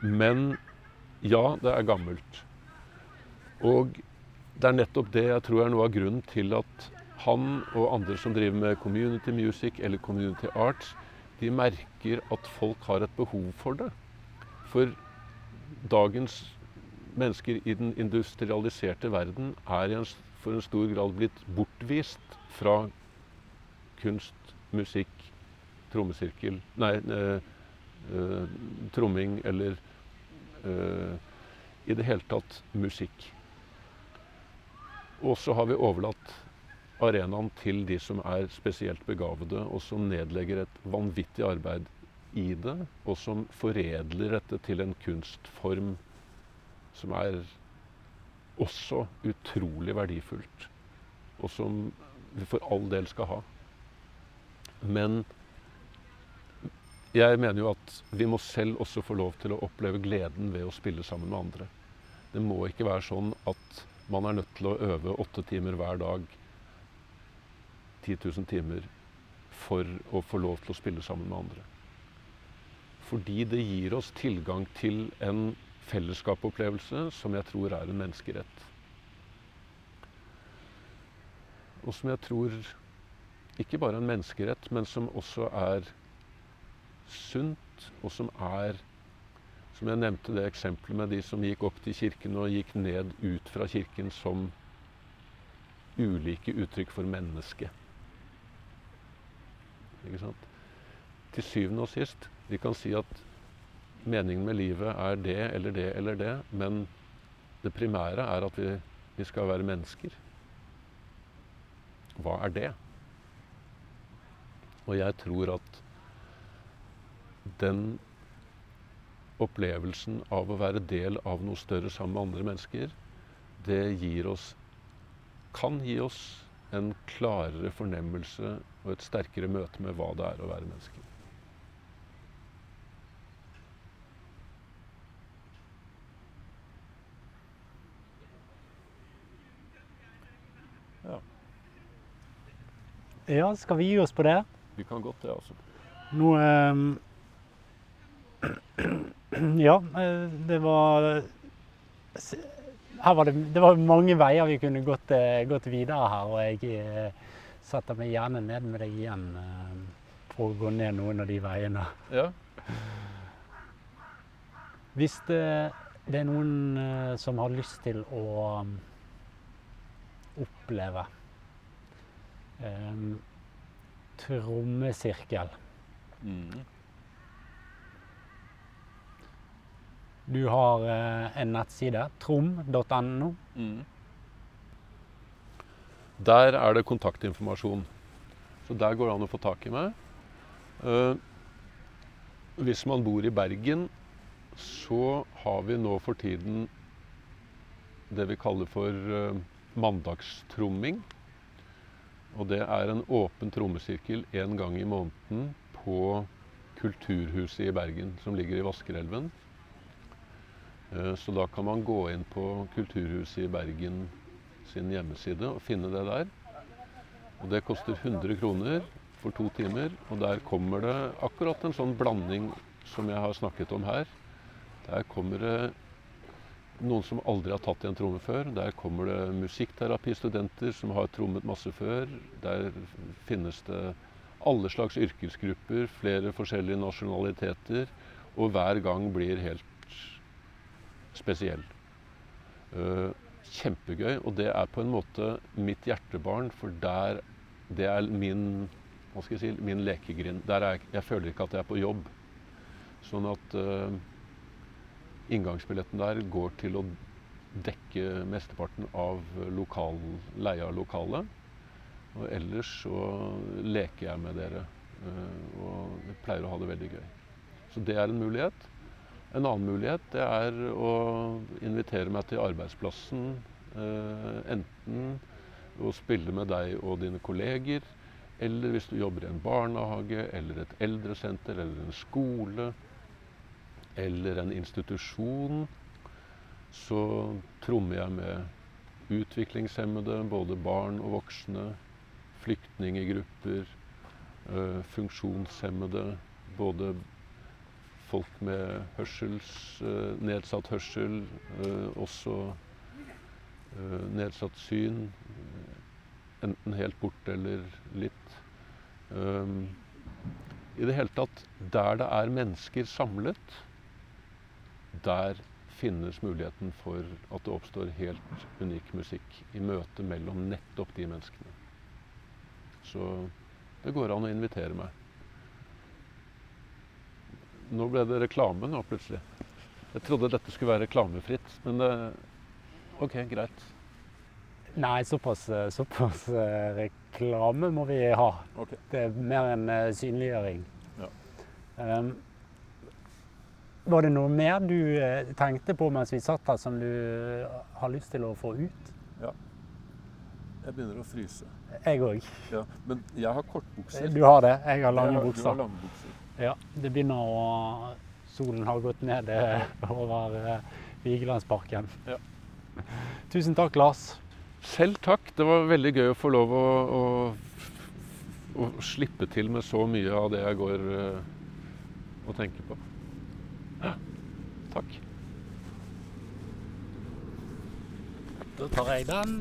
Men ja, det er gammelt. Og det er nettopp det jeg tror er noe av grunnen til at han og andre som driver med community music eller community arts, de merker at folk har et behov for det. For dagens mennesker i den industrialiserte verden er en, for en stor grad blitt bortvist fra kunst, musikk, trommesirkel Nei, øh, øh, tromming eller øh, i det hele tatt musikk. Og så har vi overlatt arenaen til de som er spesielt begavede, og som nedlegger et vanvittig arbeid i det, og som foredler dette til en kunstform som er også utrolig verdifullt, og som vi for all del skal ha. Men jeg mener jo at vi må selv også få lov til å oppleve gleden ved å spille sammen med andre. Det må ikke være sånn at man er nødt til å øve åtte timer hver dag, 10 000 timer, for å få lov til å spille sammen med andre. Fordi det gir oss tilgang til en fellesskapopplevelse som jeg tror er en menneskerett. Og som jeg tror ikke bare er en menneskerett, men som også er sunt, og som er som jeg nevnte det eksempelet med de som gikk opp til kirken og gikk ned ut fra kirken som ulike uttrykk for menneske. Til syvende og sist vi kan si at meningen med livet er det eller det eller det, men det primære er at vi, vi skal være mennesker. Hva er det? Og jeg tror at den opplevelsen av å være del av noe større sammen med andre mennesker, det gir oss kan gi oss en klarere fornemmelse og et sterkere møte med hva det er å være menneske. Ja. ja, skal vi gi oss på det? Vi kan godt det, altså. Nå eh, Ja, eh, det var her var det, det var mange veier vi kunne gått, eh, gått videre her, og jeg eh, setter meg gjerne ned med deg igjen for å gå ned noen av de veiene. Ja. Hvis det, det, er noen som har lyst til å um, oppleve um, trommesirkel mm. Du har uh, en nettside, trom.no. Mm. Der er det kontaktinformasjon. Så der går det an å få tak i meg. Eh, hvis man bor i Bergen, så har vi nå for tiden det vi kaller for eh, mandagstromming. Og det er en åpen trommesirkel én gang i måneden på Kulturhuset i Bergen, som ligger i Vaskerelven. Eh, så da kan man gå inn på Kulturhuset i Bergen sin hjemmeside og finne det der. Og det koster 100 kroner for to timer. Og der kommer det akkurat en sånn blanding som jeg har snakket om her. Der kommer det noen som aldri har tatt i en tromme før. Der kommer det musikkterapistudenter som har trommet masse før. Der finnes det alle slags yrkesgrupper, flere forskjellige nasjonaliteter. Og hver gang blir helt spesiell. Uh, kjempegøy. Og det er på en måte mitt hjertebarn, for der Det er min hva skal jeg si, min lekegrind. Der er, jeg føler ikke at jeg er på jobb. Sånn at uh, inngangsbilletten der går til å dekke mesteparten av lokal, leie av lokalet. Og ellers så leker jeg med dere. Uh, og jeg pleier å ha det veldig gøy. Så det er en mulighet. En annen mulighet det er å invitere meg til arbeidsplassen. Eh, enten å spille med deg og dine kolleger, eller hvis du jobber i en barnehage eller et eldresenter eller en skole eller en institusjon, så trommer jeg med utviklingshemmede, både barn og voksne, flyktningegrupper, øh, funksjonshemmede, både folk med hørsels, eh, nedsatt hørsel, eh, også eh, nedsatt syn. enten helt borte eller litt. Um, I det hele tatt, der det er mennesker samlet, der finnes muligheten for at det oppstår helt unik musikk i møte mellom nettopp de menneskene. Så det går an å invitere meg. Nå ble det reklame nå plutselig. Jeg trodde dette skulle være reklamefritt, men det, OK, greit. Nei, såpass, såpass eh, reklame må vi ha. Okay. Det er mer en eh, synliggjøring. Ja. Um, var det noe mer du eh, tenkte på mens vi satt her som du eh, har lyst til å få ut? Ja. Jeg begynner å fryse. Jeg òg. Ja, men jeg har kortbukser. Du har det. Jeg har lange Jeg har- Du har lange bukser. Ja, det begynner å Solen har gått ned eh, over eh, Vigelandsparken. Ja. Tusen takk, Lars. Selv takk. Det var veldig gøy å få lov å, å, å slippe til med så mye av det jeg går eh, og tenker på. Ja, takk. Da tar jeg den.